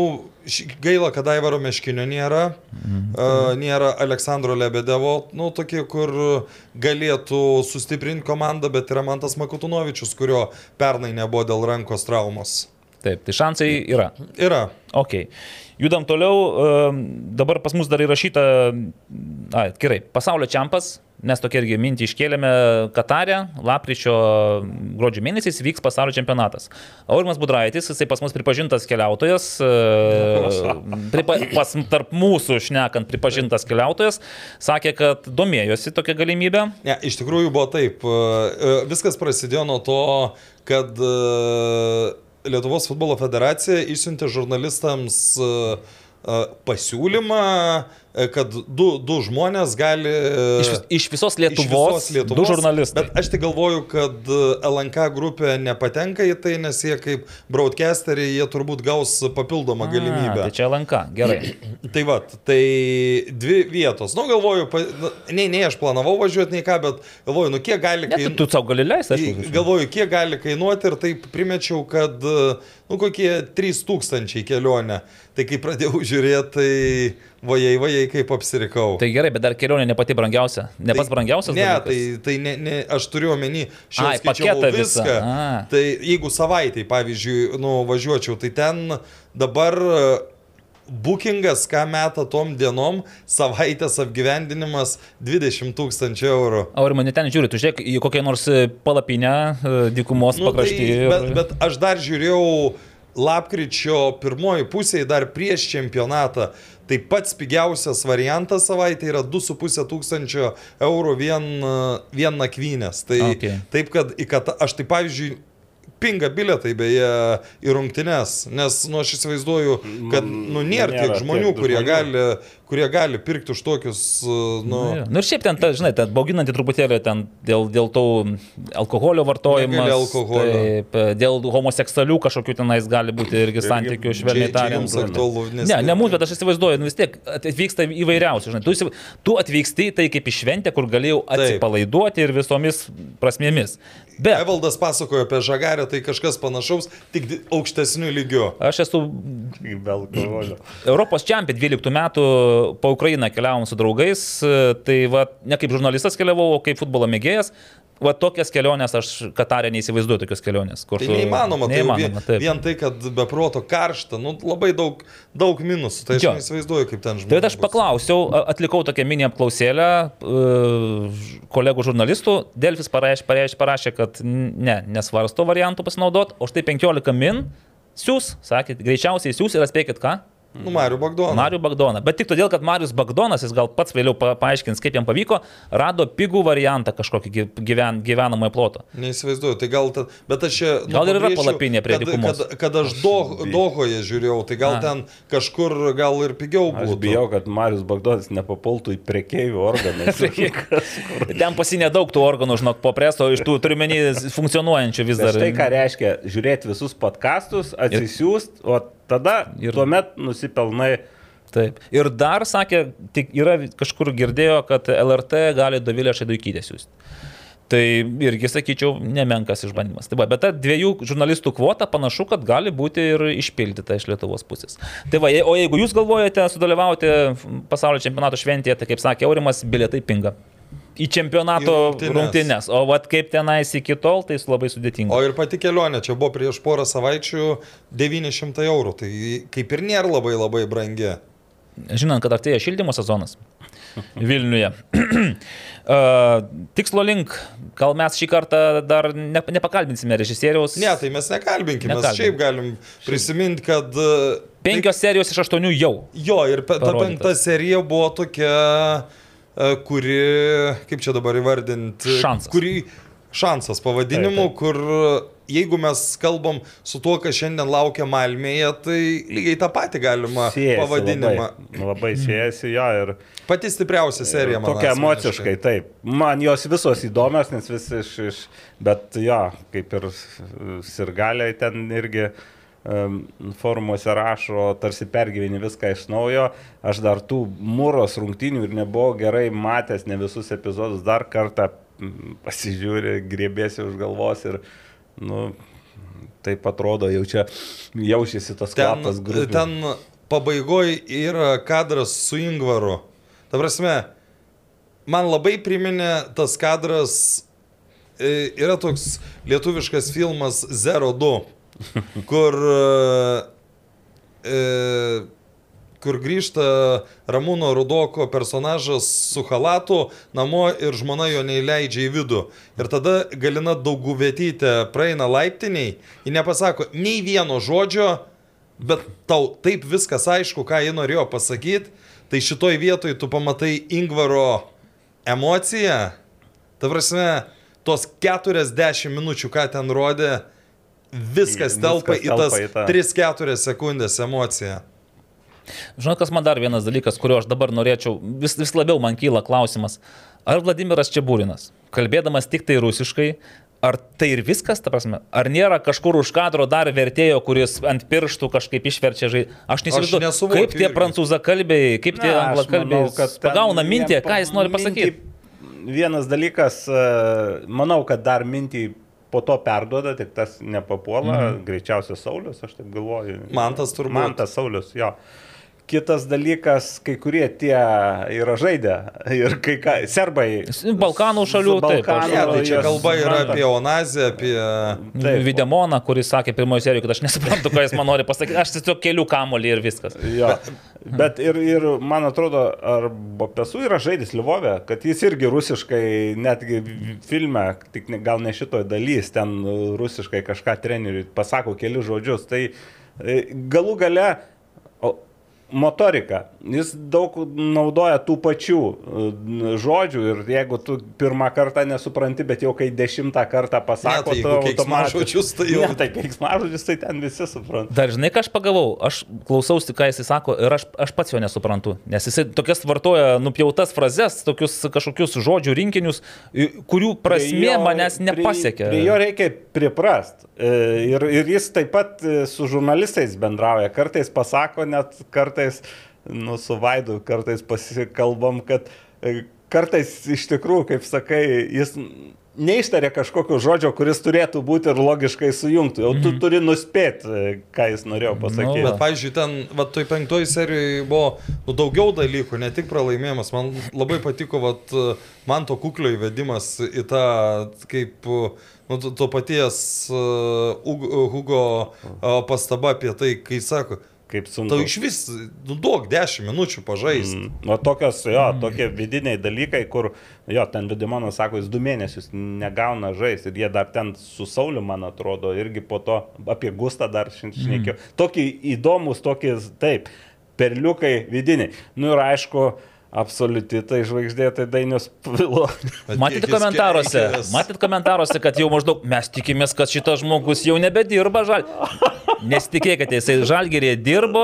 gaila, kad Aivaro Meškinio nėra, Mhm. uh, nėra Aleksandro Lebedevo, nu, tokie, kur galėtų sustiprinti komandą, bet yra Mantas Makutunovičius, kurio pernai nebuvo dėl rankos traumos. Taip, tai šansai yra. Yra. Ok. Judam toliau. ehm, Dabar pas mus dar įrašyta, ai, gerai, pasaulio čempas. Mes tokia irgi mintį iškėlėme Katarė, lapkričio gruodžio mėnesiais vyks pasaulio čempionatas. Aurimas Budraitis, jisai pas mus pripažintas keliautojas, e, pripa, pas, tarp mūsų šnekant pripažintas keliautojas, sakė, kad domėjosi tokia galimybė. Ne, iš tikrųjų buvo taip. Uh, Viskas prasidėjo nuo to, kad Lietuvos futbolo federacija išsiuntė žurnalistams uh, uh, pasiūlymą, kad du, du žmonės gali... uh, Iš, iš visos Iš Lietuvos, visos Lietuvos du žurnalistai. Bet aš tik galvoju, kad e, LNK grupė nepatenka į tai, nes jie kaip broadcasteriai, jie turbūt gaus papildomą A, galimybę. Tai čia lanka, gerai. Tai va, tai dvi vietos. Nu, galvoju, pa, nu, nei, nei aš planavau važiuoti, nei ką, bet galvoju, nu kiek gali Ne, tu, kainuoti. tu savo gali leisti, aišku. Galvoju, kiek gali kainuoti ir taip primečiau, kad, e, nu, kokie 3000 kelionė. Tai kai pradėjau žiūrėti, tai vajai, vajai, kaip apsirikau. Tai gerai, bet dar kelionė ne pati brangiausia. Ne pats brangiausias? Ne, dalykas? tai, tai ne, ne, aš turiu omeny, šiandien paketą visą. viską. A. Tai jeigu savaitai, pavyzdžiui, nu, važiuočiau, tai ten dabar e, bookingas, ką meta tom dienom, savaitės apgyvendinimas 20 tūkstančių eurų. Aurimo, net ten žiūri, tu žiūrėk į kokią nors e, palapinę, e, dykumos Nu, pakraštį. tai, bet, bet aš dar žiūrėjau lapkričio pirmoji pusėje, dar prieš čempionatą. Tai pats pigiausias variantas savaitė yra 2,5 tūkstančio eurų vien, vien nakvynės. Tai Okay. taip, kad Katą, aš tai pavyzdžiui, pinga biletai beje į rungtynes, nes, nu, aš įsivaizduoju, kad, nu, nėra Nėra tiek žmonių, tiek kurie žmonių. gali, kurie gali pirkti už tokius, nu, Na nu, ir šiaip ten, ta, žinai, ta bauginanti truputėlį ten dėl, dėl to alkoholio vartojimo. Negali alkoholio. Taip, dėl homoseksualių kažkokių tenais gali būti irgi santykių, švelniai tariant. Ne, ne mūsų, bet aš įsivaizduoju, nu vis tiek atvyksta įvairiausių, žinai, tu, tu atvyksti tai kaip į šventę, kur galėjau atsipalaiduoti ir visomis prasmėmis. Bet Evaldas pasakojo apie žagarę, tai kažkas panašaus, tik aukštesniu lygiu. aš esu. Europos čempionė 12 metų po Ukrainą keliavom su draugais, tai va, ne kaip žurnalistas keliavau, o kaip futbolo mėgėjas. Va tokias keliones aš Katarė neįsivaizduoju, tokias keliones. Kur Tai tu- neįmanoma, tai jau neįmanoma vien, taip. vien tai, kad be proto karšta, nu, labai daug, daug minusų, tai aš Jo. neįsivaizduoju, kaip ten žmonės. Tai aš paklausiau, atlikau tokią mini apklausėlę e, kolegų žurnalistų. Delfis parašė, parašė, parašė kad ne, nesvarsto variantų pasinaudoti, o štai 15 min siūs, sakė, greičiausiai siūs ir atspėkit ką? Nu, Mariu Bagdoną. Mariu Bagdoną. Bet tik todėl, kad Marius Bagdonas, jis gal pats vėliau pa, paaiškins, kaip jam pavyko, rado pigų variantą kažkokį gy- gyven, gyvenamojo ploto. Neįsivaizduoju, tai gal ten, bet aš čia... nu, Gal ir yra palapinė prie kad, dykumos. kad, kad aš do, Dohoje žiūrėjau, tai gal A. ten kažkur gal ir pigiau Aš būtų. bijau, kad Marius Bagdonas nepapultų į priekeivių organų. Ten pasinė daug tų organų, žinok, po presto, iš tų turime funkcionuojančių vis dar. Tai ką reiškia žiūrėti visus podkastus, atsisiųst, o tada Ir- tuomet nusipelnai. Taip. Ir dar sakė, tik yra kažkur girdėjo, kad LRT gali Dovilę Šaiduikytę siūsti. Tai irgi, sakyčiau, nemenkas išbandymas. Tai va, bet ta dviejų žurnalistų kvota panašu, kad gali būti ir išpildyta iš Lietuvos pusės. Tai va, o jeigu jūs galvojate sudalyvauti pasaulio čempionato šventėje, tai kaip sakė Aurimas, bilietai pinga. Į čempionato Į rungtynes. rungtynes. O vat kaip tenais iki tol, tai labai sudėtinga. O ir pati kelionė, čia buvo prieš porą savaičių 900 eurų, tai kaip ir nėra labai labai brangi. Žinant, kad artėja šildymo sezonas Vilniuje. tikslo link, gal mes šį kartą dar ne, nepakalbinsime režisieriaus. Ne, tai mes nekalbinkime, mes Nekalbink. šiaip galim prisiminti, kad... e, Penkios serijos iš aštuonių jau. Jo, ir ta penkta serija buvo tokia, kuri, kaip čia dabar įvardinti, Šansas. kuri šansas pavadinimu, Taip, taip. kur e, jeigu mes kalbam su tuo, kas šiandien laukia Malmėje, tai lygiai tą patį galima Siejasi pavadinimą. Labai, labai siejasi jo ir Pati stipriausia serija, man tokia asmeniškai. emociškai, taip. Man jos visos įdomios, nes vis iš, iš bet jo, kaip ir sirgaliai ten irgi um, forumuose rašo, tarsi pergyveni viską iš naujo. Aš dar tų mūros rungtynių ir nebuvau gerai matęs ne visus epizodus, dar kartą pasižiūri, grėbėsi už galvos ir, nu, taip atrodo, jau čia jaučiasi tas kvapas grubiai. ten pabaigoje yra kadras su Ingvaru. Ta prasme, man labai priminė tas kadras, e, yra toks lietuviškas filmas 02, kur, e, e, kur grįžta Ramūno Rudoko personažas su halatu namo ir žmona jo neįleidžia į vidų. Ir tada Galina Dauguvetytė praeina laiptiniai, ji nepasako nei vieno žodžio, bet tau taip viskas aišku, ką ji norėjo pasakyti, tai šitoj vietoj tu pamatai Ingvaro emociją, ta prasme, tos 40 minučių, ką ten rodė, viskas telpa į tas telpa į tą. 3-4 sekundės emociją. Žinot, kas man dar vienas dalykas, kurio aš dabar norėčiau, vis, vis labiau man kyla klausimas. Ar Vladimiras Čiabūrinas, kalbėdamas tik tai rusiškai, ar tai ir viskas, ta prasme, ar nėra kažkur už kadro dar vertėjo, kuris ant pirštų kažkaip išverčia žai. Aš nesuvokiu kaip tie prancūzakalbiai, kaip tie anglakalbiai kad pagauna mintį, ką jis nori pasakyti. Vienas dalykas, e, manau, kad dar mintį po to perduoda, tik tas nepapuola, mhm. greičiausiai Saulis, aš taip galvoju. Mantas turbūt. Mantas Saulis, jo. Kitas dalykas, kai kurie tie yra žaidę ir kai ką, serbai. Balkanų šalių, taip, Balkanų, Ne, tai čia kalba yra apie Onazę, apie... Taip. Videmoną, kuris sakė pirmojo serijoje, kad aš nesuprantu, ką jis man nori pasakyti, aš tiesiog keliu kamolį ir viskas. Jo. Bet ir, ir man atrodo, ar Bopesu yra žaidis Livove, kad jis irgi rusiškai, netgi filme, tik gal ne šitoj dalys, ten rusiškai kažką treneriui pasako kelius žodžius. Tai e, galų gale, motorika. Jis daug naudoja tų pačių e, žodžių ir jeigu tu pirmą kartą nesupranti, bet jau kai dešimtą kartą pasako, Ne, tai automatiškai- tai jau- Ne, tai keiksmažodžius, tai ten visi supranta. Dar žinai, ką aš pagavau, aš klausausi, ką jisai sako ir aš, aš pats jo nesuprantu, nes jisai tokias vartoja nupjautas frazes, tokius kažkokius žodžių rinkinius, kurių prasmė Prie jo- manęs nepasiekia. Prie, prie jo reikia priprast. E, Ir, ir jis taip pat e, su žurnalistais bendrauja. Kartais pasako, net kartais, nu, su Vaidu, kartais pasikalbam, kad e, kartais iš tikrųjų, kaip sakai, jis neištarė kažkokio žodžio, kuris turėtų būti ir logiškai sujungtų. Jau tu turi nuspėti, e, ką jis norėjo pasakyti. Nu, Bet, pavyzdžiui, ten, va, toj penktoj serijoje buvo nu, daugiau dalykų, ne tik pralaimėjimas. Man labai patiko, va, man to kuklio įvedimas į tą, kaip, nu, to, to paties uh, Hugo uh, pastaba apie tai, kai sako, kaip sunku. tau iš vis, nu, duok 10 minučių pažaisti. Mm. O tokios, jo, tokie vidiniai dalykai, kur, jo, ten Vidimonas sako, jis du mėnesius negauna žaisti ir jie dar ten su Sauliu, man atrodo, irgi po to apie Gustą dar šnekėjo. Mm. Tokie įdomus, tokie, taip, perliukai vidiniai. Nu ir aišku, absoliuti tai žvaigždė, tai Dainius Pilo. Jis komentaruose, matėte komentaruose, kad jau maždaug mes tikimės, kad šitas žmogus jau nebedirba žal. Nesitikėkite, jisai žalgerėje dirbo,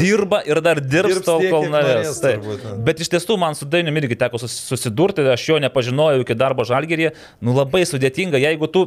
dirba ir dar dirbs Dirbs tol, kol norės. ne. Bet iš tiesų man su Dainiumi irgi teko sus- susidurti, aš jo nepažinojau iki darbo žalgerėje. Nu labai sudėtinga, jeigu tu,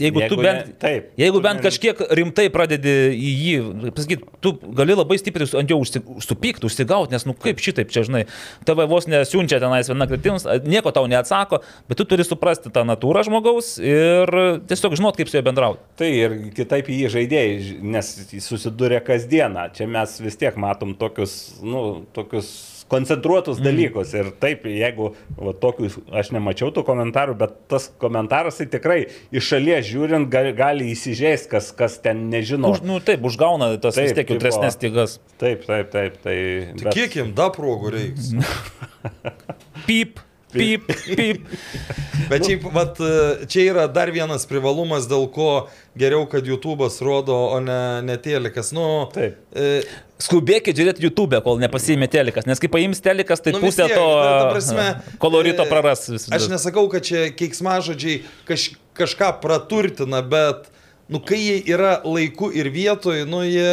jeigu Jeigu tu ne- bent, taip, jeigu tu bent ne- kažkiek rimtai pradedi į jį, pasakyt, tu gali labai stipriai ant jo užsi- supykti, užsigauti, nes nu kaip šitaip čia, žinai, tave vos nesiunčia tenais viena kritims, nieko tau neatsako, bet tu turi suprasti tą natūrą žmogaus ir tiesiog žinot, kaip su juo bendrauti. Tai ir kitaip jį žaidėjai, nes susiduria kasdieną. Čia mes vis tiek matom tokius, nu, tokius koncentruotus dalykus. Ir taip, jeigu va, tokius, aš nemačiau tų komentarų, bet tas komentaras tai tikrai iš šalies žiūrint gali, gali įsižeisti, kas, kas ten nežino. Už, nu taip, užgauna tas Taip, vis tiek jautresnės stygas. Taip, taip, taip. Tai, Tai kiek jam da progų reiks? Pyp, pyp, pyp. Bet šiaip, vat, čia yra dar vienas privalumas, dėl ko geriau, kad YouTube'as rodo, o ne, ne telikas. Nu, Taip. e, Skubėkit žiūrėti YouTube, kol nepasiėmė telikas, nes kai paims telikas, tai Nu, pusę tiek, to ta- prasme, kolorito e, praras. vis- Aš nesakau, kad čia keiksmažodžiai kaž, kažką praturtina, bet, nu, kai jie yra laiku ir vietoj, nu, jie...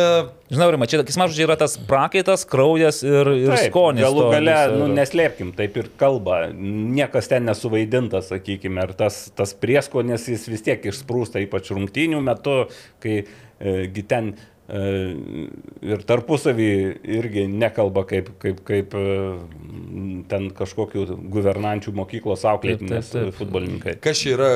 Žinau, Rima, čia kismažodžiai yra tas prakaitas, kraujas ir, ir Taip, skonis. Galų gale, viso. nu, neslėpkim, taip ir kalba. Niekas ten nesuvaidintas, sakykime, ir tas, tas prieskonis jis vis tiek išsprūsta, ypač rungtynių metu, kai e, gi ten e, ir tarpusavį irgi nekalba kaip, kaip, kaip e, ten kažkokių guvernančių mokyklos auklėtinės futbolininkai. Kas čia yra?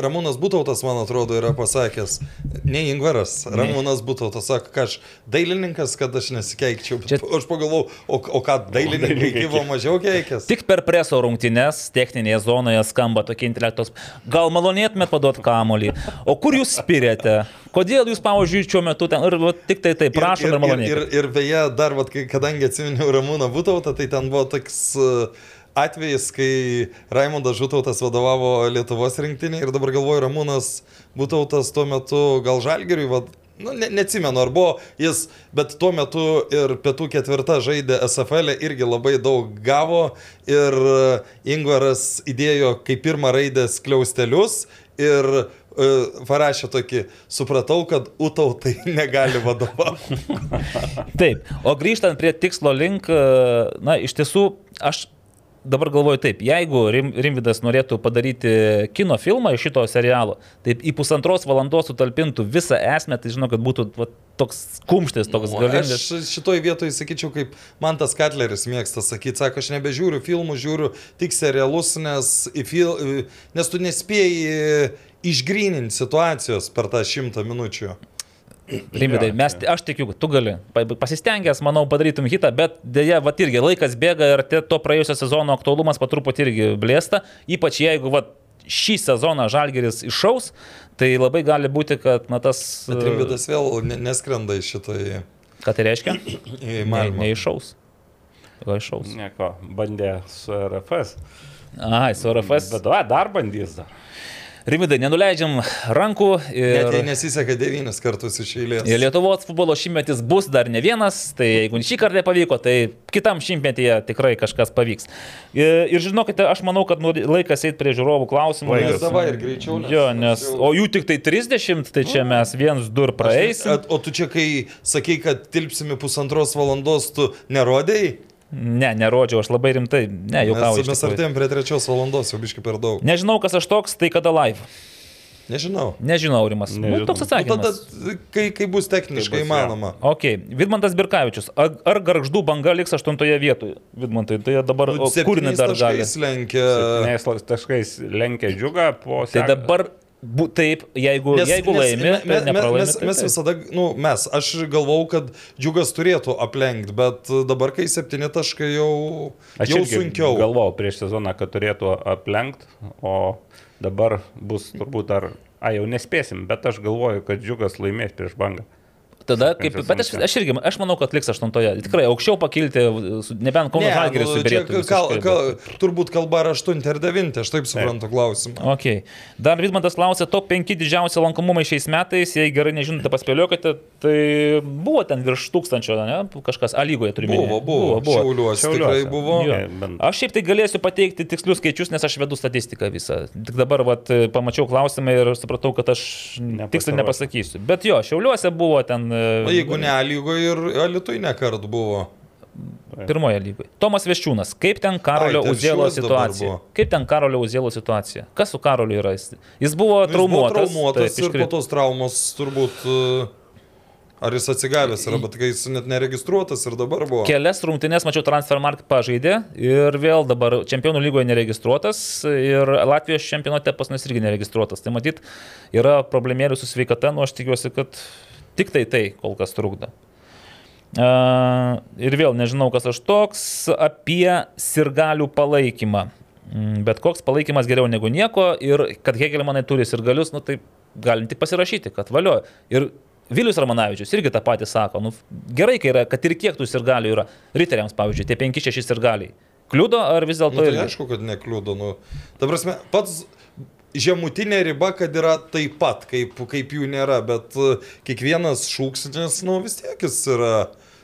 Ramūnas Butautas, man atrodo, yra pasakęs. Ne Ingvaras, Ramūnas Butautas sako, kad aš dailininkas, kad aš nesikeikčiau. Čia-. Aš pagalvojau, o, o ką dailininkai gyvo mažiau keikės? Tik per preso rungtynes techninėje zonoje skamba tokie intelektos. Gal malonėtumėt paduoti kamolį? O kur jūs spirėte? Kodėl jūs, pavyzdžiui, šiuo metu ten ir va, tik tai tai prašom ir, ir maloniai. Ir, ir, ir beje, dar, kai, kadangi atsiminiau Ramūną Butautą, tai ten buvo toks uh, atvejis, kai Raimondas Žutautas vadovavo Lietuvos rinktinį ir dabar galvoju, Ramūnas Butautas tuo metu gal Žalgiriui, vat, nu, ne, neatsimenu, ar buvo jis, bet tuo metu ir pietų ketvirta žaidė SFL, e, irgi labai daug gavo ir Ingvaras įdėjo kaip pirmą raidę skliaustelius ir parašė tokį, supratau, kad utautai negali vadovauti. Taip, o grįžtant prie tikslo link, e, na, iš tiesų, aš dabar galvoju taip, jeigu Rim, Rimvidas norėtų padaryti kino filmą iš šito serialo, taip į pusantros valandos sutalpintų visą esmę, tai žinau, kad būtų va, toks kumštis, toks Nu, galingas. Aš šitoj vietoj sakyčiau, kaip man tas Katleris mėgsta sakyti, sako, aš nebežiūriu filmų, žiūriu tik serialus, nes, fil... nes tu nespėjai išgryninti situacijos per tą šimtą minučių. Rimvidai, mes, aš tikiu, kad tu gali. Pa- Pasistengęs, manau, padarytum hitą, bet dėja, va irgi laikas bėga ir te- to praėjusio sezono aktualumas patruputį irgi blėsta. Ypač jeigu va, šį sezoną Žalgeris iššaus, tai labai gali būti, kad na, tas... Bet Rimvidas vėl ne, neskrenda iš šitoj Ką tai reiškia? Ne, neiššaus. O iššaus. Nieko, bandė su RFS. Ai, su RFS. Bet va, dar bandys dar. Rimidai, nenuleidžiam rankų Net jei ir, nesiseka devynis kartus iš eilės. ir Lietuvos futbolo šimtmetis bus dar ne vienas, tai jeigu šį kartą nepavyko, tai kitam šimtmetyje tikrai kažkas pavyks. Ir, ir žinokite, aš manau, kad nu, laikas eiti prie žiūrovų klausimų. Laikas nes- davai ir greičiau, nes Jo, aš nes, jau- o jų tik tai 30, tai čia mes viens, du ir praeisim. At- O tu čia, kai sakai, kad tilpsime pusantros valandos, tu nerodėjai? Ne, nerodžiau, aš labai rimtai, ne, jau ką mes artėjom prie trečios valandos, jau biški per daug. Nežinau, kas aš toks, tai kada live. Nežinau. Nežinau, Rimas. Nu, Nežinau. toks Nu, atsakymas. tada, kai, kai bus techniškai įmanoma. Ok, Vidmantas Birkavičius. Ar, ar garždų banga liks aštuntoje vietoje? Vidmantai, tai dabar Nu, kur septyniais dar gali? lenkia. Nes taškais lenkia džiugą po... Tai dabar, bu, taip, jeigu, nes, jeigu laimi, me- tai me- nepralaimi. mes, tai mes taip. visada, nu, mes, aš galvau, kad džiugas turėtų aplenkti, bet dabar, kai septyni taškai jau, Aš jau sunkiau. galvojau prieš sezoną, kad turėtų aplenkti, o dabar bus turbūt dar... A, jau nespėsim, bet aš galvoju, kad džiugas laimės prieš bangą. Tada, kaip, bet aš, aš irgi, aš manau, kad liks aštuntoje. Tikrai aukščiau pakilti, su- nebent Kauno Žalgiris nu, čia subirėtų. kal, kal, turbūt kalba yra 8 ir 9, aš taip suprantu klausimą. Ok. Dar Vidmantas klausė, top 5 didžiausi lankomumai šiais metais, jei gerai nežinote, paspėliokite, tai buvo ten virš tūkstančio, ne? Kažkas A lygoje turime. Buvo, buvo, buvo. Šiauliuose tikrai Šiauliuose. buvo. Jo. Ne, Aš šiaip tai galėsiu pateikti tikslius skaičius, nes aš vedu statistiką visą. Tik dabar vat, pamačiau klausimą ir supratau, kad aš tiksliai nepasakysiu. Bet jo, Šiauliuose buvo ten O jeigu ne lygoje ir Alitui nekart buvo. pirmoje lygoje. Tomas Veščiūnas, kaip ten Karolio Ai, Uzėlo situacija? Kaip ten Karolio Uzėlo situacija? Kas su Karoliu yra? Jis, jis buvo Nu, Jis buvo traumuotas. traumuotas taip, ir po iškrito. tos traumos turbūt. e, Ar jis atsigavęs yra, bet kai jis net neregistruotas ir dabar buvo. Kelias rungtynės, mačiau, Transfermarkt pažaidė ir vėl dabar čempionų lygoje neregistruotas ir Latvijos čempionate pas mus irgi neregistruotas. Tai matyt, yra problemėlių su sveikata, nu aš tikiuosi, kad tik tai tai kol kas trukdo. Uh, ir vėl nežinau, kas aš toks, apie sirgalių palaikymą. Mm, Bet koks palaikymas geriau negu nieko ir kad Hegelmanai turi sirgalius, nu tai galim tik pasirašyti, kad valio. Ir Vilius Ramanavičius irgi tą patį sako, nu gerai, kai yra, kad ir kiek tų sirgalių yra. Riteriams, pavyzdžiui, tie 5-6 sirgaliai. Kliudo ar vis Nu, dėlto tai irgi? aišku, kad nekliudo. Nu. Ta prasme, pats žemutinė riba, kad yra taip pat, kaip, kaip jų nėra, bet e, kiekvienas šūksnis, nu vis tiek jis yra.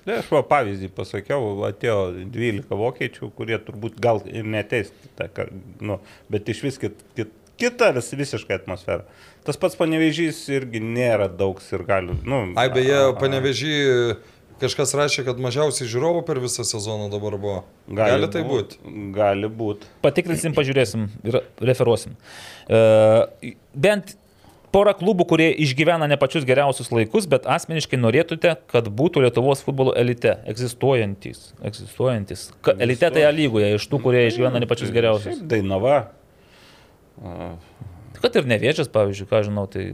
Ne, aš va pavyzdį pasakiau, atėjo 12 vokiečių, kurie turbūt gal ir neteis, nu, bet iš vis kit, kit, kita vis, visiškai atmosfera. Tas pats panevežys irgi nėra daug ir gali. Nu, Ai, beje, panevežį kažkas rašė, kad mažiausiai žiūrovų per visą sezoną dabar buvo. Gali, gali tai būti. Gali būti. Patikrinsim, pažiūrėsim ir referuosim. E, bent porą klubų, kurie išgyvena ne pačius geriausius laikus, bet asmeniškai norėtumėte, kad būtų Lietuvos futbolo elite, egzistuojantis. egzistuojantis. Ka, elite tai A lygoje, iš tų, kurie išgyvena ne pačius geriausius. Dainava. Kad ir neviečias, pavyzdžiui, ką žinau, tai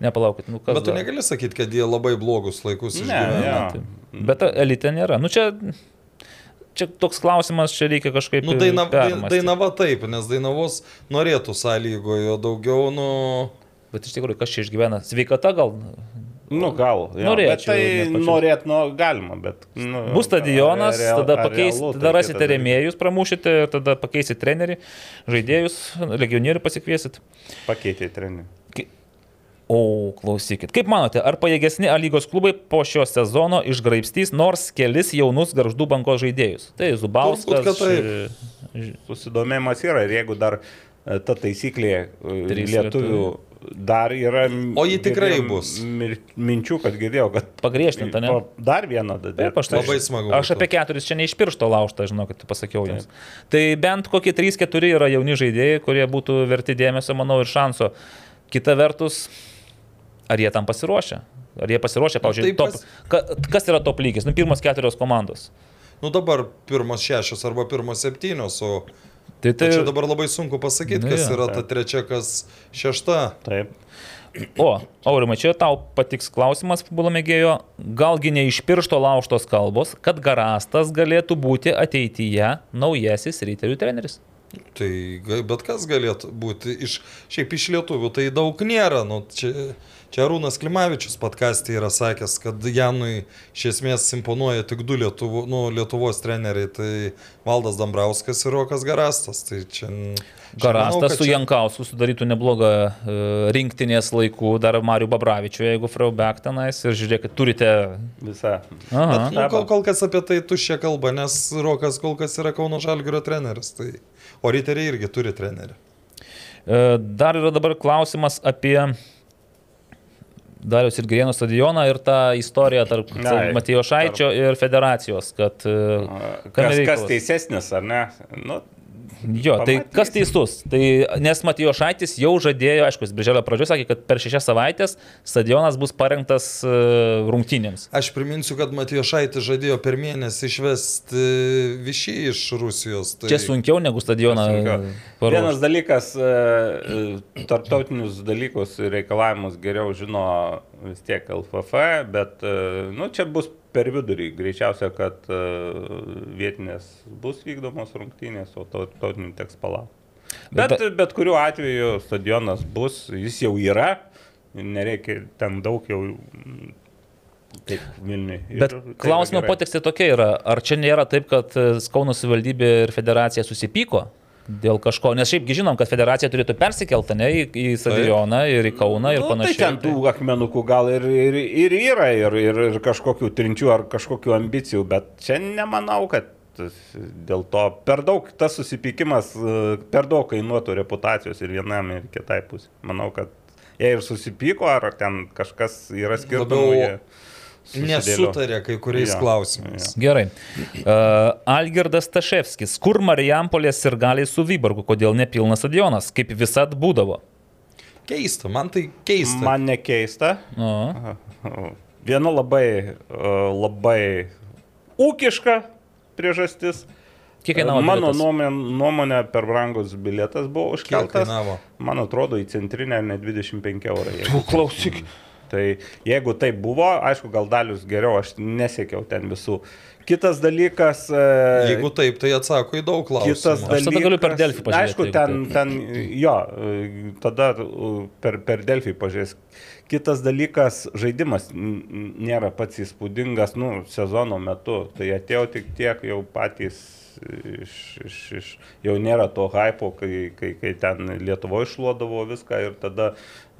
nepalaukit. Nu, kas Bet tu dar? negali sakyti, kad jie labai blogus laikus Ne, išgyvena. jo. Tai- Bet ta elite nėra. Nu čia, čia toks klausimas, čia reikia kažkaip... Nu, daina, dainava taip, nes dainavos norėtų sąlygojo daugiau, nu... Bet iš tikrųjų, kas čia išgyvena? Sveikata gal? Nu, gal. Jo, Norėčiau, bet Tai ne norėt, nu, galima, bet. Nu, Bus stadionas, real- tada, pakeis, realu, tada rasite dalykas. remėjus, pramušite, ir tada pakeisit trenerį, žaidėjus, legionierių pasikviesit. Pakeitė trenerių. O, klausykit, kaip manote, ar pajėgesni A lygos klubai po šio sezono išgraipstys nors kelis jaunus garždų bankos žaidėjus? Tai Zubauskas. Taip. ž- Susidomėjimas yra ir jeigu dar e, ta taisyklė e, Trys lietuvių dar yra. O ji tikrai girdėjau bus. mir- Minčių, kad girdėjau, kad Pagriežtinta, ne? Dar vieną dadėt. Taip, aš tai Labai smagu Aš apie keturis čia ne iš piršto laužtą, žinau, kad pasakiau jums. Tai bent kokie 3-4 yra jauni žaidėjai, kurie būtų verti dėmesio, manau, ir šanso. Kita vertus, ar jie tam pasiruošę? Ar jie pasiruošę, pavyzdžiui, tai top, pas- ka, kas yra top lygis? Nu, pirmos keturios komandos. Nu dabar pirmas šešios arba pirmas septynios, o Tai, tai tai, čia dabar labai sunku pasakyti, Nu kas jo, yra ta trečia, kas šešta. Taip. O, Aurimai, čia tau patiks klausimas, futbolo mėgėjo, galgi ne iš piršto laužtos kalbos, kad Garastas galėtų būti ateityje naujasis ryterių treneris. Tai bet kas galėtų būti iš, šiaip iš lietuvių, tai daug nėra. Nu, čia, čia Rūnas Klimavičius podkastė yra sakęs, kad Janui iš esmės imponuoja tik du Lietuvo, nu, Lietuvos treneriai, tai Valdas Dambrauskas ir Rokas Garastas. Tai čia, čia Garastas manau, su čia- Jankausku sudarytų neblogą e, rinktinės laikų, dar Mariu Babravičiu, jeigu Fraubeck tenais ir žiūrėkit, turite... Visą. Bet, nu, kol, kol kas apie tai tuščia kalba, nes Rokas kol kas yra Kauno Žalgirio treneris. Tai, o riteriai irgi turi trenerį. E, Dar yra dabar klausimas apie Darius ir Grienų stadioną ir tą istoriją tarp Matijo Šaičio ir federacijos, kad... e, Kas, kas teisesnis, ar ne? Nu, Jo, tai Pamatysim. kas teisus? Tai, nes Matijo Šaitis jau žadėjo, aišku, jis birželio pradžioje sakė, kad per šešias savaitės stadionas bus parengtas e, rungtynėms. Aš priminsiu, kad Matijo Šaitis žadėjo per mėnesį išvesti višį iš Rusijos. Tai... Čia sunkiau negu stadioną. Vienas dalykas, e, e, tarptautinius dalykus ir reikalavimus geriau žino vis tiek LFF, bet e, nu, čia bus per vidurį. Greičiausia, kad e, vietinės bus vykdomos rungtynės, o tarptautinių teks palaukti. Bet, Bet- bet kuriuo atveju stadionas bus, jis jau yra, nereikia ten daug jau mm, taip Vilniui. Ir Bet yra klausimo potekstė tokia yra, ar čia nėra taip, kad e, Kauno savivaldybė ir federacija susipyko dėl kažko, nes šiaipgi žinom, kad federacija turėtų persikelti ne, į, į stadioną ir į Kauną ir nu, panašiai. Tai ten tų akmenukų gal ir, ir, ir yra, ir, ir, ir kažkokių trinčių ar kažkokių ambicijų, bet čia nemanau, kad dėl to per daug tas susipykimas, e, per daug kainuotų reputacijos ir vienam ir kitai pusė. Manau, kad jie ir susipyko, ar ten kažkas yra skirtumų. Labiau jie. Nesutarė kai kuriais Jo, klausimais. Gerai. Uh, Algirdas Taševskis. Kur Marijampolės ir galiai su Vyborgu? Kodėl nepilnas stadionas? Kaip visat būdavo. Keista, man tai keista. Man nekeista. O. Viena labai, e, labai ūkiška priežastis. Kiek kainavo Mano bilietas? nuomonė, nuomonė per brangus bilietas buvo užkeltas. Man atrodo, į centrinę ne 25 eurų. Tu klausyk. Tai jeigu tai buvo, aišku, gal dalius geriau, aš nesiekiau ten visų. Kitas dalykas. e, Jeigu taip, tai atsako į daug Kitas klausimų. Aš tada galiu per Delfį pažiūrėti, Aišku, ten, ten, jo, e, tada e, per, per Delfį pažiūrės. Kitas dalykas, žaidimas nėra pats įspūdingas, nu, sezono metu. Tai atėjo tik tiek jau patys iš, iš, iš jau nėra to hypo, kai, kai, kai ten Lietuvoje išluodavo viską ir tada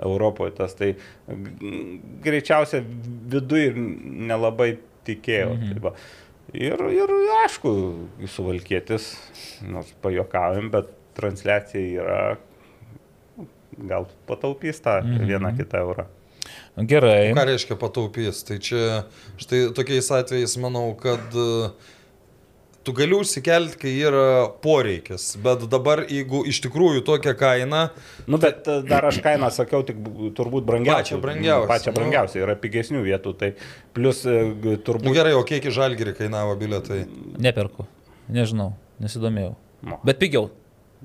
Europoje tas. Tai g- greičiausia viduje ir nelabai tikėjau. Mhm. Tai va. ir, ir aišku, suvalkėtis, nors pajokavim, bet transliacija yra, gal pataupys tą mhm. vieną kitą eurą. Gerai. Ką reiškia pataupys? Tai čia, štai tokiais atvejais manau, kad e, tu gali užsikelti, kai yra poreikis, bet dabar jeigu iš tikrųjų tokia kaina, Nu, bet e, dar aš kainą sakiau, tik turbūt brangiausia. Pačią brangiausią, Pačią nu. brangiausią, yra pigesnių vietų, tai plus e, g- nu turbūt... gerai, o kiek į žalgirį kainavo biletai? Neperku. Nežinau. Nesidomėjau. Nu. Bet pigiau.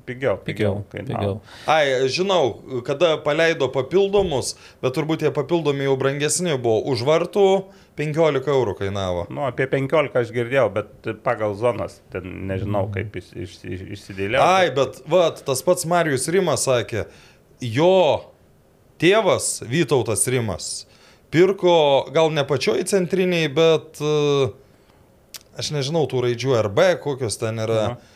Pigiau, Pigiau. kainavo. pigiau. Ai, žinau, kada paleido papildomus, bet turbūt tie papildomi jau brangesni buvo. Už vartų 15 eurų kainavo. Nu, apie 15 aš girdėjau, bet pagal zonas, ten nežinau, kaip jis iš, iš, išsidėlė. Ai, bet vat, tas pats Marijus Rimas sakė, jo tėvas Vytautas Rimas pirko gal ne pačioj centriniai, bet e, aš nežinau tų raidžių RB, kokios ten yra. Aha.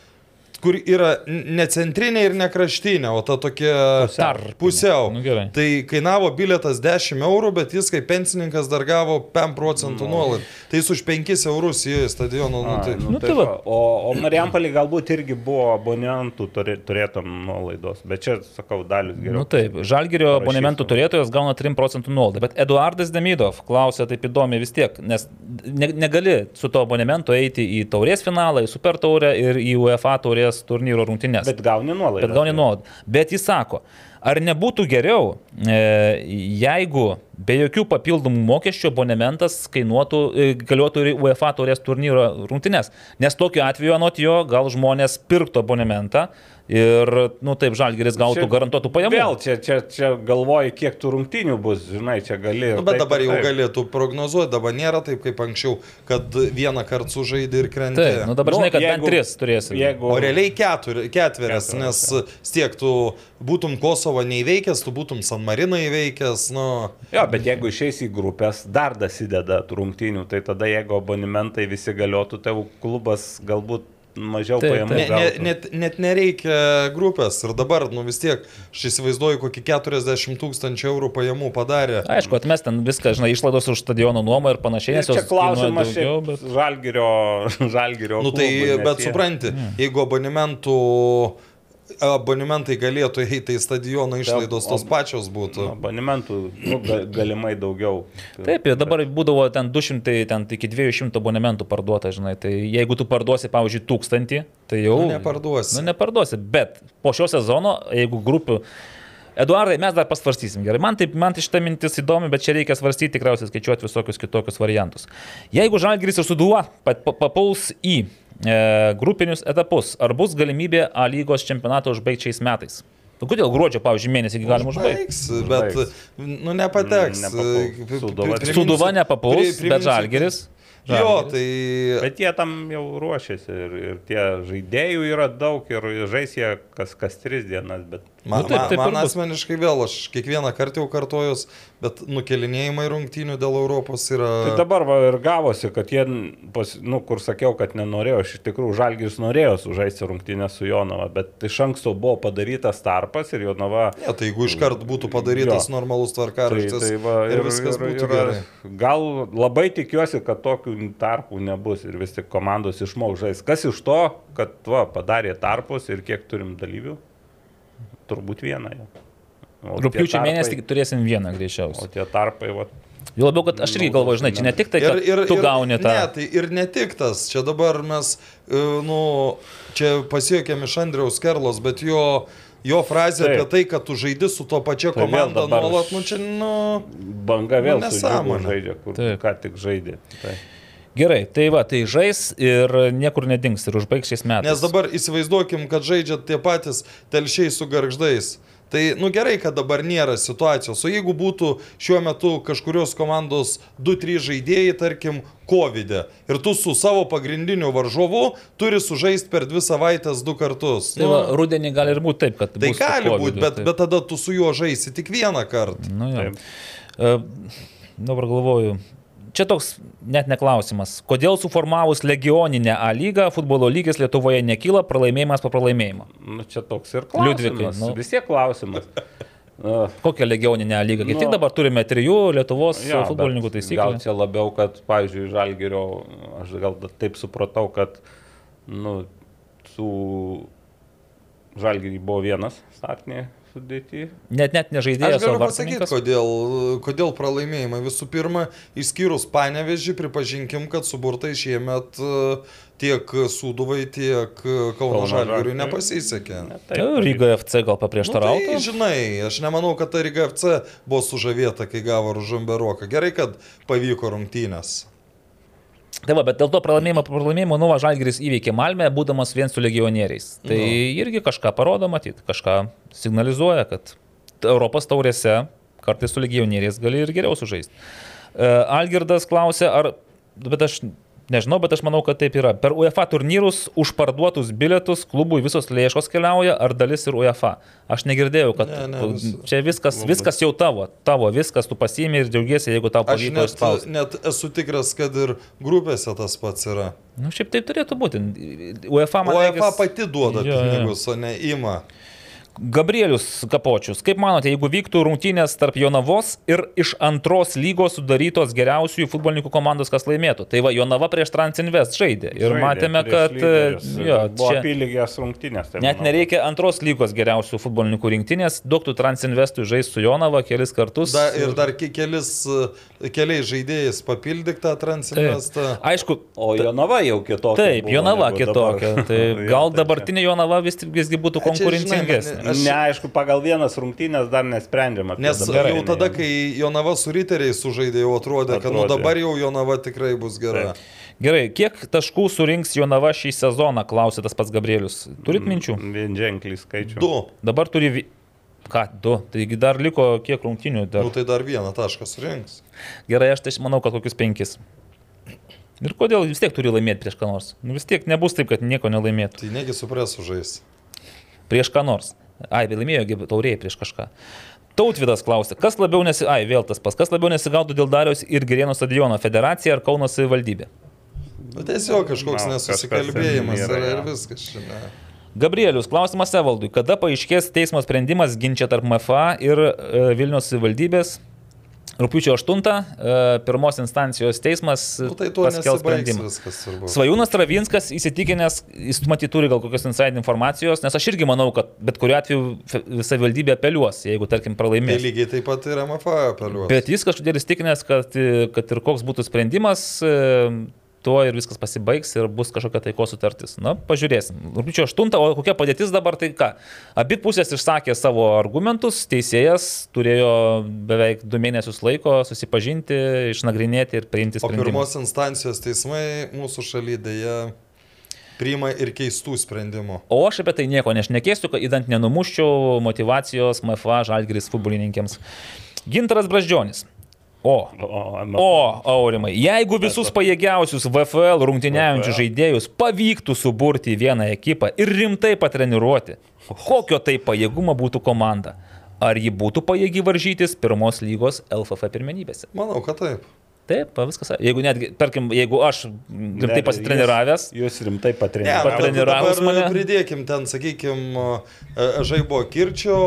Kur yra ne centrinė ir ne kraštinė, o ta tokia Tarpinė. pusiau. Nu, gerai. Tai kainavo bilietas 10 eurų, bet jis kaip pensininkas dar gavo 5 procentų nuolaidą. Tai jis už 5 eurus įėjo į stadioną. Nu, tai... nu, Nu, tai tai va. O, o Marijampolį galbūt irgi buvo abonentų turė- turėtum nuolaidos, bet čia, sakau, dalis geriau. Nu taip, Žalgirio Parašysiu. abonementų turėtojas gauna 3 procentų nuolaidą. Bet Eduardas Demidov klausė taip įdomiai vis tiek, nes ne, negali su to abonementu eiti į taurės finalą, į super taurę ir į UEFA taurės turnyro rungtynės. Bet gauni nuolaidą. Bet gauni nuolaidą. Bet jis sako, ar nebūtų geriau, e, jeigu be jokių papildomų mokesčių abonementas kainuotų, e, galiotų ir UEFA taurės turnyro rungtynės. Nes tokiu atveju, anot jo, gal žmonės pirktų abonementą, Ir, nu taip, Žalgeris gautų Čia garantuotų pajamų. Vėl čia, čia, čia galvoji, kiek tų rungtynių bus, žinai, čia gali. Nu, bet taip, dabar jau taip. galėtų prognozuoti, dabar nėra taip kaip anksčiau, kad vieną kartą sužaidė ir krentė. Taip, nu dabar Nu, žinai, kad bent jeigu- tris turėsi. Jeigu... O realiai keturi, ketverias, Ketverias, nes tiek tu būtum Kosovo neįveikęs, tu būtum San Mariną įveikęs, nu... Jo, bet jeigu išeis į grupės, dar dasideda rungtynių, tai tada jeigu abonementai visi galiotų, tai jau klubas galbūt mažiau Taip, pajamų Ne, ne, gautų. net, net nereikia grupės ir dabar, nu vis tiek, aš įsivaizduoju, kokį 40 tūkstančių eurų pajamų padarė. Aišku, atmes ten viską, žinai, išlaidos už stadiono nuomą ir panašiai. Nes čia klausimas daugiau, bet... žalgerio, žalgerio. Nu tai, klubui, nes bet jie- supranti, jeigu abonementų, abonementai galėtų eiti į stadioną, išlaidos tos pačios Nu, būtų. Abonementų nu, ga, galimai daugiau. Taip, ir dabar būdavo ten 200, ten iki 200 abonementų parduota, žinai. Tai jeigu tu parduosi, pavyzdžiui, 1000, tai jau... Nu, neparduosi. Nu, neparduosi. Bet po šio sezono, jeigu grupių... Eduardai, mes dar pasvarstysim. Gerai, man, taip, man tai šitą mintis įdomi, bet čia reikia svarstyti, tikriausiai skaičiuoti visokius kitokius variantus. Jeigu Žalgiris ir Suduva pa- pa- papuls į grupinius etapus, ar bus galimybė A lygos čempionatą užbaigti šiais metais? Nu, kodėl gruodžio, pavyzdžiui, mėnesį galima užbaigti? Bet, nu, nepateks. Sūduva- Priminsiu- Suduva nepapuls, bet Žalgiris. Jo, tai Bet jie tam jau ruošiasi ir, ir tie žaidėjų yra daug ir žais jie kas, kas tris dienas, bet Man, Nu, taip, man, taip ir man bus. asmeniškai vėl, aš kiekvieną kartą jau kartojus, bet nukelinėjimai rungtynių dėl Europos yra... Tai dabar va, ir gavosi, kad jie, pas, nu, kur sakiau, kad nenorėjo, iš tikrųjų Žalgiris norėjo sužaisti rungtynę su Jonava, bet iš anksto buvo padarytas tarpas ir Jonava... Ne, tai jeigu iškart būtų padarytas Jo. normalus Tai, tvarkaraštis tai va, ir, ir viskas būtų gerai. Gal labai tikiuosi, kad tokių tarpų nebus ir vis tik komandos išmok žais. Kas iš to, kad va, padarė tarpus ir kiek turim dalyvių? Turbūt vieną. O Rūpiučio mėnesį turėsim vieną O greičiausiai. tie tarpai, va, Jau labiau, kad aš irgi galvoju, žinai, čia ne tik tai, kad tu gauni tą. Ne, tai ir ne tik tas. Čia dabar mes, e, nu, čia pasiekėm iš Andriaus Kerlos, bet jo, jo frazė Taip. apie tai, kad tu žaidi su to pačia Tai komanda nuolat, nu čia, nu... banga vėl Nu, su nesąmonė. Žaidžia, kur Taip. ką tik žaidė. Tai. Gerai, tai va, tai žais ir niekur nedings ir užbaigs šiais metais. Nes dabar įsivaizduokim, kad žaidžia tie patys telšiai su garždais. Tai, nu gerai, kad dabar nėra situacijos. O jeigu būtų šiuo metu kažkurios komandos 2-3 žaidėjai, tarkim, COVID, e, ir tu su savo pagrindiniu varžovu turi sužaisti per dvi savaitės du kartus. Tai va, rudenį gali ir būti taip, kad... tai gali būti, bet, taip. bet tada tu su juo žaisi tik vieną kartą. Nu, jo. Taip. E, Dabar galvoju, čia toks net neklausimas. Kodėl suformavus legioninę A lygą futbolo lygis Lietuvoje nekyla pralaimėjimas po pralaimėjimo? Nu, čia toks ir Liudvikai, klausimas. nu. Vis tiek klausimas. Kokią legioninę lygą? Nu, tik dabar turime trijų Lietuvos jo, futbolininkų bet Gal čia labiau, kad, pavyzdžiui, Žalgirio, aš gal taip supratau, kad, nu, su Žalgirį buvo vienas startinė sudėti. Net net Aš nežaidėjas, o galiu pasakyti, kodėl, kodėl pralaimėjimai. Visų pirma, išskyrus panevežį, pripažinkim, kad suburtai šiemet e, tiek Sūduvai, tiek e, Kauno Žalgiriui nepasisekė. Ne, Tai Ryga FC gal Nu, tai, žinai, aš nemanau, kad ta Riga FC buvo sužavėta, kai gavo Ružumberoką. Gerai, kad pavyko rungtynės. Tai va, bet dėl to pralaimėjimo, pralaimėjimo Nuva Žalgiris įveikė Malmę, būdamas vien su legionieriais. Tai Nu. irgi kažką parodo, matyt, kažką signalizuoja, kad Europos taurėse kartais su legionieriais gali ir geriau sužaisti. E, Algirdas klausė, ar, bet aš nežinau, bet aš manau, kad taip yra. Per UEFA turnyrus už parduotus bilietus klubui visos lėšos keliauja, ar dalis ir UEFA. Aš negirdėjau, kad Ne, ne, vis- čia viskas, viskas jau tavo, tavo, viskas tu pasiimi ir džiaugiesi, jeigu tau Aš pavyko net, išspausti. net esu tikras, kad ir grupėse tas pats yra. Nu, šiaip taip turėtų būti. UEFA man UEFA regis- pati duoda Jo, jo. pinigus, o ne ima. Gabrielius Kapočius, kaip manote, jeigu vyktų rungtynės tarp Jonavos ir iš antros lygos sudarytos geriausiųjų futbolininkų komandos, kas laimėtų? Tai va, Jonava prieš Transinvest žaidė. Ir Žaidė matėme, kad lyderius. jo, buvo čia apylygės rungtynės. Tai net manau, nereikia antros lygos geriausių futbolininkų rinktinės, duoktų Transinvestui žaisti su Jonava kelis kartus. Da, ir dar ke- kelis, e, keliais žaidėjais papildyk tą transinvestą. Aišku, O Jonava jau kitokia. Taip, buvo Jonava kitokia. dabar. Tai gal dabartinė Jonava vis, visgi būtų konkurencingesnė. Aš- Neaišku, pagal vienas rungtynės dar nesprendžiama. Nes dabartinę jau tada, kai Jonava su riteriais sužaidė, jau atrodė, kad nu Atrodė. dabar jau Jonava tikrai bus gera. Taip. Gerai, kiek taškų surinks Jonava šį sezoną, klausė tas pats Gabrielius. Turit minčių? Vien ženkliai skaičių. Du. Dabar turi... Ką, du. Taigi dar liko kiek rungtinių. Dar. Nu tai dar vieną tašką surinks. Gerai, aš tai manau, kad kokius penkis. Ir kodėl vis tiek turi laimėti prieš ką nors? Nu vis tiek nebus taip, kad nieko nelaimėtų. Tai negi supresu žais. Prieš ką nors. Ai, laimėjo taurėjai prieš kažką. Tautvidas klausė, kas labiau nesi... Ai, vėl tas pas, kas labiau nesigaudo dėl Dariaus ir Gerėno stadiono - federacija ar Kauno savivaldybė? Bet tiesiog kažkoks Na, nesusikalbėjimas yra yra, ir viskas šiandien. Gabrielius, klausimas Evaldui, kada paaiškės teismo sprendimas ginčia tarp MFA ir e, Vilnius savivaldybės? Rūpiučio 8 e, pirmos instancijos teismas Nu, tai paskelbs sprendimą. viskas. Svajūnas Travinskas įsitikinęs, jis matyt turi gal kokios inside informacijos, nes aš irgi manau, kad bet kuriu atveju savivaldybė apeliuos, jeigu tarkim Tai pralaimės. lygiai taip pat ir MFA apeliuos. Bet jis kažkodėl įstikinęs, kad, kad ir koks būtų sprendimas, e, tuo ir viskas pasibaigs ir bus kažkokia taikos sutartis. Na, pažiūrėsim. Rūpiučio 8, o kokia padėtis dabar tai ką? Abi pusės išsakė savo argumentus, teisėjas turėjo beveik du mėnesius laiko susipažinti, išnagrinėti ir priimti O sprendimą. pirmos instancijos teismai mūsų šalyje dėja priima ir keistų sprendimų. O aš apie tai nieko nešnekėsiu, kad įdant nenumuščiau motivacijos MFA žalgris futbolininkėms. Gintaras Brazdžionis. O, O, O, Aurimai, jeigu visus pajėgiausius VFL rungtyniaujančius žaidėjus pavyktų suburti į vieną ekipą ir rimtai patreniruoti, kokio tai pajėgumo būtų komanda? Ar ji būtų pajėgi varžytis pirmos lygos LFF pirmenybėse? Manau, kad taip. Taip, viskas. Jeigu netgi, tarkim, jeigu aš rimtai pasitreniravęs, Jūs, jūs rimtai patreniravęs. dabar mane. Pridėkim ten, sakykime, žaibo kirčio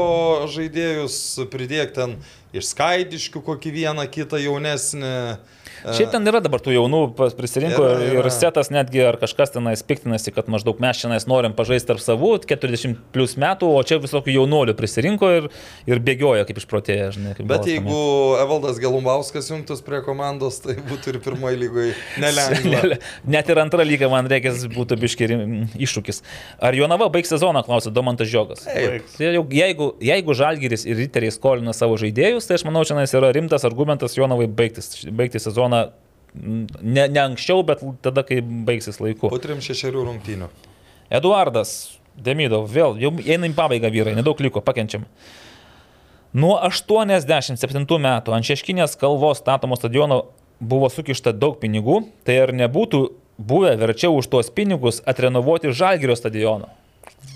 žaidėjus, pridėk ten iš skaidiškių kokį vieną kitą jaunesnį. Šiaip ten yra dabar tų jaunų prisirinko Yra, yra. ir setas netgi ar kažkas tenais piktinasi, kad maždaug mes šiandien norim pažaisti tarp savų 40 plus metų, o čia visokių jaunuolių prisirinko ir, ir bėgioja kaip išprotėję, žinai. kaip Bet jeigu Evaldas Gelumbauskas jungtus prie komandos, tai būtų ir pirmoji lygoje nelengva. Net ir antrą lygą man reikės būtų biški iššūkis. Ar Jonava baigs sezoną, klausė Domantas Žiogas. Tai jeigu, jeigu Žalgiris ir Riteriai skolina savo žaidėjus, tai aš manau, čia yra rimtas argumentas Jonavai baigtis, baigti sezoną mm, ne, ne anksčiau, bet tada, kai baigsis laiku. Po 3-6 rungtynių. Eduardas Demidov, vėl, jau einam į pabaigą vyrai, nedaug liko, pakenčiam. Nuo 87 metų ant Šeškinės kalvos statomo stadiono buvo sukišta daug pinigų, tai ar nebūtų buvę verčiau už tuos pinigus atrenovuoti Žalgirio stadioną?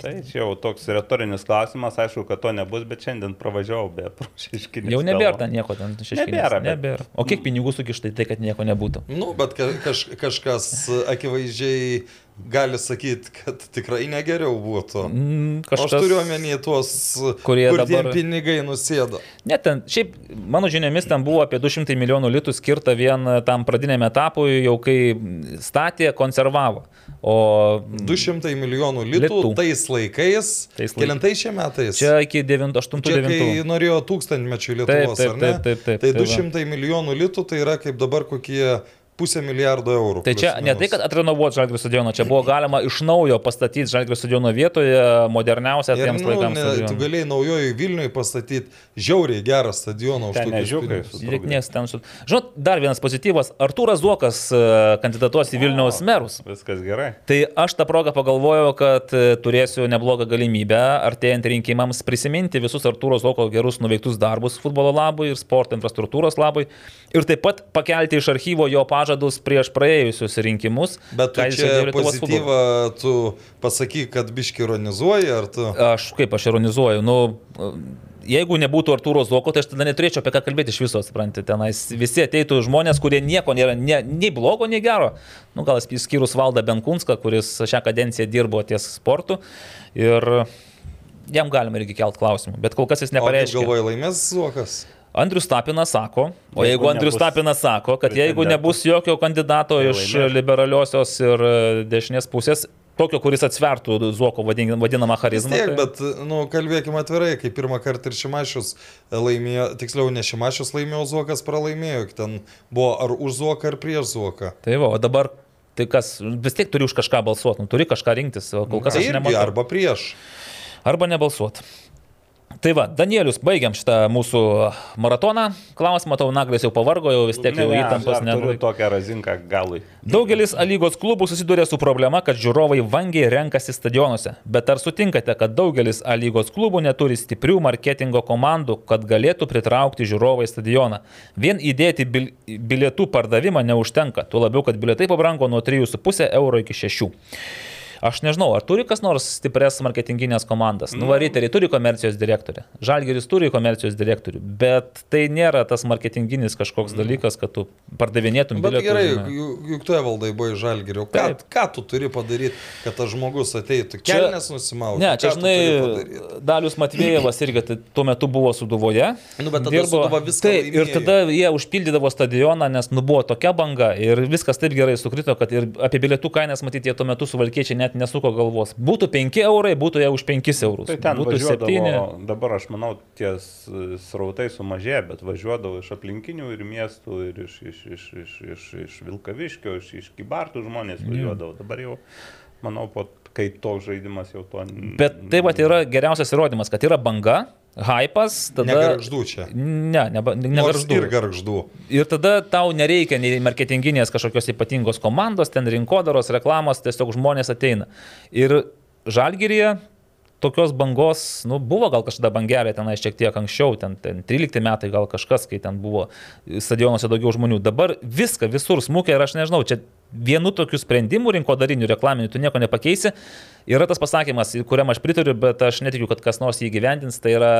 Tai čia jau toks retorinis klausimas, aišku, kad to nebus, bet šiandien pravažiavau be prašiškinės. Jau nebėra ten nieko ten Šeškinės. Nebėra, bet- nebėra. O kiek pinigų sukišta į tai, kad nieko nebūtų? Nu, bet ka- kaž, kažkas akivaizdžiai gali sakyti, kad tikrai negeriau būtų. Mm, Kažkas... Aš turiu omeny tuos, Kurie kur dabar- pinigai nusėdo. Ne, ten, šiaip, mano žiniomis, ten buvo apie 200 milijonų litų skirta vien tam pradiniam etapui, jau kai statė, konservavo. O 200 milijonų litų, Litų. litų. tais laikais. Tais laik- Kelintai šie metais? čia iki Čia kai 8-9. norėjo tūkstantmečių Taip, Lietuvos, taip, ar ne? taip, taip, taip, tai tai va. 200 milijonų litų tai yra kaip dabar kokie pusę milijardo eurų. Tai čia plius ne tai, minus. kad atrenovuoti Žalgirio stadioną, čia buvo galima iš naujo pastatyti Žalgirio stadiono vietoje moderniausią tiems nu, laikams. ne, tu galėjai naujoji Vilniui pastatyti žiauriai gerą stadioną už Ten tokius nežiūkai. pinigus. Žiūrėk, nieks ten su... Žinot, dar vienas pozityvas. Artūras Zuokas e, kandidatuos į Vilniaus merus. Viskas gerai. Tai aš tą progą pagalvojau, kad e, turėsiu neblogą galimybę artėjant rinkimams prisiminti visus Artūro Zoko gerus nuveiktus darbus futbolo labui ir sporto infrastruktūros labui. Ir taip pat pakelti iš archyvo jo pažadus prieš praėjusius rinkimus. Bet tu čia pozityvą, tu pasakyk, kad biški ironizuoji, ar tu... Aš kaip aš ironizuoju, nu, jeigu nebūtų Artūro Zoko, tai aš tada neturėčiau apie ką kalbėti iš viso, suprantate, tenais visi ateitų žmonės, kurie nieko nėra, ne, nei blogo, nei gero. Nu, gal išskyrus Valdą Benkunską, kuris šią kadenciją dirbo ties sportu ir jam galima irgi kelt klausimų, bet kol kas jis nepareiškė. galvoji, laimės Zuokas? Andrius Tapinas sako, o Jeigu jeigu Andrius nebus Tapinas sako, kad jeigu nebus jokio kandidato iš liberaliosios ir e, dešinės pusės, tokio, kuris atsvertų Zuoko vadin- vadinamą charizmą. tiek, tai- bet, nu, kalbėkime atvirai, kai pirmą kartą ir Šimašius laimėjo, tiksliau ne Šimašius laimėjo, Zuokas pralaimėjo, ten buvo ar už Zuoką, ar prieš Zuoką. Tai va, o dabar, tai kas, vis tiek turi už kažką balsuoti, nu, turi kažką rinktis, o kol kas Tai aš irgi arba prieš. Arba nebalsuoti. Tai va, Danielius, baigiam šitą mūsų maratoną. Klausimą, tau Naglis jau pavargo, jau vis tiek jau Ne, ne, įtampos dar turiu tokią razinką galui. Daugelis A lygos klubų susiduria su problema, kad žiūrovai vangiai renkasi stadionuose. Bet ar sutinkate, kad daugelis A lygos klubų neturi stiprių marketingo komandų, kad galėtų pritraukti žiūrovą į stadioną? Vien įdėti bil bilietų pardavimą neužtenka, tuo labiau, kad bilietai pabrango nuo 3,5 euro iki 6. Aš nežinau, ar turi kas nors stipres marketinginės komandas. Nu, varyteriai turi komercijos direktorių. Žalgeris turi komercijos direktorių, bet tai nėra tas marketinginis kažkoks dalykas, kad tu pardavinėtum Bet bilietus. gerai, žinai. juk, juk tu valdai buvai žalgerio. Ką, Taip. ką tu turi padaryti, kad tas žmogus ateitų? Kelnes nusimauti. Ne, čia žinai? Dalius Matvėjevas irgi tai tuo metu buvo suduvoje. Nu, bet tada Sūduva viską Taip, ir laimėjo. tada jie užpildydavo stadioną, nes nu, buvo tokia banga ir viskas taip gerai sukrito, kad ir apie bilietų kainas, matyti, jie tuo metu suvalkiečiai net nesuko galvos. Būtų 5 eurai, būtų jie už 5 eurus. Tai ten būtų važiuodavo, dabar aš manau, ties srautai sumažėjo, bet važiuodavo iš aplinkinių ir miestų, ir iš, iš, iš, iš, iš, iš Vilkaviškio, iš, iš Kybartų žmonės važiuodavo. Dabar jau, manau, po, kai toks žaidimas jau to... Bet tai va yra geriausias įrodymas, kad yra banga, hypas, tada... Negarždu čia. Ne, ne, negarždu. Ir garždu. Ir tada tau nereikia nei marketinginės kažkokios ypatingos komandos, ten rinkodaros, reklamos, tiesiog žmonės ateina. Ir žalgyrėje tokios bangos, nu, buvo gal kažkada bangelė tenai šiek tiek anksčiau, ten, ten 13 metai gal kažkas, kai ten buvo stadionuose daugiau žmonių. Dabar viską visur smūkia ir aš nežinau, čia vienu tokiu sprendimu rinkodariniu reklaminiu tu nieko nepakeisi. Yra tas pasakymas, kuriam aš pritariu, bet aš netikiu, kad kas nors jį gyvendins, tai yra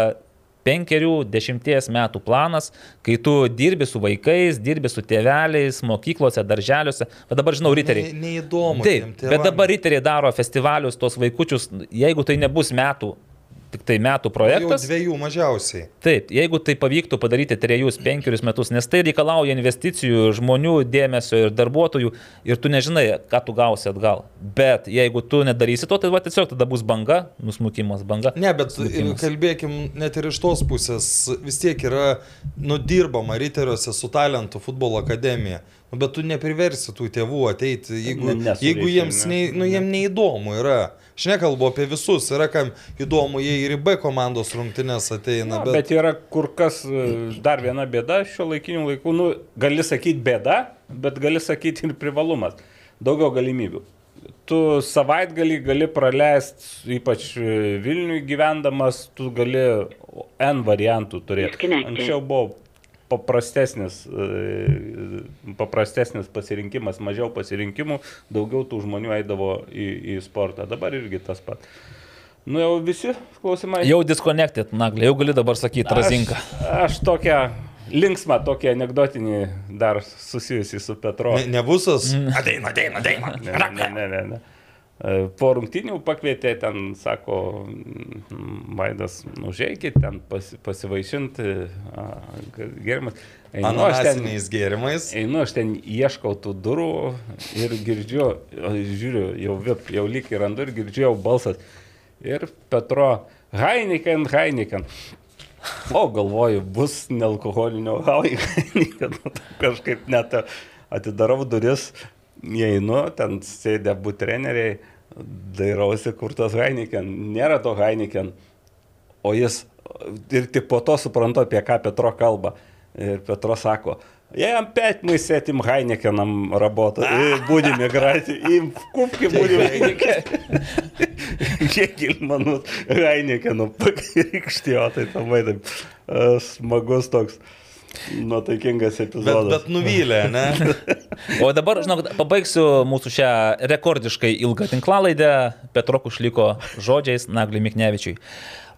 penkerių, dešimties metų planas, kai tu dirbi su vaikais, dirbi su tėveliais, mokyklose, darželiuose. Bet dabar žinau, riteriai. Ne, neįdomu. Taip, bet dabar riteriai daro festivalius, tos vaikučius, jeigu tai nebus metų, tik tai metų Jau projektas. dviejų mažiausiai. Taip, jeigu tai pavyktų padaryti trejus, penkerius metus, nes tai reikalauja investicijų, žmonių dėmesio ir darbuotojų ir tu nežinai, ką tu gausi atgal. Bet jeigu tu nedarysi to, tai va tiesiog tada bus banga, nusmukimas, banga. Ne, bet smukimas. kalbėkim net ir iš tos pusės, vis tiek yra nudirbama riteriuose su talentu futbolo akademija. Nu, bet tu nepriversi tų tėvų ateiti, jeigu, Ne- nesureikia, jeigu jiems, ne. ne, nu, jiem neįdomu yra. Aš nekalbu apie visus, yra kam įdomu, jie ir į B komandos rungtynės ateina. Na, bet... bet yra kur kas e, dar viena bėda šio laikinių laikų. Nu, gali sakyti bėda, bet gali sakyti ir privalumas. Daugiau galimybių. Tu savaitgalį gali praleisti, ypač e, Vilniui gyvendamas, tu gali N variantų turėti. Anksčiau buvo paprastesnis, e, paprastesnis pasirinkimas, mažiau pasirinkimų, daugiau tų žmonių eidavo į, į sportą. Dabar irgi tas pat. Nu jau visi klausimai. Jau disconnected, naglė, jau gali dabar sakyti razinką. Aš, aš tokią linksmą, tokį anegdotinį dar susijusi su Petro. Ne, nebusas. Mm. Ateina, ateina, ateina. Ne, ne, ne, ne, ne. E, Po rungtinių pakvietė ten, sako, mm, Vaidas, nužeikit ten pasi, pasivaišinti g- gėrimas. Einu aš, ten, Ananasiniais gėrimais. einu aš ten ieškau tų durų ir girdžiu, žiūriu, jau vip, jau lyg ir randu ir girdžiu jau balsas. Ir Petro, Heineken, Heineken. O galvoju, bus nealkoholinio Heineken. Kažkaip net atidarau duris, įeinu, ten sėdė abu treneriai, dairausi, kur tas Heineken. Nėra to Heineken. O jis ir tik po to suprantu, apie ką Petro kalba. Ir Petro sako, jam pet мы с этим Хайникеном работаем, и будем играть, и в кубке будем Kiek manų Heinikenu pakrikštėjo, tai labai taip e, smagus toks nuotaikingas Bet, epizodas. bet nuvylė, ne? O dabar, žinok, pabaigsiu mūsų šią rekordiškai ilgą tinklalaidę Petro Kušliko žodžiais Nagliui Miknevičiui.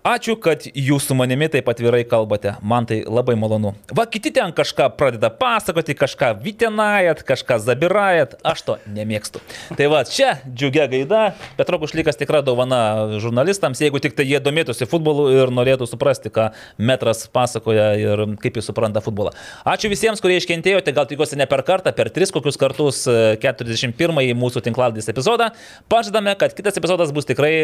Ačiū, kad jūs su manimi taip atvirai kalbate. Man tai labai malonu. Va, kiti ten kažką pradeda pasakoti, kažką vitenajat, kažką zabirajat. Aš to nemėgstu. Tai va, čia džiugia gaida. Petro Kušlikas tikra dovana žurnalistams, jeigu tik tai jie domėtųsi futbolu ir norėtų suprasti, ką metras pasakoja ir kaip jis supranta futbolą. Ačiū visiems, kurie iškentėjote, gal tikiuosi ne per kartą, per tris kokius kartus e, 41 mūsų tinklaldės epizodą. Pažadame, kad kitas epizodas bus tikrai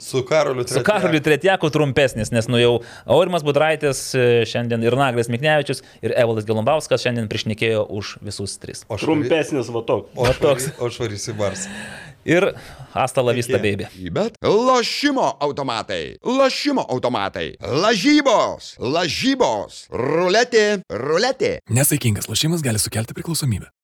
Su Karoliu Su Karoliu Tretjaku trumpesnis, nes nu jau Aurimas Budraitis e, šiandien ir Naglis Miknevičius ir Evaldas Gelumbauskas šiandien priešnekėjo už visus tris. O švari- Trumpesnis va toks. O švarys, o švarys į Bars. Ir hasta la vista, Iki. baby. Bet lošimo automatai, lošimo automatai, lažybos, lažybos, ruletė, ruletė. Nesaikingas lošimas gali sukelti priklausomybę.